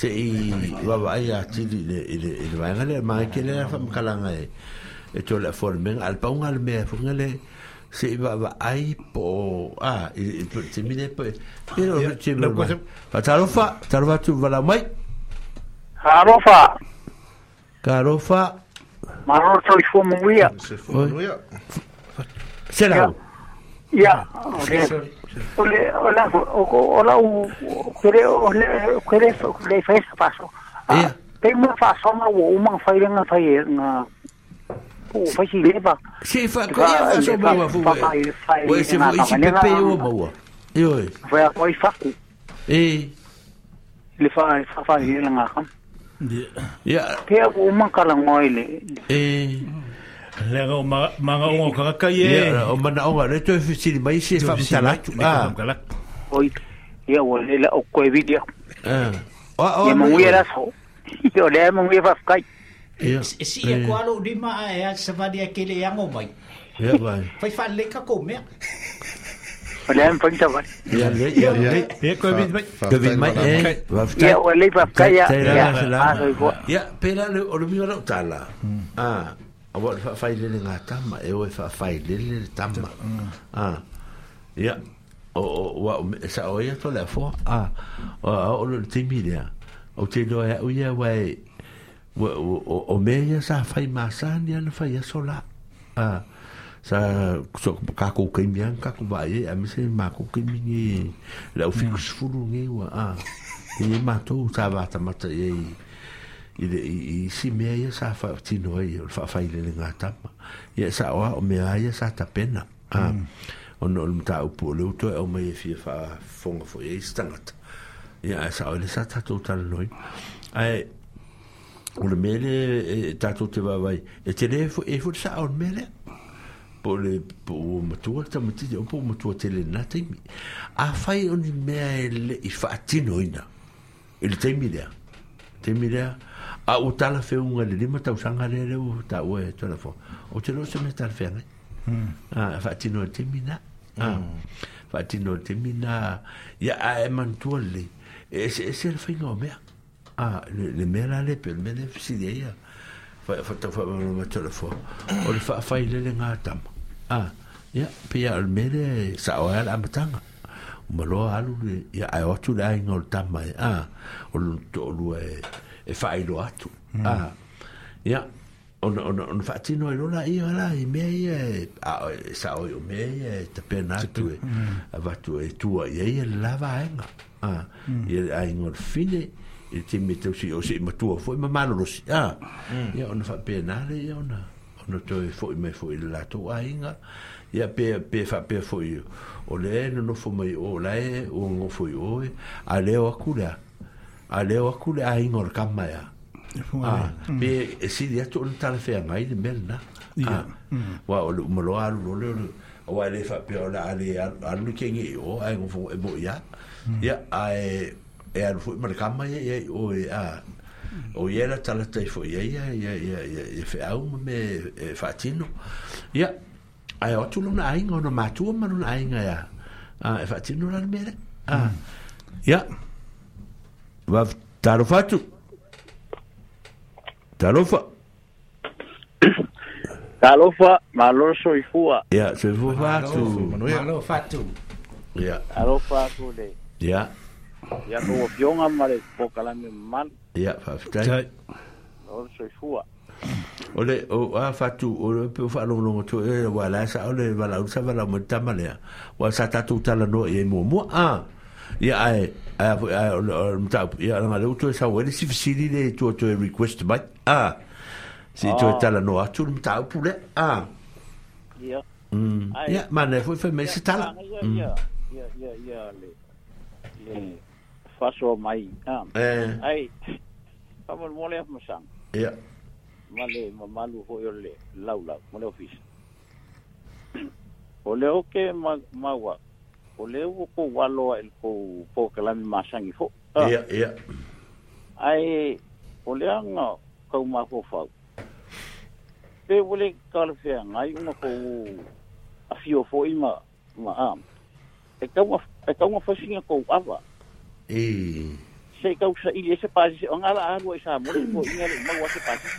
se i wawai a tiri i le vaenga le mai ke le whamakalanga e e tō le formen al paunga le mea funga le se i wawai po a te mine po pero te mine pa taro tarofa tu wala mai tarofa tarofa maro tō i fumunguia se la ia ia ole ola o ola u kere ole kere so le fais paso pe mo fa so ma wo ma fa ire na fa ye na o fa si le ba si fa ko ye fa so ba fu ba o se fu i pe pe o ba wa yo e fa o i fa ku e le fa fa fa ye na ga ya ya pe o ma ka la mo ile e Lenga o manga o karaka ye. O mana o le to fisili mai se fa talak. Ah. Oi. Ya o le o ko video. Ah. O o. Ya mo era so. Yo le mo ia fa kai. Si e ko alo di ma e a se va dia ke le yango mai. Ya vai. Fai fa le ka ko me. O le mo ta vai. Ya le ya le. Ya ko vi mai. Ko vi mai. Ya o le fa kai a Ya. Ya pera o le mi ora tala. Ah. awa le fa fai lele nga tama e o e fa fai lele le tama mm. a ah. ia o o wa sa o ia tole a fo a ah, o a o le timi le a o te loa e uia wai o o me ia sa fai masani ana fai a sola a ah, sa so ka ko mm. ke mi an ka ko ba ye a mise ma ko ke mi ni la o fi ko sfulu ni wa a ni ma to sa va ta ma ta ye i le i si mea ia sa fa tino ai o fa fai le ngā tapa ia sa oa o mea ia sa ta pena mm. o no le mta upu o leuto e o mai e fia fa fonga fo e ia i stangat ia sa oa le sa tato tala noi ai o le mele e, tato te wawai e te lefo e fo e sa oa mele po le po o matua ta matiti o po o matua te le na teimi a fai o ni mea e le i fa atino ina e le teimi lea teimi lea a o tala fe un le lima tau sanga le le ta o e tala fo o te no se me tala fe ne a fa ti no te mina a ah, fa hmm. ti no te mina ya a e man tu le e se e se le fai no me a ah, le me la le pe le me le si de ia fa fa ta fa no me tala fo o le fa fa le le nga tam a ah, ya pe ya le me le sa o e la matanga o me lo alu le ya a o tu le a ingol tam mai e. a o lu to lu e e whaero atu. Mm. Ah. Ia, ona ona ona fatti noi non la io la i miei a e sa o io miei te penato e va mm. tu e tu e ai la va eh ah e ai non fine e ti mette o sì o sì ma tu fu ma mano lo sì ah mm. io non fa penare io ona ona tu e fu me fu il lato a inga e a pe pe fa pe fu io o le non fu mai o la e o non fu io a le o a cura mm a leo aku le a ingo le kama ya. E ah, mm. Me e si di atu ni tala fea ngai di mel na. Ah, mm. Wa o le umalo alu lo leo le wa le fa pe ola ale alu ke ngi o a ingo fo e bo ya. Ya a e e alu fo le kama ya ya o e a o ye la tala tai fo ya ya ya ya ya e fe au me e fa tino. Ya a e otu luna a ingo no matua manu a ingo ya. A ah, e fa tino la mele. Ya. Mm. Ya. va talofa tu talofa talofa malo soifua ia soifua faatu atu ia alofa atu le ia ia koua fioga ma le pokalami mamalo ia faafetai o le soifua o le o a fatu o le pe fa lo lo to e wala sa o le wala sa wala mo tamale wa sa tatu tala no e mo mo a ah. ia ai uh, uh, a a mta ia nga le to sa wele si fisili le to to request mai a ah. si to ah. tala no atu mta pule a ah. ia mm ia mane foi foi me se tala ia ia ia ia le le faso mai a eh. ai pa mo le mo sang ia male mamalu ho yo le lau lau mo le office o le o ke ma ma ko ko walo el ko po kala mi masangi fo ya ya ah. ai o le ang ko ma fo fo pe wole kala fe ngai una ko a fio fo ima ma am e ka e ka mo fo singa ko ava e se kau sa ili se pasi on ala anu sa mo ni é inga ma wa se pasi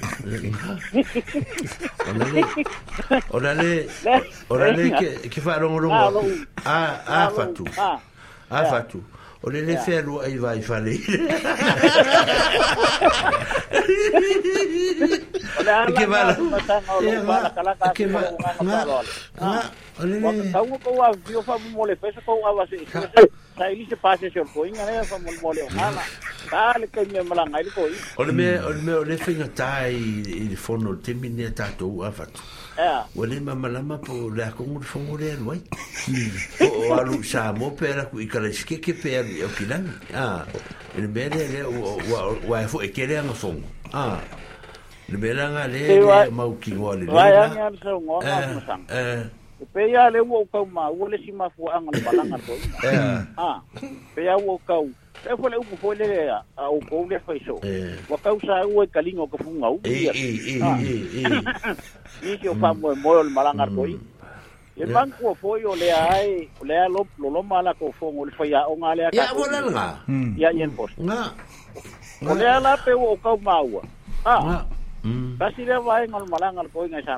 orale orale que ke fa a a fatu a fatu ah, é- o le le fea lua vai whale. Ke wala. Ke wala. O le le. Tau Olha, a vio fa mole pesa kou a wase. Sa ili se pase se o koinga ne fa mole o ngana. Ta malanga ili koi. Olha, olha, olha, o le é o le fenga tai i fono te mine tá, a fatu. Ua le mamalama po le akongu de fongo le anu ai. O alu sa mo pe ala ku ikala iske ke pe alu iau e ki nangi. Ele mea le le ua e fo e kere anga fongo. Ele mea le le mau ki ngoa le le. Wai angi anu sa ungo, anu sa pe ia le ua ukau ma ua le simafuaaga eh. e le malaga le koina a pe ia ua ukau e fo le upu foi le a o pou le faiso wa kau sa ua kalinga o ka funga u ia i ki o fa mo mo le malanga koi e man ko foi le ai o le lo lo lo mala ko fo o le fai o nga le ya wala nga mm. ya yen pos na o le ala pe o kau ha a mm. Kasi le vai e ngal malanga koi ngai sa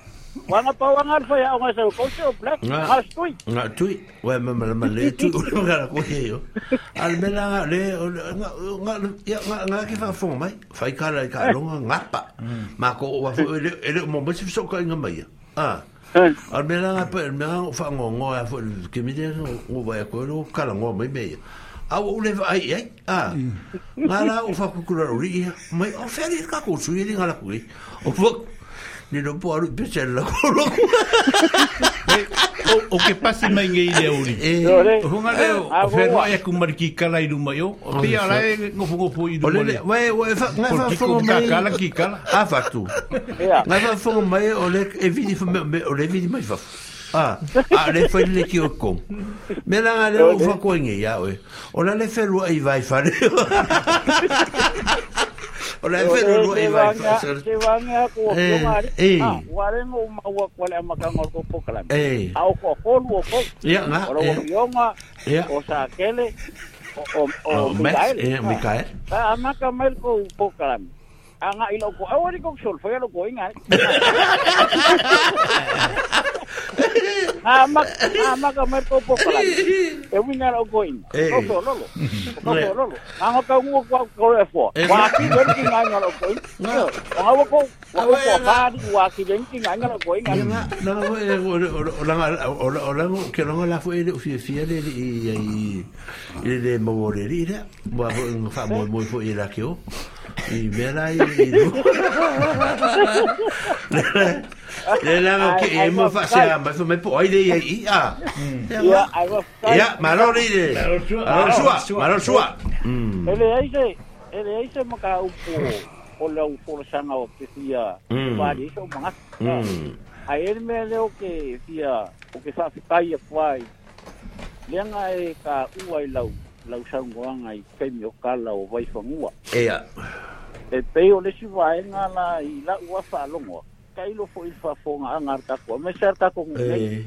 Wanga pa wanga alfa ya wanga sa kose o black. Nga tui. Nga tui. Wa ma ma ma le tu ko ga ko he yo. Al me la le nga nga ya nga nga ke fa fo mai. Fa ka la ka eh. lo nga mm. Ma ko wa fo e le e le mo mo so ka nga mai. Ah. Al me la pa el me ngo fa ngo ngo fo ke mi de o va ko lo ka la ngo mai me. A o le va ai ai. Ah. Nga la o fa ku ku Mai o fa ka ko su ri e nga la ku. O fo ni no po aru pese la koro o ke pasi mai ngi de uri eh. o hunga le o fe no ya e ku marki kala i numa yo o pia la e no fungo po i numa le we we fa na fa fungo mai kala ki kala a fa tu na fa fungo mai o le e vidi fo me o le vidi mai fa Ah, ah, le foi le kio kong. Me la ngale o fa kwenye ya, we. O la le ferua i vai fare. o le vero no e vai va te vanga ko ko mari ah ware mo maua ko le amaka ngor ko ko kala au ko ko lu ko ya na o yo ma o sa kele o o o oh, Mikael Mikael ah, ah amaka mel ko ko kala no, no, no, que no, no, no, no, no, no, ah no, no, no, no, no, no, no, no No, no no, no no, no, no, Iberairo. À? Ừ. Dạ, dạ, le ừ. là mo ke e mo fa se ma fa me po ai de i a. Ya, ya, malo ni de. Malo sua, malo sua. Ele ai se, ele ai se mo ka u po o le u po sanga o ke sia. Va di so ma. A ele me le o ke sia, o ke sa fikai e fai. Lenga e ka u ai lau lau sau ngua ngai pe mi ka lau vai fangua e a e pe o le si vai nga la i la ua lông longo kai lo foi fa fonga nga ta ko me ser ta ko ngai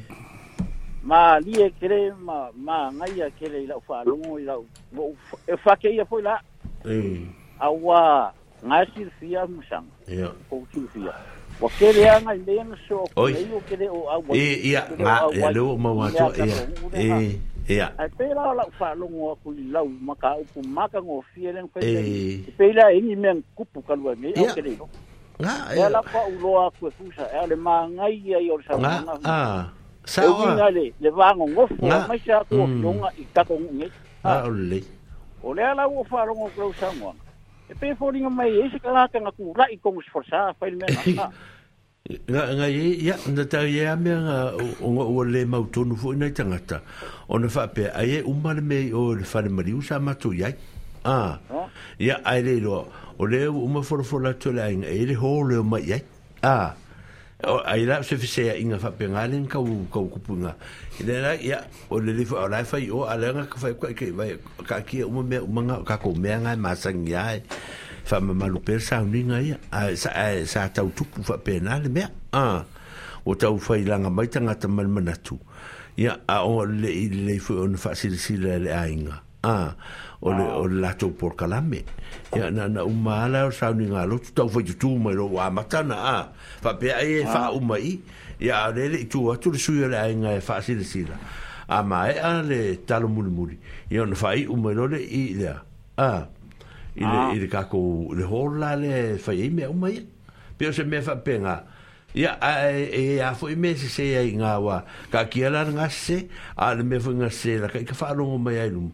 ma li e kere ma ma ngai a kere i la fa longo i la e fa ke ia foi la e a wa nga si fia musang e ko si fia wa kere anga i le so ko o kere o a wa e ia nga e lo ma wa ia ai pe la la fa lo ngo ku lau maka ku maka ngo fiele ngo pe pe la ini men kupu kalua ngi au kele nga ia la fa ulo aku fusa ia le manga ia i orsa nga ah sa o le le va ngo ngo fa ma sha ku longa i ka ko ngi ah ole ole la u fa lo ngo ku sa ngo e pe fo ringa mai e se kala ka ngaku la i ko mo sforsa fa il men nga nga ye ya na ta ye me o o le ma to nu fo na tanga ta on fa pe ai e umal me o le fa le mari u sa ma to ya a ya ai lo o le u ma fo fo la to la e le ho le ma ya a o ai la se fe se inga fa pe nga le ka u ka u kupu nga ya o le le fo la o ala nga ka fa ka ki ka ki u ma me u ma nga ka ko me nga ma sa ya fa ma malu persa sa ni nga sa sa ta u tu fa pe na le mer a o ta u fa ila nga mai ta nga ta mal mana ya a o le le fu on fa si la le le a inga a o le o la tu pour calame ya na na u ma la sa ni nga lo ta u fa tu ma lo wa ma na a fa pe ai fa e ou mai ya le le tu e a tu le su le a inga fa si la a mai a le talo mulmuri ya on fa i u ma lo le i le a i le ah. i le le hola le fai e me o mai pio se me fa penga ya e, e a fo me se se ya nga ka ki ngase al me fo ngase la ka fa lo mo mai lu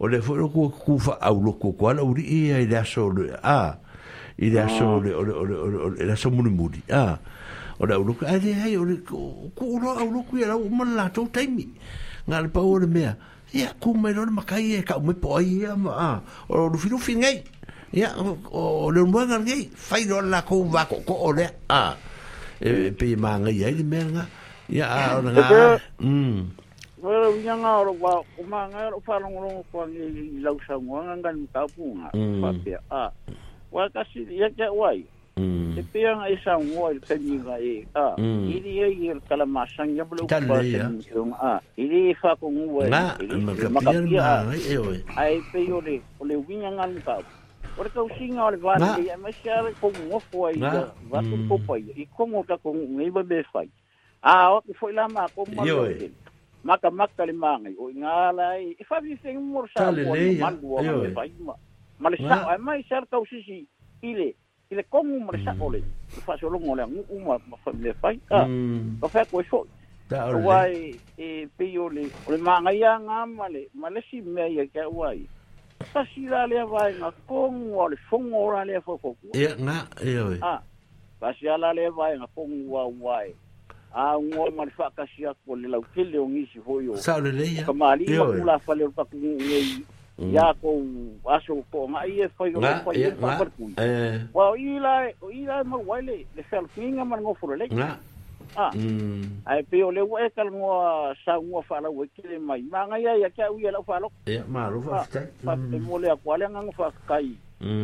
o le fo lo ku ku fa au lo ku kwa lo ri ya e i le le a i le so ah. le o le o le o le so mu mu di a o le au lo ka ai ai o le ku lo au lo ku ya lo mo la to taimi nga le pa o le mea ia ku mai lona makai e ka umai poai ia ma o rufirufi ngai ia o leomuanga ngai fai lona la kou vako ko o lea a e, e pe ma ngai ai di mea nga ia a o nga a mm. Wala wina nga ora wa kuma nga ora pa rong rong ko ni lau sa ngwa nga ngan ka nga mm. pa pe a wa kasi ya ka wai e mm. pea nga isa ngoa il sani nga e a ah, mm. ili e il kala masang ya bulu ko ba a ili fa ko ngoa nga makapia e o ai pe yo le ole winya nga ka Ora kau singa ole va ni e ma sia ko ngo fo ai va ko ko pa i ko ngo ka ko ngi ba be fa a ah, o ko fo la ma ko ma maka maka le mangai o ngala e fa vi se ngor sa ko ma ma le sa ai mai sa ka usisi ile le komu mo sa ole mm. fa so longo le ngu um, uma ma fa le fai ah mm. o fa ko so wai e pe yo le o le manga ya nga ma le ma le si me ya ka wai sa si la le vai ma kong o le fong o la le fo fo e nga e o ah fa si la le vai ma kong wa wai a ngo ma fa ka si ya ko le la o ke le o ngi si ho yo sa le le ya ka ma li ma ku la fa le pa ku ngi ia kou aso poʻogaʻi e faigaai e faamalekui ua o i la i la mau ai le ah. mm. le fealofiga eh, ma mm. le gofo mm. lelei a ae pe o le ua e kalagoa sauga faalau ai kele mai magai ai ake auia lau faaloko ia malofa afetai faapemo le akua le agaga faakakai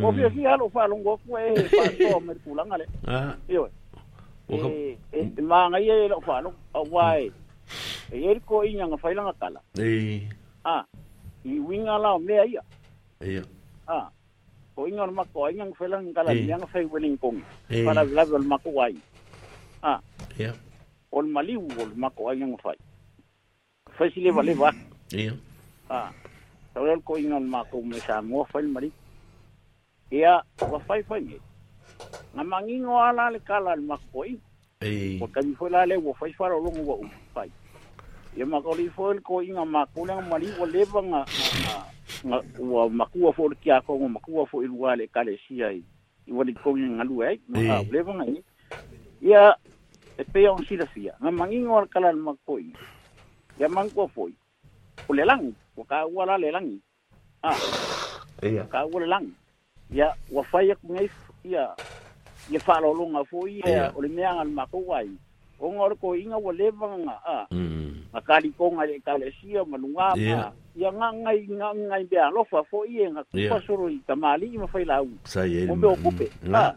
o fiafia aloo faalogo aku e faatoa ma le kulaga le ioe e e magai ai lau faaloko auā e e ai likoiñaga failaga kala a i winga la mea ia ia ah o inga no mako inga ng fela ng kala yang fai weling kong para la wel mako ah ia ol mali ol mako inga ng fai fai sile vale va ia ah tawel ko inga mako me sa mo fai mali ia wa fai fai ni na mangingo ala le kala al mako i eh o kan fai la le wa fai faro longo wa fai ia makaoli foi le koiga makulega maliu a leva ga ga ua makua fo le kiakogo makua foi lua le ekalesia i i walikogi galue eh? ai makaulefa gai ia e pea o silafia ga magiga ole kala le makoi ia magua foi o le lagi ua kaua la le lagi a ia kaua le lagi ia ua fai akugai ia ia faalologa foi ia o le mea ga le makou ai oga o le koiga ua leva gaga a mm. akali ko nga le ka le sia manunga ma ya nga nga be alo fa fo ye nga i tamali ma fai lau sa ye mo be okupe nga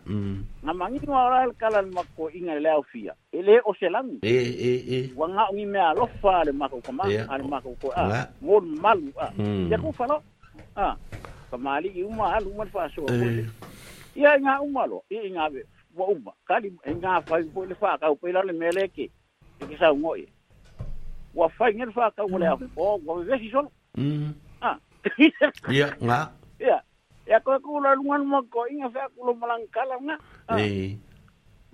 kala ma ko inga le au fia ele o selang e e e wa nga ngi me alo le ma a mo malu a ya ko a tamali uma alu ma fa so eh. ya nga uma lo i nga be uma kali nga fa ko le fa ka ko le meleke ke sa e ua faiga le fakau ia ga ia ia koe kou lalugalu makoiga feakulo malagakala ga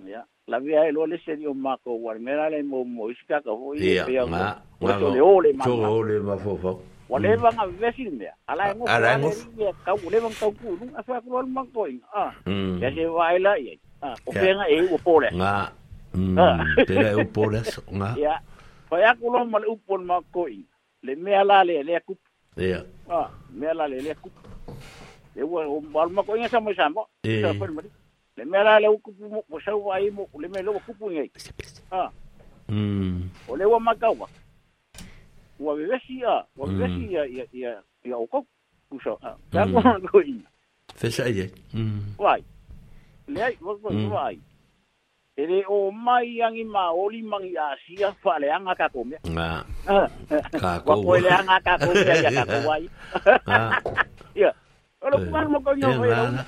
ia lavea e loa lese li o makou ale mea lale moumoisi feakau foi peaole ole maole mafaufau ua le vaga vevesi le mea alae gofoae kau o le vaga kaupuluga feakulo alu makoiga a ah. ia mm. se vaela iai ah. o fega e ua pole ga mm. ah. pega e ua pole aso ga Pai aku lo male upon ma koi. Le mea la le le kup. Yeah. Ah, mea la le le kup. Le wa o mal ma koi sa mo sa mo. Sa per mari. Le mea la le kup mo mo sa wa i mo le mea lo kup ngai. Ah. Mm. O le wa ma ka wa. Wa ve si a, wa mm. ve si ya ya ya ya o ko ku sa. Ta mm. ko koi. Fesa ye. Mm. Wai. Le ai wa ko wai. e le o mai angi ma oli mangi a sia fa le anga ka komia nga ka ko wa le anga ka komia ya ka wai ya olo ku mo ko yo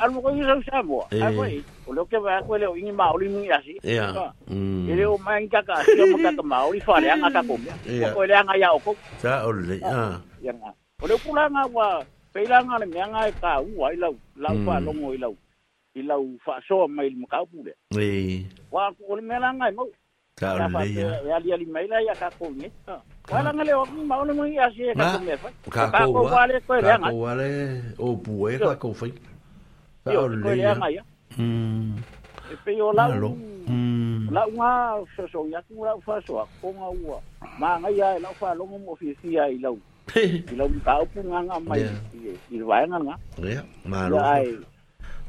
al mo ko yo sa mo a koi o lo ke va ko le ingi ma oli mangi a si ya mm. e le o mai ka ka sia mo ka ka ma oli fa le anga ka komia ko le anga ya o ko sa o le ya ya nga o le ku la nga wa pe la nga le me nga e ka u wai lau lau fa mm. lo ngoi lau i lau fa'asoa mai le makaupu lea e ua ko le mea lagai mau taoleleia e aliali mai la ia kakou ega Walanga le oki maone mo ia se ka me fa. Ka ko wale ko le anga. Ka wale o pue ka ko fa. Ka o le anga ya. Mm. E pe o la. Mm. La nga so so ya ku la fa so ko nga ua. Ma nga ya la fa lo mo fi fi ai lo. Ki lo ka o pu nga nga mai. Ki vai nga nga. Ya, ma lo.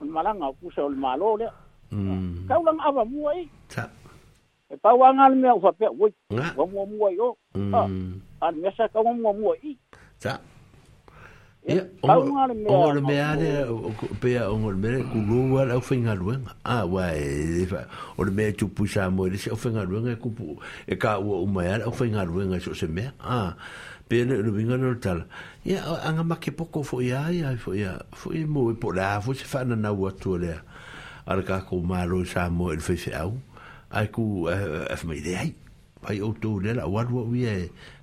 o le malaga o kusa o le muai ta kaulaga afa mua i e pauaga le mea u fapea uai ua mua mua i o mm. a le mea sa kauga mua mua i e Ia, ongo le mea le, pea ongo le ah, e mea le, kulua le au whainga ruenga. Ah, wai, o le mea tupu sa moere, se au whainga ruenga e kupu, e ka ua umaya le au whainga ruenga so se me Ah, pele lo vinga no tal ya anga ma ke poco fo ya ya fo ya fo i mo e po la fo se fa na wa to le ar ka ko ma lo sa mo el fe se au ku af me de ai pai o to le la wa wa wi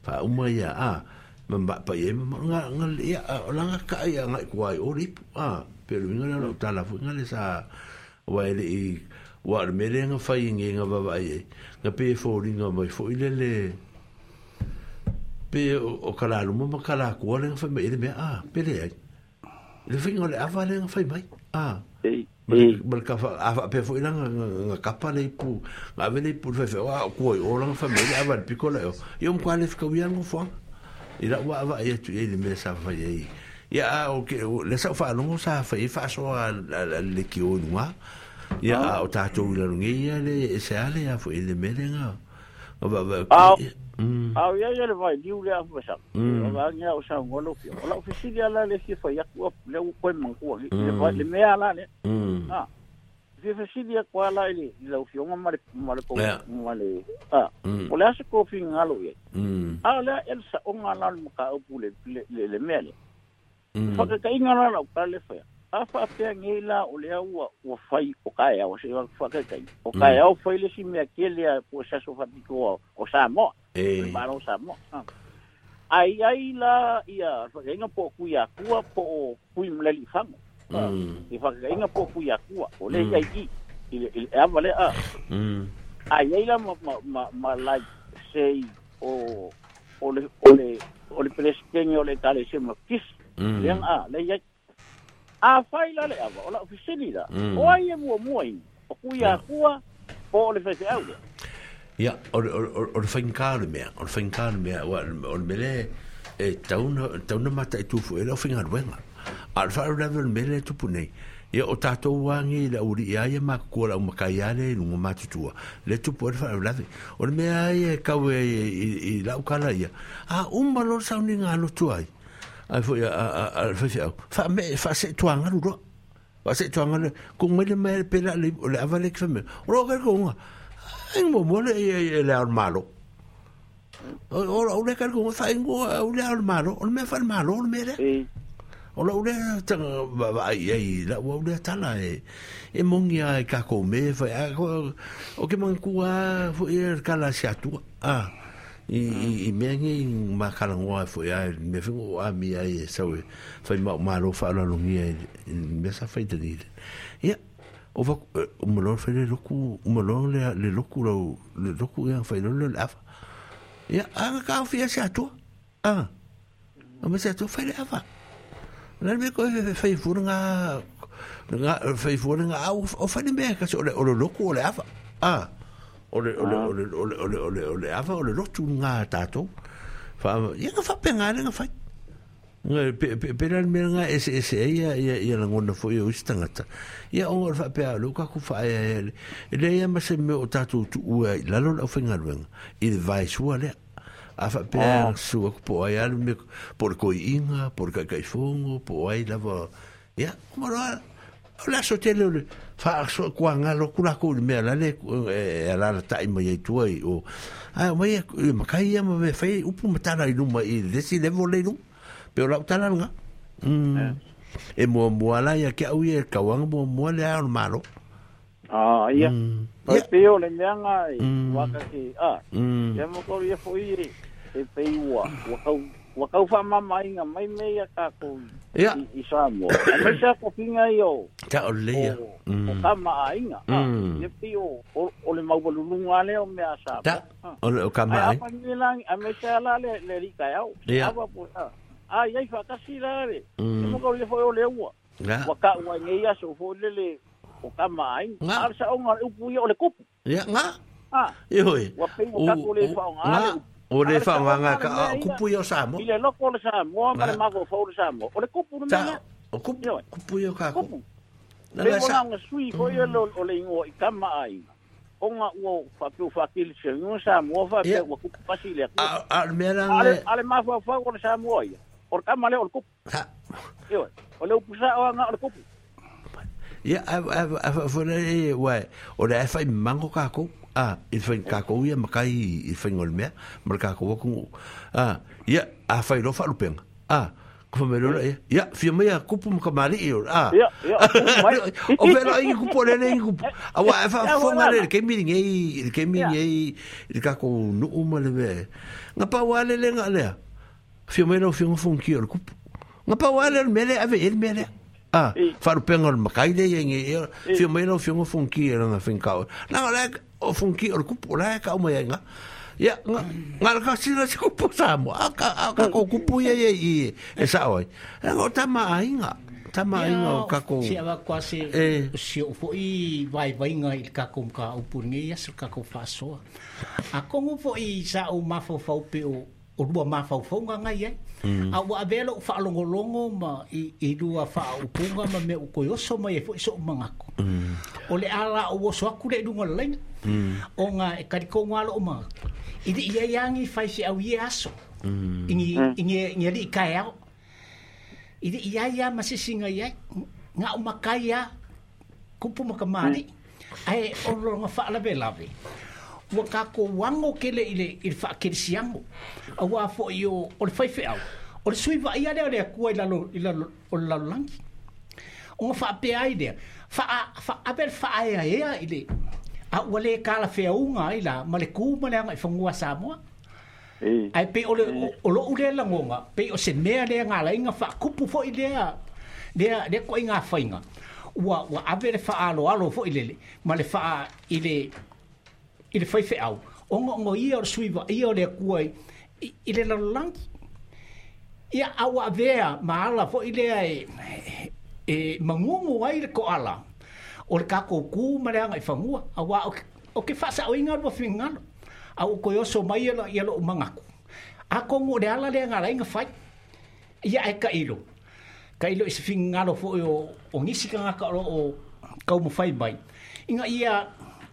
fa o ma a ma ba pa ye ma nga nga ya la nga ka ya nga kuai, ai o ri vinga no tal fo nga le sa wa le i wa le me le nga fa ye nga ba ba e. nga pe fo ringa pe o kala lu mo kala ko le fa me ele me a pele ai le fa ngole ava le fa mai a mal ka fa pe fo ila nga kapa le pu nga vele pu fa fa ko o la fa me ava le yo yo mo kala fa wian ngo fa ila wa ava ye tu ele me sa fa ye ya o ke le sa fa no sa fa fa so le ki o noa ya ah. o ta to ila ngi ya le se ale ya fo ele me le nga Ah, au ia ia le vailiu mm. le afuvesa agagi au sauga fia o lau fesili ala le fia mm. faiaku apu le ua koe magua le mea ala mm. le a fia fesili aku ala i le laufioga ma le ma le ma le a o le ase kofigalo iai a lea ia le saʻoga ala le makaupu le mea le fakakaiga la lau kala le faiaku afa pe ngila o lea au o fai o kai o se wa fa kai o mm. kai o fai le si me kele o sa so fa o sa mo e ma no ai ai la ia fa ngai po ku ya ku po ku im le li famo i fa mm. e ngai po ku ya ku o le mm. ia i il il a vale a ai ai la ma ma ma la sei o o le o le o le o le tale se mo kis le a le ia a faila le ava ola ofisini la mm. o ai e mua mua in o kui a mm. kua po o le fese au ia o le fainkale mea o le fainkale mea o le mele e tauna mata e tufu e la ofinga ruenga a le faro level mele e tupu nei ia o tato wangi la uri ia ia e ma kua la umakai ale e nungu matutua le tupu e le faro level o le mea ia e kau e i la ukala ia a umbalo sauninga anotua ia ai foi a foi feo fa me fa se tuanga ro fa se tuanga ku me le me pela le le avale que me ro ga ko nga en mo mo le le al malo o o le ka ko fa en go o le al malo o me fa al malo o me le o le o le ta ba ai ai la o le ta la e e mongi ai ka ko me fa o ke mon ku a foi ka la sia tu ah i i me ngi ma kala ngwa fo ya me fo o a mi ai so fa ma ma lo fa lo ngi me sa fa te ni ya o va o mo lo fa le loku o mo lo le le loku lo le loku ya fa lo le afa ya a ka fi ya sa to a o me sa to fa le afa na me ko fa fu nga nga fa fu nga o fa le me ka so le o lo loku le afa a ah. Ah. ole ole ole ole ole ole ole ava ole lotu nga tato fa ya nga fa penga le nga fa nga pe pe pe ran me nga es es e ya ya ya nga ngona fo yo istanga ta ya o fa pe alu ka ku fa ya le e le ya ma se me otatu tu u la lo la fa nga lu nga il su ale a fa pe su ku po ya le me por ko inga por ka kai fongo po ai la va ya ma la so te fa so ku nga lo ku la ku me la le la la eh, eh, ta mai tu ai o ai mai eh, ma kai ya ma fa u pu mata na lu mai de si le vole lu pe la ta nga mm. e mo mo la ya ke au ye ka wang mo mo le ar malo ah ya mm. pe yo le me nga mm. wa ka ki ah ya mo ko ye ir. ye e, e pe wa Wa kau fa mama inga mai me ya ka ko. Ya. I sa mo. Me sa ko pinga yo. Ka o le ya. O ka ma inga. Ye pi o o le mau bulunga le o me asa. Ta. O ka ma. Apa ni lang a me sa la le le ri ka yo. Apa po. Ah, ya fa ka si la le. Mo ko le foi o le wa. Wa ka wa nge ya so fo le le. O ka ma inga. Ar sa o ngal upu yo le kupu. Ya nga. Ah. Yo. Wa pe mo ka ko le fa o ngal. O le fa wanga ka kupu yo samo. Ile loko le samo, o ma ma go fo le samo. O le kupu no mena. O kupu kupu yo ka kupu. Na le sa. Le sui ko yo lo o le ngo i kama ai. O nga o fa pu fa kil se ngo samo fa pe o kupu pa sile. A a mera. Ale ale ma fo fo o le samo ai. O kama le o kupu. Ha. Yo. O le pusa o nga o kupu. Ya, a a a fo le wa. O le fa mango ka kupu. Ah, a ah, ah, i whain kākou ia makai i whaingol mea mara kākou aku a ia a whai rofa rupenga a Kuma me lora ia. Ia, fia mea kupu mka mari Ah. Ia, ia. O vero ai kupu le le kupu. Awa e fa fonga le ke miri ngai, le ke miri ngai, le ka ko no uma le ve. Nga pa wa le le nga le. lo ki pa wa le mele ave el mele. Ah, faru penga le makai le ngai. fi mea lo fia ngofon ki ora fin ka. le o funki o kupu la e ka o mai nga ya nga nga ka sira la si kupu sa mo aka aka ko kupu ye ye i e sa oi e o ta mai nga ta mai nga ka ko si ava kwa si e. si o fo i vai vai nga il ka kum ka o pur nge ya ka ko fa so a ko mo fo i sa o ma fo pe o o ma fa mafaufaunga ngai e. Mm. A ua avela o whaalongolongo ma i, i lua whaupunga ma me o oso mai e fo iso o mangako. Mm. O le ala o oso aku le lunga le lenga. Mm. O nga e kariko ngālo o mangako. I di ia iangi fai se au ia aso. Mm. Ingi, mm. ingi, ingi ali i kai au. I di ia ia masisinga ia. Ngā o makai ia kupu maka mm. Ai, o ronga whaalabe la Mm. ua kakouago kele i le faakelesiago aua foʻi o o le faifeʻau o le suivaia lea o le akua i lalo o le lalolagi oga faapea ai lea faaape le faaeaea i le aua lē kalafeauga ai la ma le kū ma le aga i fagua samoa ae pei o loʻu lea lagoga pei o se mea lea galaiga faakupu foʻi lea lea lea koʻi gafaiga ua ua ave le faaaloalo foʻi lele ma le faa i le i foi faife au. O ngā ngā ia o suiva, ia o le kuai, i le lalangi. Ia awa vea maala fo i le e, e mangungu ai le ko ala. O le ma le mareanga i whangua. Awa o ke, o ke whasa o inga rua whingano. A o koyoso mai ala i ala umangaku. A kongo le ala lea ngara inga whai. Ia e ka ilo. Ka ilo i se whingano fo o, o ngisi ka ngaka o, o kau mawhai mai. Inga ia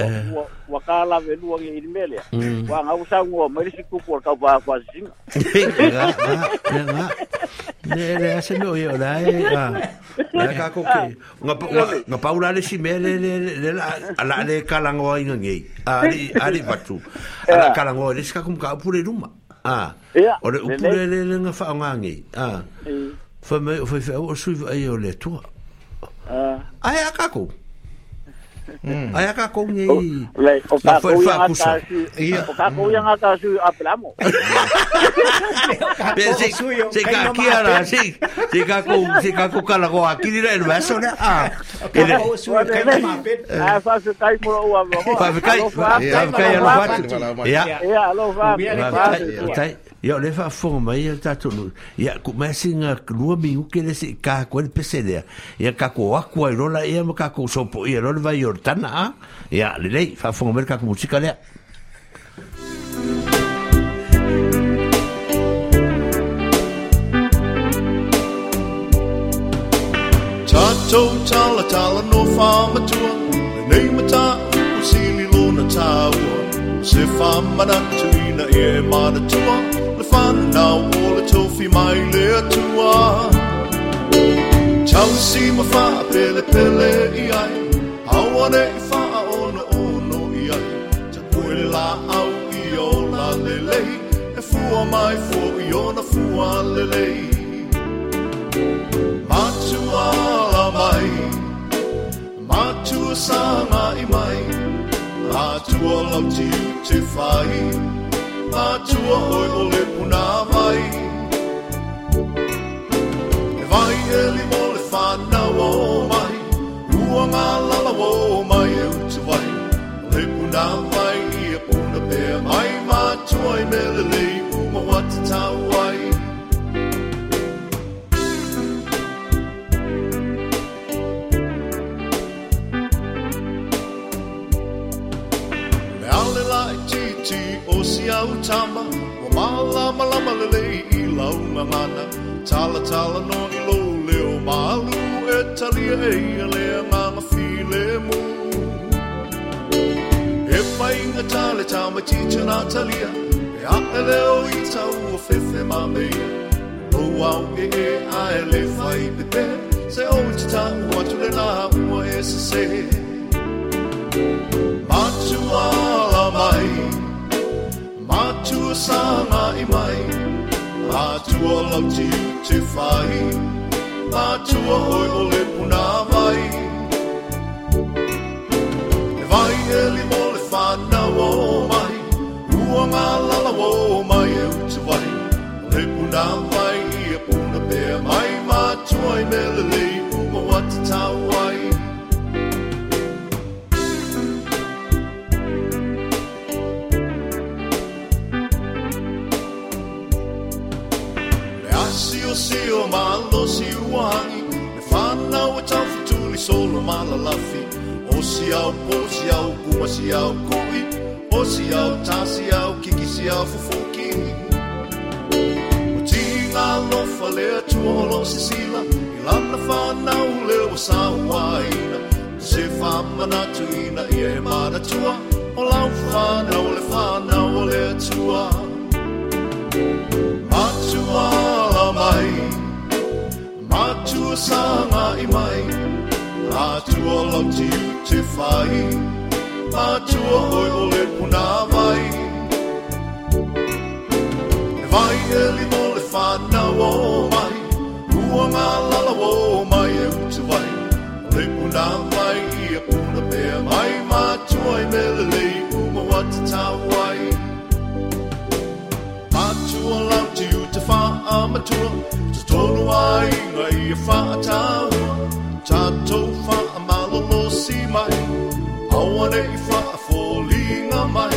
Eh. wakala velua ngi mm. Wa e nga usa ngo mari si kupu ka ba kwa singa. Ne ma. le ase no yo la e ka. paula le si le le la le kala ngo i ngi. batu. Ala kala le ska kum ka Ah. Ora pure le nga fa nga Ah. Fa me fa o su ai e o le Ah. Ai akako. Mm. Ai ka ko ni. Oh, le o ka ko yang ata su. Iya. O ka ko hmm. yang ata su aplamo. Pero si si ka kia la si si ka ko si ka ko kala ko aki ni el vaso na. Ah. Ka ko su ka ni mapet. Ah fa su kai mo o amo. Fa kai. Fa ya, kai lo va. Ya. Ya lo va. Ya. ia o leva a forma ia tatonu ia comece nga lua miu que ele se ka ko ele peselea ia ka ko aku ai rola ia mo ka ko sopo ia rola vai ortana a ia lelei fa forma ka ko musika lea Tātou tala tala no whāmatua Nei mata o sili lona tāua Se fa mana tuina e mana tua Le na o le tofi mai le tua Tau si ma fa pele pele i ai Awane i fa a ona ono i ai Te puele la au i o la lelei E fua mai fo i ona fua lelei Matua la mai Matua sanga i mai Atua lau ti te whai Atua oi o le puna mai vai eli limo le whanau o mai Ua ngā lala o mai e utu vai Le puna mai i e puna pē mai Mātua i mele le i uma wata tau si au tama O mala mala malele i lau mamana Tala tala no i lo leo malu E talia e i alea mama file mo E pai nga tale tama tiche na talia E a e leo i tau o fefe mamea O au e e a e le fai pepe Se o i tita ua tule na ua e se se Matua la mai Atua sana i mai, atua lau ti te whai, atua oi o le puna mai. E vai e limo le whanau o mai, ua ngā lala o mai e utu vai, le puna mai i e puna pēr mai, Ma mātua i melele. o malo siu wangi le whanau a tau fituli solo malalafi. o si au po si au kuma si au koi o si au ta si au kiki si au fufuki o tina ti ngā tu o lo si sila i lana whanau leo sa waina se whamanatu ina i e tua, o lau o le o le tua Matua Ma mai, amai Matua sanga i mai ma Matua lauti te whai Matua oi le puna mai E vai e limo le whanau o mai Ua ngā lala o mai e utu vai Le puna mai i a puna pe mai Matua i melelei umo wa te tau amatua Te tonu ai ngai e whaataua Tātou whaamalolo si mai Awane i whaafōlinga mai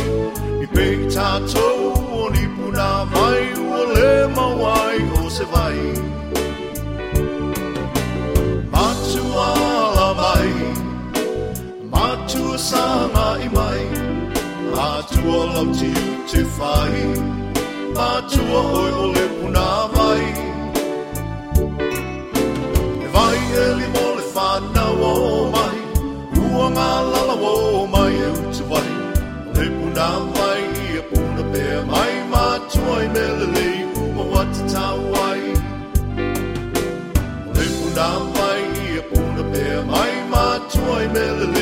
I pei tātou o ni puna mai Ua le mawai o se vai Matua la mai Matua sanga i mai Matua love to you te whai Matua oi o le puna אליי Vai ele mole fana o mai Ua malala o mai e utu vai Le puna mai e puna pe mai Matua i melele i uma wata tau ai Le puna mai e puna pe mai Matua i melele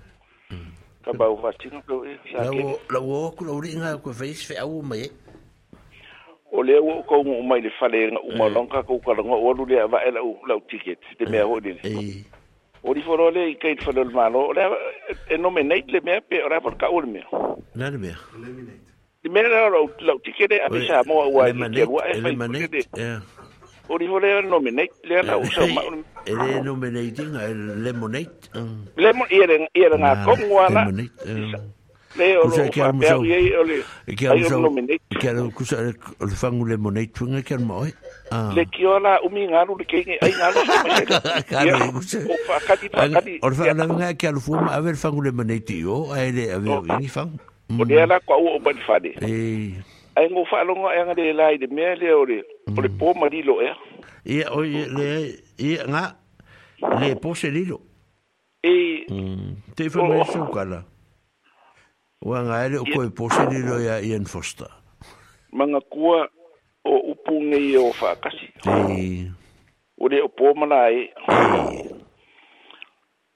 ka bau fatinga pe ia ke la wo ku la uringa ku veis fe au mai o le wo ko mo mai le fale nga uma eh. longa ko ka longa o lu le va ela u la ticket de me eh. ho de eh. o di foro le ke it fale malo le e no me nei le me pe ora por ka ul na le me le me la la ticket e a pisa mo wa le wa e fa o ni le nominate le na ma nominating a lemonade ah. lemon era era na le o lo que amo so que amo so que amo pues, ah. le lemonade que amo le que ngaru le ai ngaru o que a ver fangu lemonade yo ele a ver ni fangu le ala kwa o ai ngo fa longo e ngade lai de me le ore pole po ma di lo e e o le e nga le po se li lo e te fa me su kala o nga ele o koe po se li lo ya ien fosta manga kua o upu nge e fa kasi e o le o po ma la ai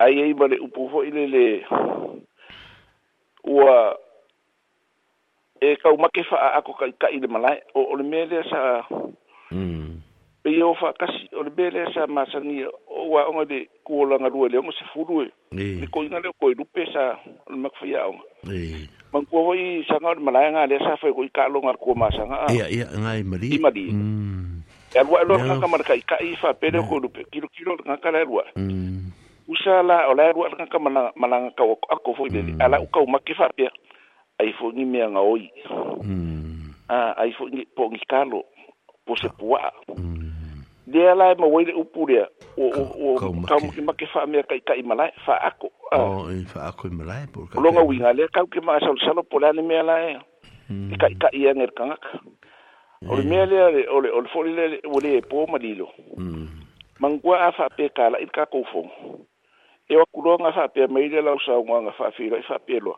ai ma le upu fo ile le ua e kaumake fa'aako kaʻikaʻi le malae o o le mea lea sa hmm. pei o fa'akasi o le mea lea sa masagia o uaʻoga le kuolagalua le oga sefulu e le koiga le o koilupe sa o hmm. le makafaiaʻoga magua hoi saga o le malae galea sa faikoʻi kaaloga kua masagaa ia mali i mali e alua e loa gagaka ma le kaʻikaʻi faapele o koilupe kilokilo le gaka le alua hmm. usa la o lae alua le gaka malaga kauakoako foi lele ala u kaumake faapea ai nga oi mm a ah, ai foʻi po kalo po se pua'a mm. lea la e mauai le upu lea kai faamea kaʻikaʻi fa ako faako ah. i malae o loga uiga lea kauke maasalosalo po le ni me la e e mm. kaʻikaʻi age le kagaka o le eh. mea lea ole le o le ua e lē pō ma lilo magua mm. a faapea i ka ko fo e o nga fa mai le fa pe faapeloa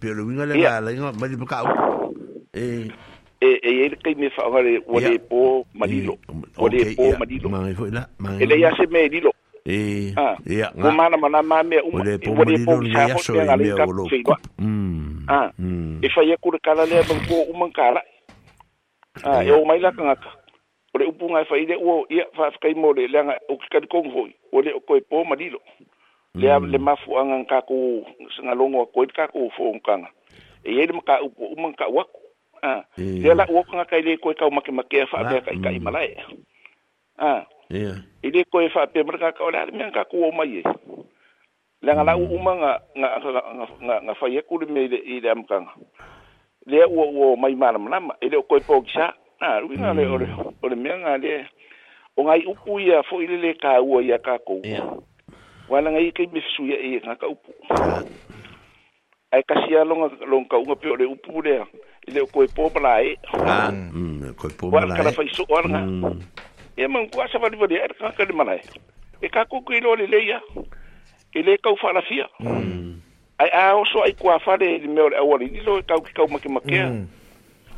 pe o luinga le la inga mali pa kau e e e, e, e um, ele kai me fa vale o po malilo o po malilo ma foi la ma ele ya se me dilo e ya ah. o mana mana ma me o le po malilo le ya so e me o lo mm ah mm. e fa ya kur kala le ba ko um kala ah e mai la kanga o le upunga fa ile o ia fa kai mo le le o ka ko o le ko po malilo le mm. le mafu anga ka ko singa longo ko ka ko fo ngkanga e ele maka upo umanga waku ah eh. le la wo kanga kai le ko e ka make make fa le kai kai malai ah yeah ele ko fa pe maka ka ola me ka ko mai le ngala umanga nga nga nga fa ye ku le me ile amkanga le wo wo mai mana mana ele ko po ksa ah lu na le ore ore me nga le o ngai upu ia fo ile le ka ua ia ka ko yeah wala ngai kai me suya e nga ka upu ai kasi alo nga long ka unga pio le upu le ah. mm, le ko mm. e popa la e mm ko e popa la e wala ka fai so wala nga e man ko asa vali vali ka ka le manai e ka ko kui lo le le ya e le ka ufa la fia mm. ai a oso ai ko afa le me o le awali lo e ka ka ma ke ma ke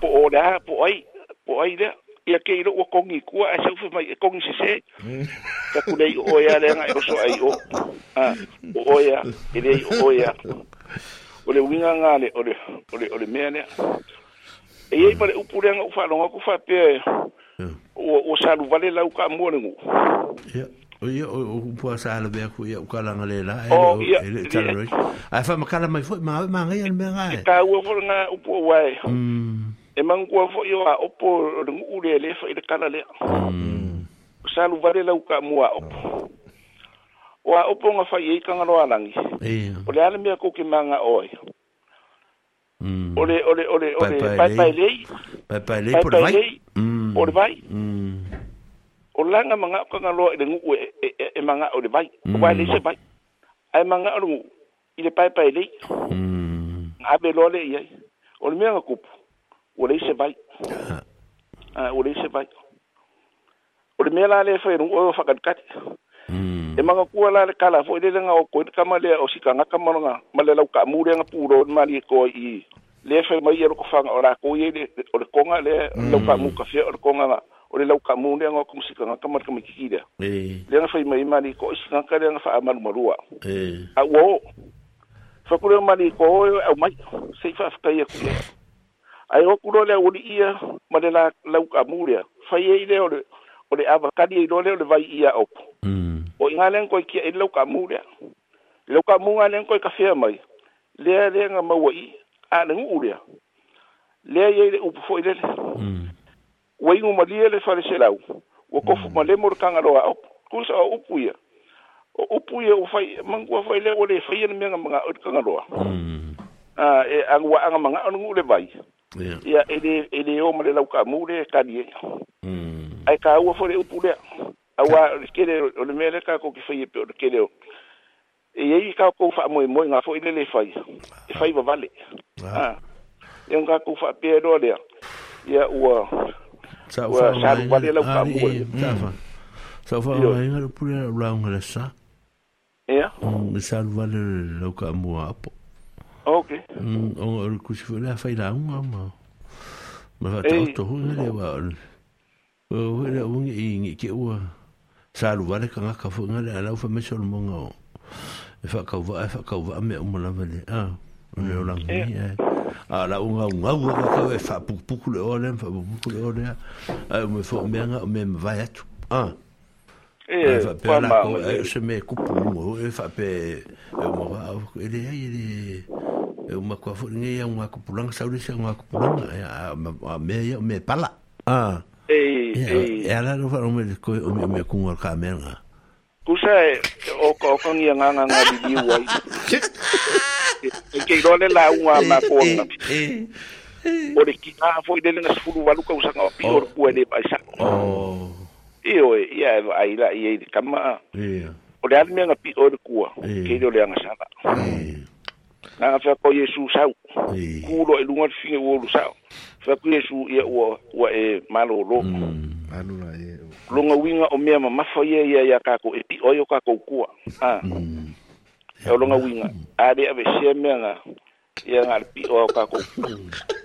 po o le po ai po ai le ia ke ilo ua kongi kua e sau fe mai e kongi se se ka kulei o oia le ngai o so ai o o oia e le o oia o le winga ngale o le o le o le mea lea e iei ma le upu leaga u faaloga ku faapea ua ua saluvale lau kaamua le guu o ia o upu a salavea ku ia ukalaga le la ele talaloi ae faamakala mai foʻi maoe magai a le mea gae e kaua foʻi ga upu auae e mm. mangua foʻi mm. mm. o a opo e e, e, o le gu'u lealē fa'i le kala lea o saluvale lau kaamua a opo o a opo ga fai ai kagaloalagi o le a le mea kou kemaga o ai o le o le o le o le paepaelei paepaelei o le vai o laga maga'o kagaloa i le gu'u e maga'o le vai o vaelei se vai ae maga'o le gu'u i le paepaelei gaave loa le'i ai o le mea gakupu وليس باي وليس باي ore mea la le whae rungo o whakadikati. Hmm. E manga la le kala fo ele nga o koe kama o sika ngaka ma le lau ka amure nga pūro e i le whae mai e roko o la koe o le konga le hmm. lau ka o le konga nga o le lau ka amure nga o kumu sika ngaka Le nga whae mai e mani e i sika ngaka le nga A uo, whakure mani e koe au sei wha afkai e ai o ku le o ia ma le la lau ka muria fai e le o le o le avakali e le o le vai ia opu mm. o inga len ko ki e lau ka muria lau ka munga len ko ka fia mai le le nga maua i a le uria le ye le upu fo le mm. wa ingu ma le le fale se lau o kofu mm. ma le mor kanga roa opu kusa o upu ia o upu ia o fai mangua fai le o le fai ia nga mga o kanga roa a ah, e angwa anga mga o ngu le vai ia yeah. ele ele o male lau ka mure ka die mm ai ka ua fore upu le au a o le mele ka ko ki fai pe o kere o e ei ka ko fa mo mo nga fo ile le fai e fai va vale ah e nga ko fa pe do le ia ua sa fa sa vale lau ka mure sa fa nga pura raunga sa ia sa vale lau ka mure apo Ok. Mm, o o ku si fu la fai la un ma. Ma va to to hu le va. O we le un i ngi ke wa. Sa lu va le ka ka fu nga le ala fu me sol mo nga. E fa ka va e fa ka va me o mo la va le. Ah. Le o la ngi. Ah la un un au wa ka e fa pu pu le o le fa pu pu le o le. Ai me fo me nga me va ya tu. Ah. pe nako e o se me kupungo e fa pe e uma va e le e le e uma ko fo ni e uma kupulanga sa a me e me pala ah e e ala no fa o me ko o me me kungo ka menga kusa o ko ko ni nga nga a bi wa e ke role la uma ma ko o de ki na fo dele na sulu waluka usanga o pior kuele paisa oh io e ia e ai la ia i kama ia o le almea ngapi o le kua kei o le angasala na nga whako Yesu sau kulo e lunga finge uolu sau whako Yesu ia ua, ua e malo lo mm, anula e lunga winga o mea mamafa ia ia ia kako e pi oio kako kua ah e mm. o lunga winga mm. a rea ve shea mea nga ia nga pi oio kako kua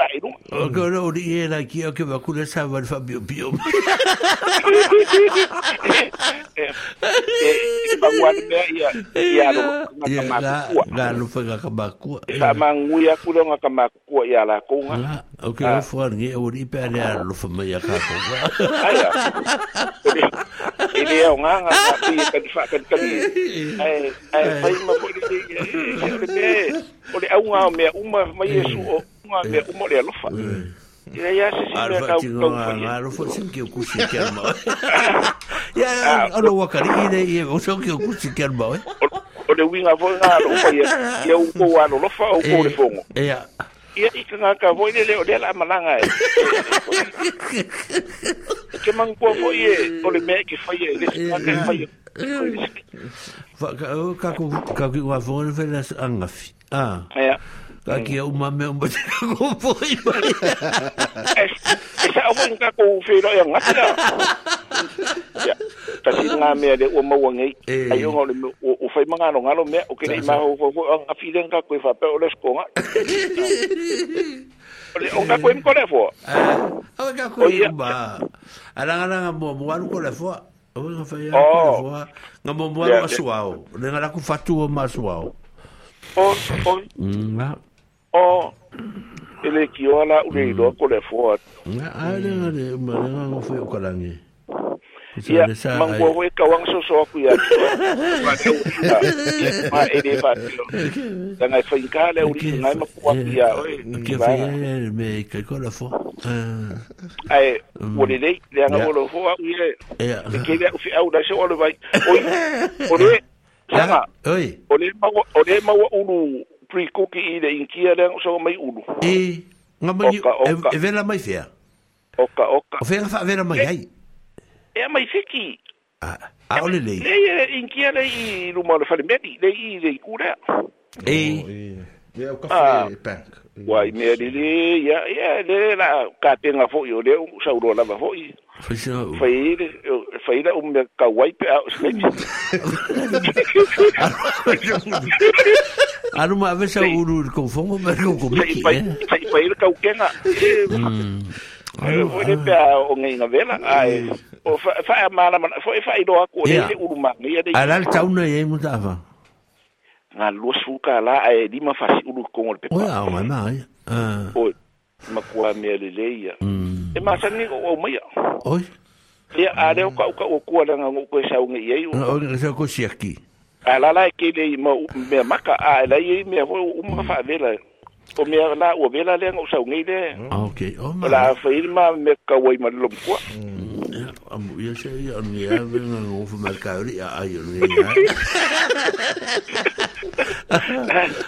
Bairro. Agora ori aqui o que vai começar a Fabio Pio. Paguarda ia ia no kamakua. Na no fega kamakua. Sa mangu ia kula nga kamakua ia la kunga. Okay, o fuan ngi ori pe ala lo fama ia ka ko. Ini ia nga nga tapi kan fa kan kan. Ai ai pai ma ko ni. Ore au nga me uma ma Yesu tunga me o mole alofa ia ia se se me tau tau fanya alofa se ke kusi ke ma ia ono wakari ide ia o se ke kusi ke ma o le winga vo nga alofa ia ia u ko wa alofa o ko le fongo ia ia i kanga ka vo ile le o le la malanga ke mang ko vo ye o le me ke fa ye le ka fa ye ka ka ka ku wa vo le la angafi ah ia kakia umame o mate ka ko poi mai e sa o ka ko fe ro ya ngata eh. eh, oh, oh. ya ta si nga me de o mau ngai ai o le o fai manga no ngalo me o ke ma o ko a fi den ka ko fa pe o le sko nga o ka ko im ko le fo a ka ko im ba ala ala mo mo ko le fo o fa ya ko fo nga mo mo asuao le nga ku fatu o ma asuao o o o ele ki ola ure ilo ko le fo nga ale ale ma nga ngo fo ko langi Ya, mangua we kawang soso aku ya. Ma ede ba tilo. Tanga fainka le uri ngai ma kuwa ya. Ke fa me ke ko la fo. Ai, wole dei le anga wolo fo aku ye. Ke le fi au da se wolo bai. Oi. Ole. Sama. Oi. Ole ma ole ma ulu pri kuki i le inkia le so mai ulu ee, e nga mai e vela mai fea oka oka o fea fa vela mai ai e, e mai fiki ah a ole e le le inkia le i lu mo le fale medi le i le kura e ee. ia o kafe bank ua i mea lili ia ia le la katenga foʻi o le sauroa lava foʻi fai le fai la o mea kauai pe ao selebi Anu ma ave sa uru ko fongo me ko ko miki eh. Sai pai le kau kenga. Foi le pe o ngai nga vela ai. O fa fa mala fo fa ido ko le uru ma. Ala tauna ye mutava ga lua suka la ae lima fasi'ulu kogo le pepa aogae mai oe makua mea lelei ia e masani o'au maia oi ia a lea o ka'uka'u akua laga go'u koe sauge'i ai sa kosiaki a la la e kelei ma mea maka a e lai ai mea foi o uma fa'avela o mea la ua vela lea go'u saugei le ok la faili ma mea kauai ma lelomukua amu ia se ia anu ia venga ngofu mercauri a ai anu ia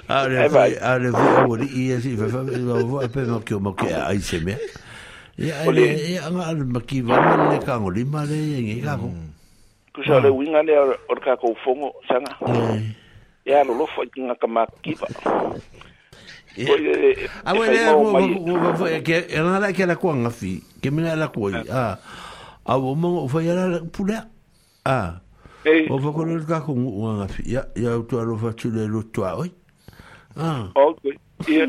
Are vai are vu ori i e si fa fa mi va va pe no ki o mo ki a ai se me. Ia ai e anga al ma ki va ma mm. le ka ngoli ma le e ngi ka ko. Ku sa le winga le or ka ko fongo sanga. Ia no lo fa ki nga ka ma ki va. Ia. E, e, Awe e le mo mo mo ke era la ke la ko nga fi. Ke me la ko i. Ah. ah a o mo fo ya la pula a o fo ko ka ko ngu wa ya ya to lo fa tu le lo to a oi a ok ya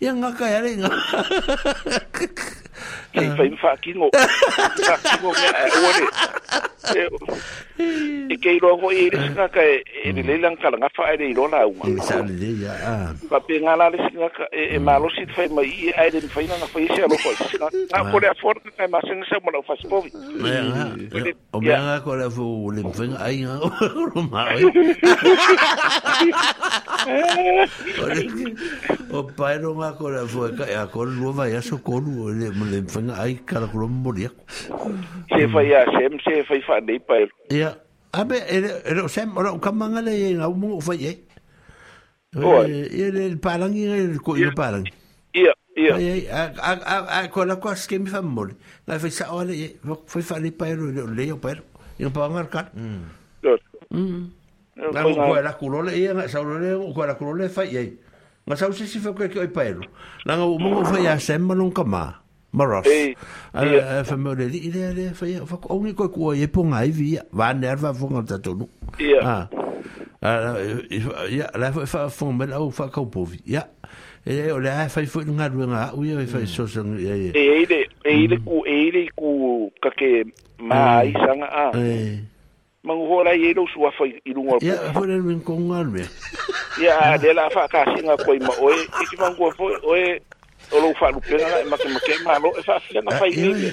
ya ngaka ya e le nga Kei whai whaakingo. Whaakingo mea e ore. E kei roa koe e resina ka e ni leilang kalanga wha ere i rona au ma. E sale dei, a. Pa pe ngā la resina ka e malosi te whai mai i e aere ni whaina na whai se alo koe. Ngā kore a whona ka e masenga sa mona ufaspovi. Mea ngā. O mea ngā kore a whu o le mwhenga ai ngā o mai. O paero ngā kore a whu e ka e a kore lua vai aso kolu o le mwhenga. le mfanga ai kala kulo moria Se fai a sem, se fai whanei pa ero. Ia, abe, ah, ere o sem, ora o kamanga le e ngau mungo fai e. Eh. Oa. Ia le parangi, ko ilo parangi. Ia, ia. Ai, a a ko la ko aske mi fam mori. Na fai sa ole e, eh, fai whanei pa ero, le o pa ero. Ia pa wangar kan. Mm. Mm. Na ko la kulo le ia, o ko la kulo le fai e. Eh. Nga sa usisi fai ko ke oi pa ero. Na umungo fai a sem, malung kama. Maros. Eh, eh, fa mo le di le le fa ia fa ongi ko ko e po ngai vi va nerva vo ngal ta tonu. Ia. Ah. Ah, ia la fa fa fo me la fa ko po vi. Ia. E le o le e fa fo nga ru nga u ia fa so so ia ia. E ile e ile mm. ku e ile ku ka mm. e. e ke ma i sanga a. Eh. Mang ho la ye lo su fa i lu ngal. Ia fo le min ko ngal me. Ia, de la fa ka singa ko i ma o e ki mang ko fo o e o lou faalupega la e makemake malo e faafeaga failele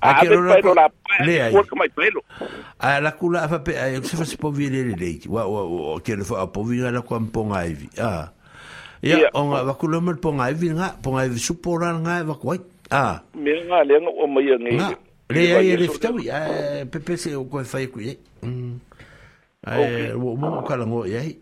a ke ro ro la ai ko mai pelo a la kula fa pe a e se fa se po vi le le le wa wa ke le fa po vi la ko am ponga ai vi a ya on va kula mo ponga ai vi nga ponga ai su po ra nga e va ko ai a me nga le no o mai ngi le ai le fta wi a e, pe pe se o ko fa ku ye mm ai wo mo ka la mo ye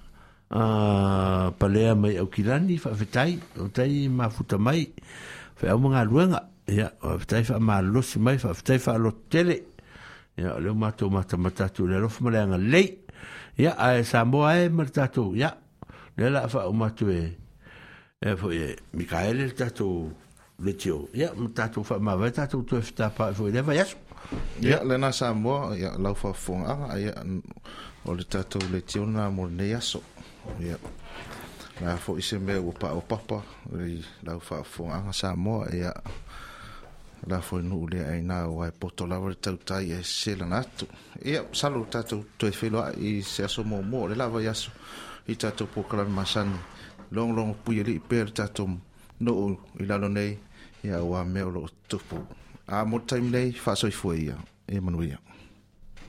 À, a palea mai au kilani fa vetai o tai ma futa mai fa au mga luenga ya o vetai fa ma losi mai fa vetai fa lo tele ya le mato mata mata tu le rof malanga le ya a sa mo ai mata tu ya le la fa o mato e e fo e mikael le tatu le tio ya mata tu fa ma veta tu tu fta pa e fo le va ya ya le na sa mo ya la fa fo anga ya o le tatu le tio na mo ne ya so ia na foʻi se mea ua paaopapa lei lau faafoaaga sa moa ia la foi nuu lea aina ua e poto lava le tautai e selana atu ia salo tatou toe feiloaʻi i se aso muamua o le lava i aso i tatou pokalami masani logologo pui alii e pea le tatou nuu i lalo nei ia ua mea o loo tupu a mo le taimi nei faasoifua ia e manuia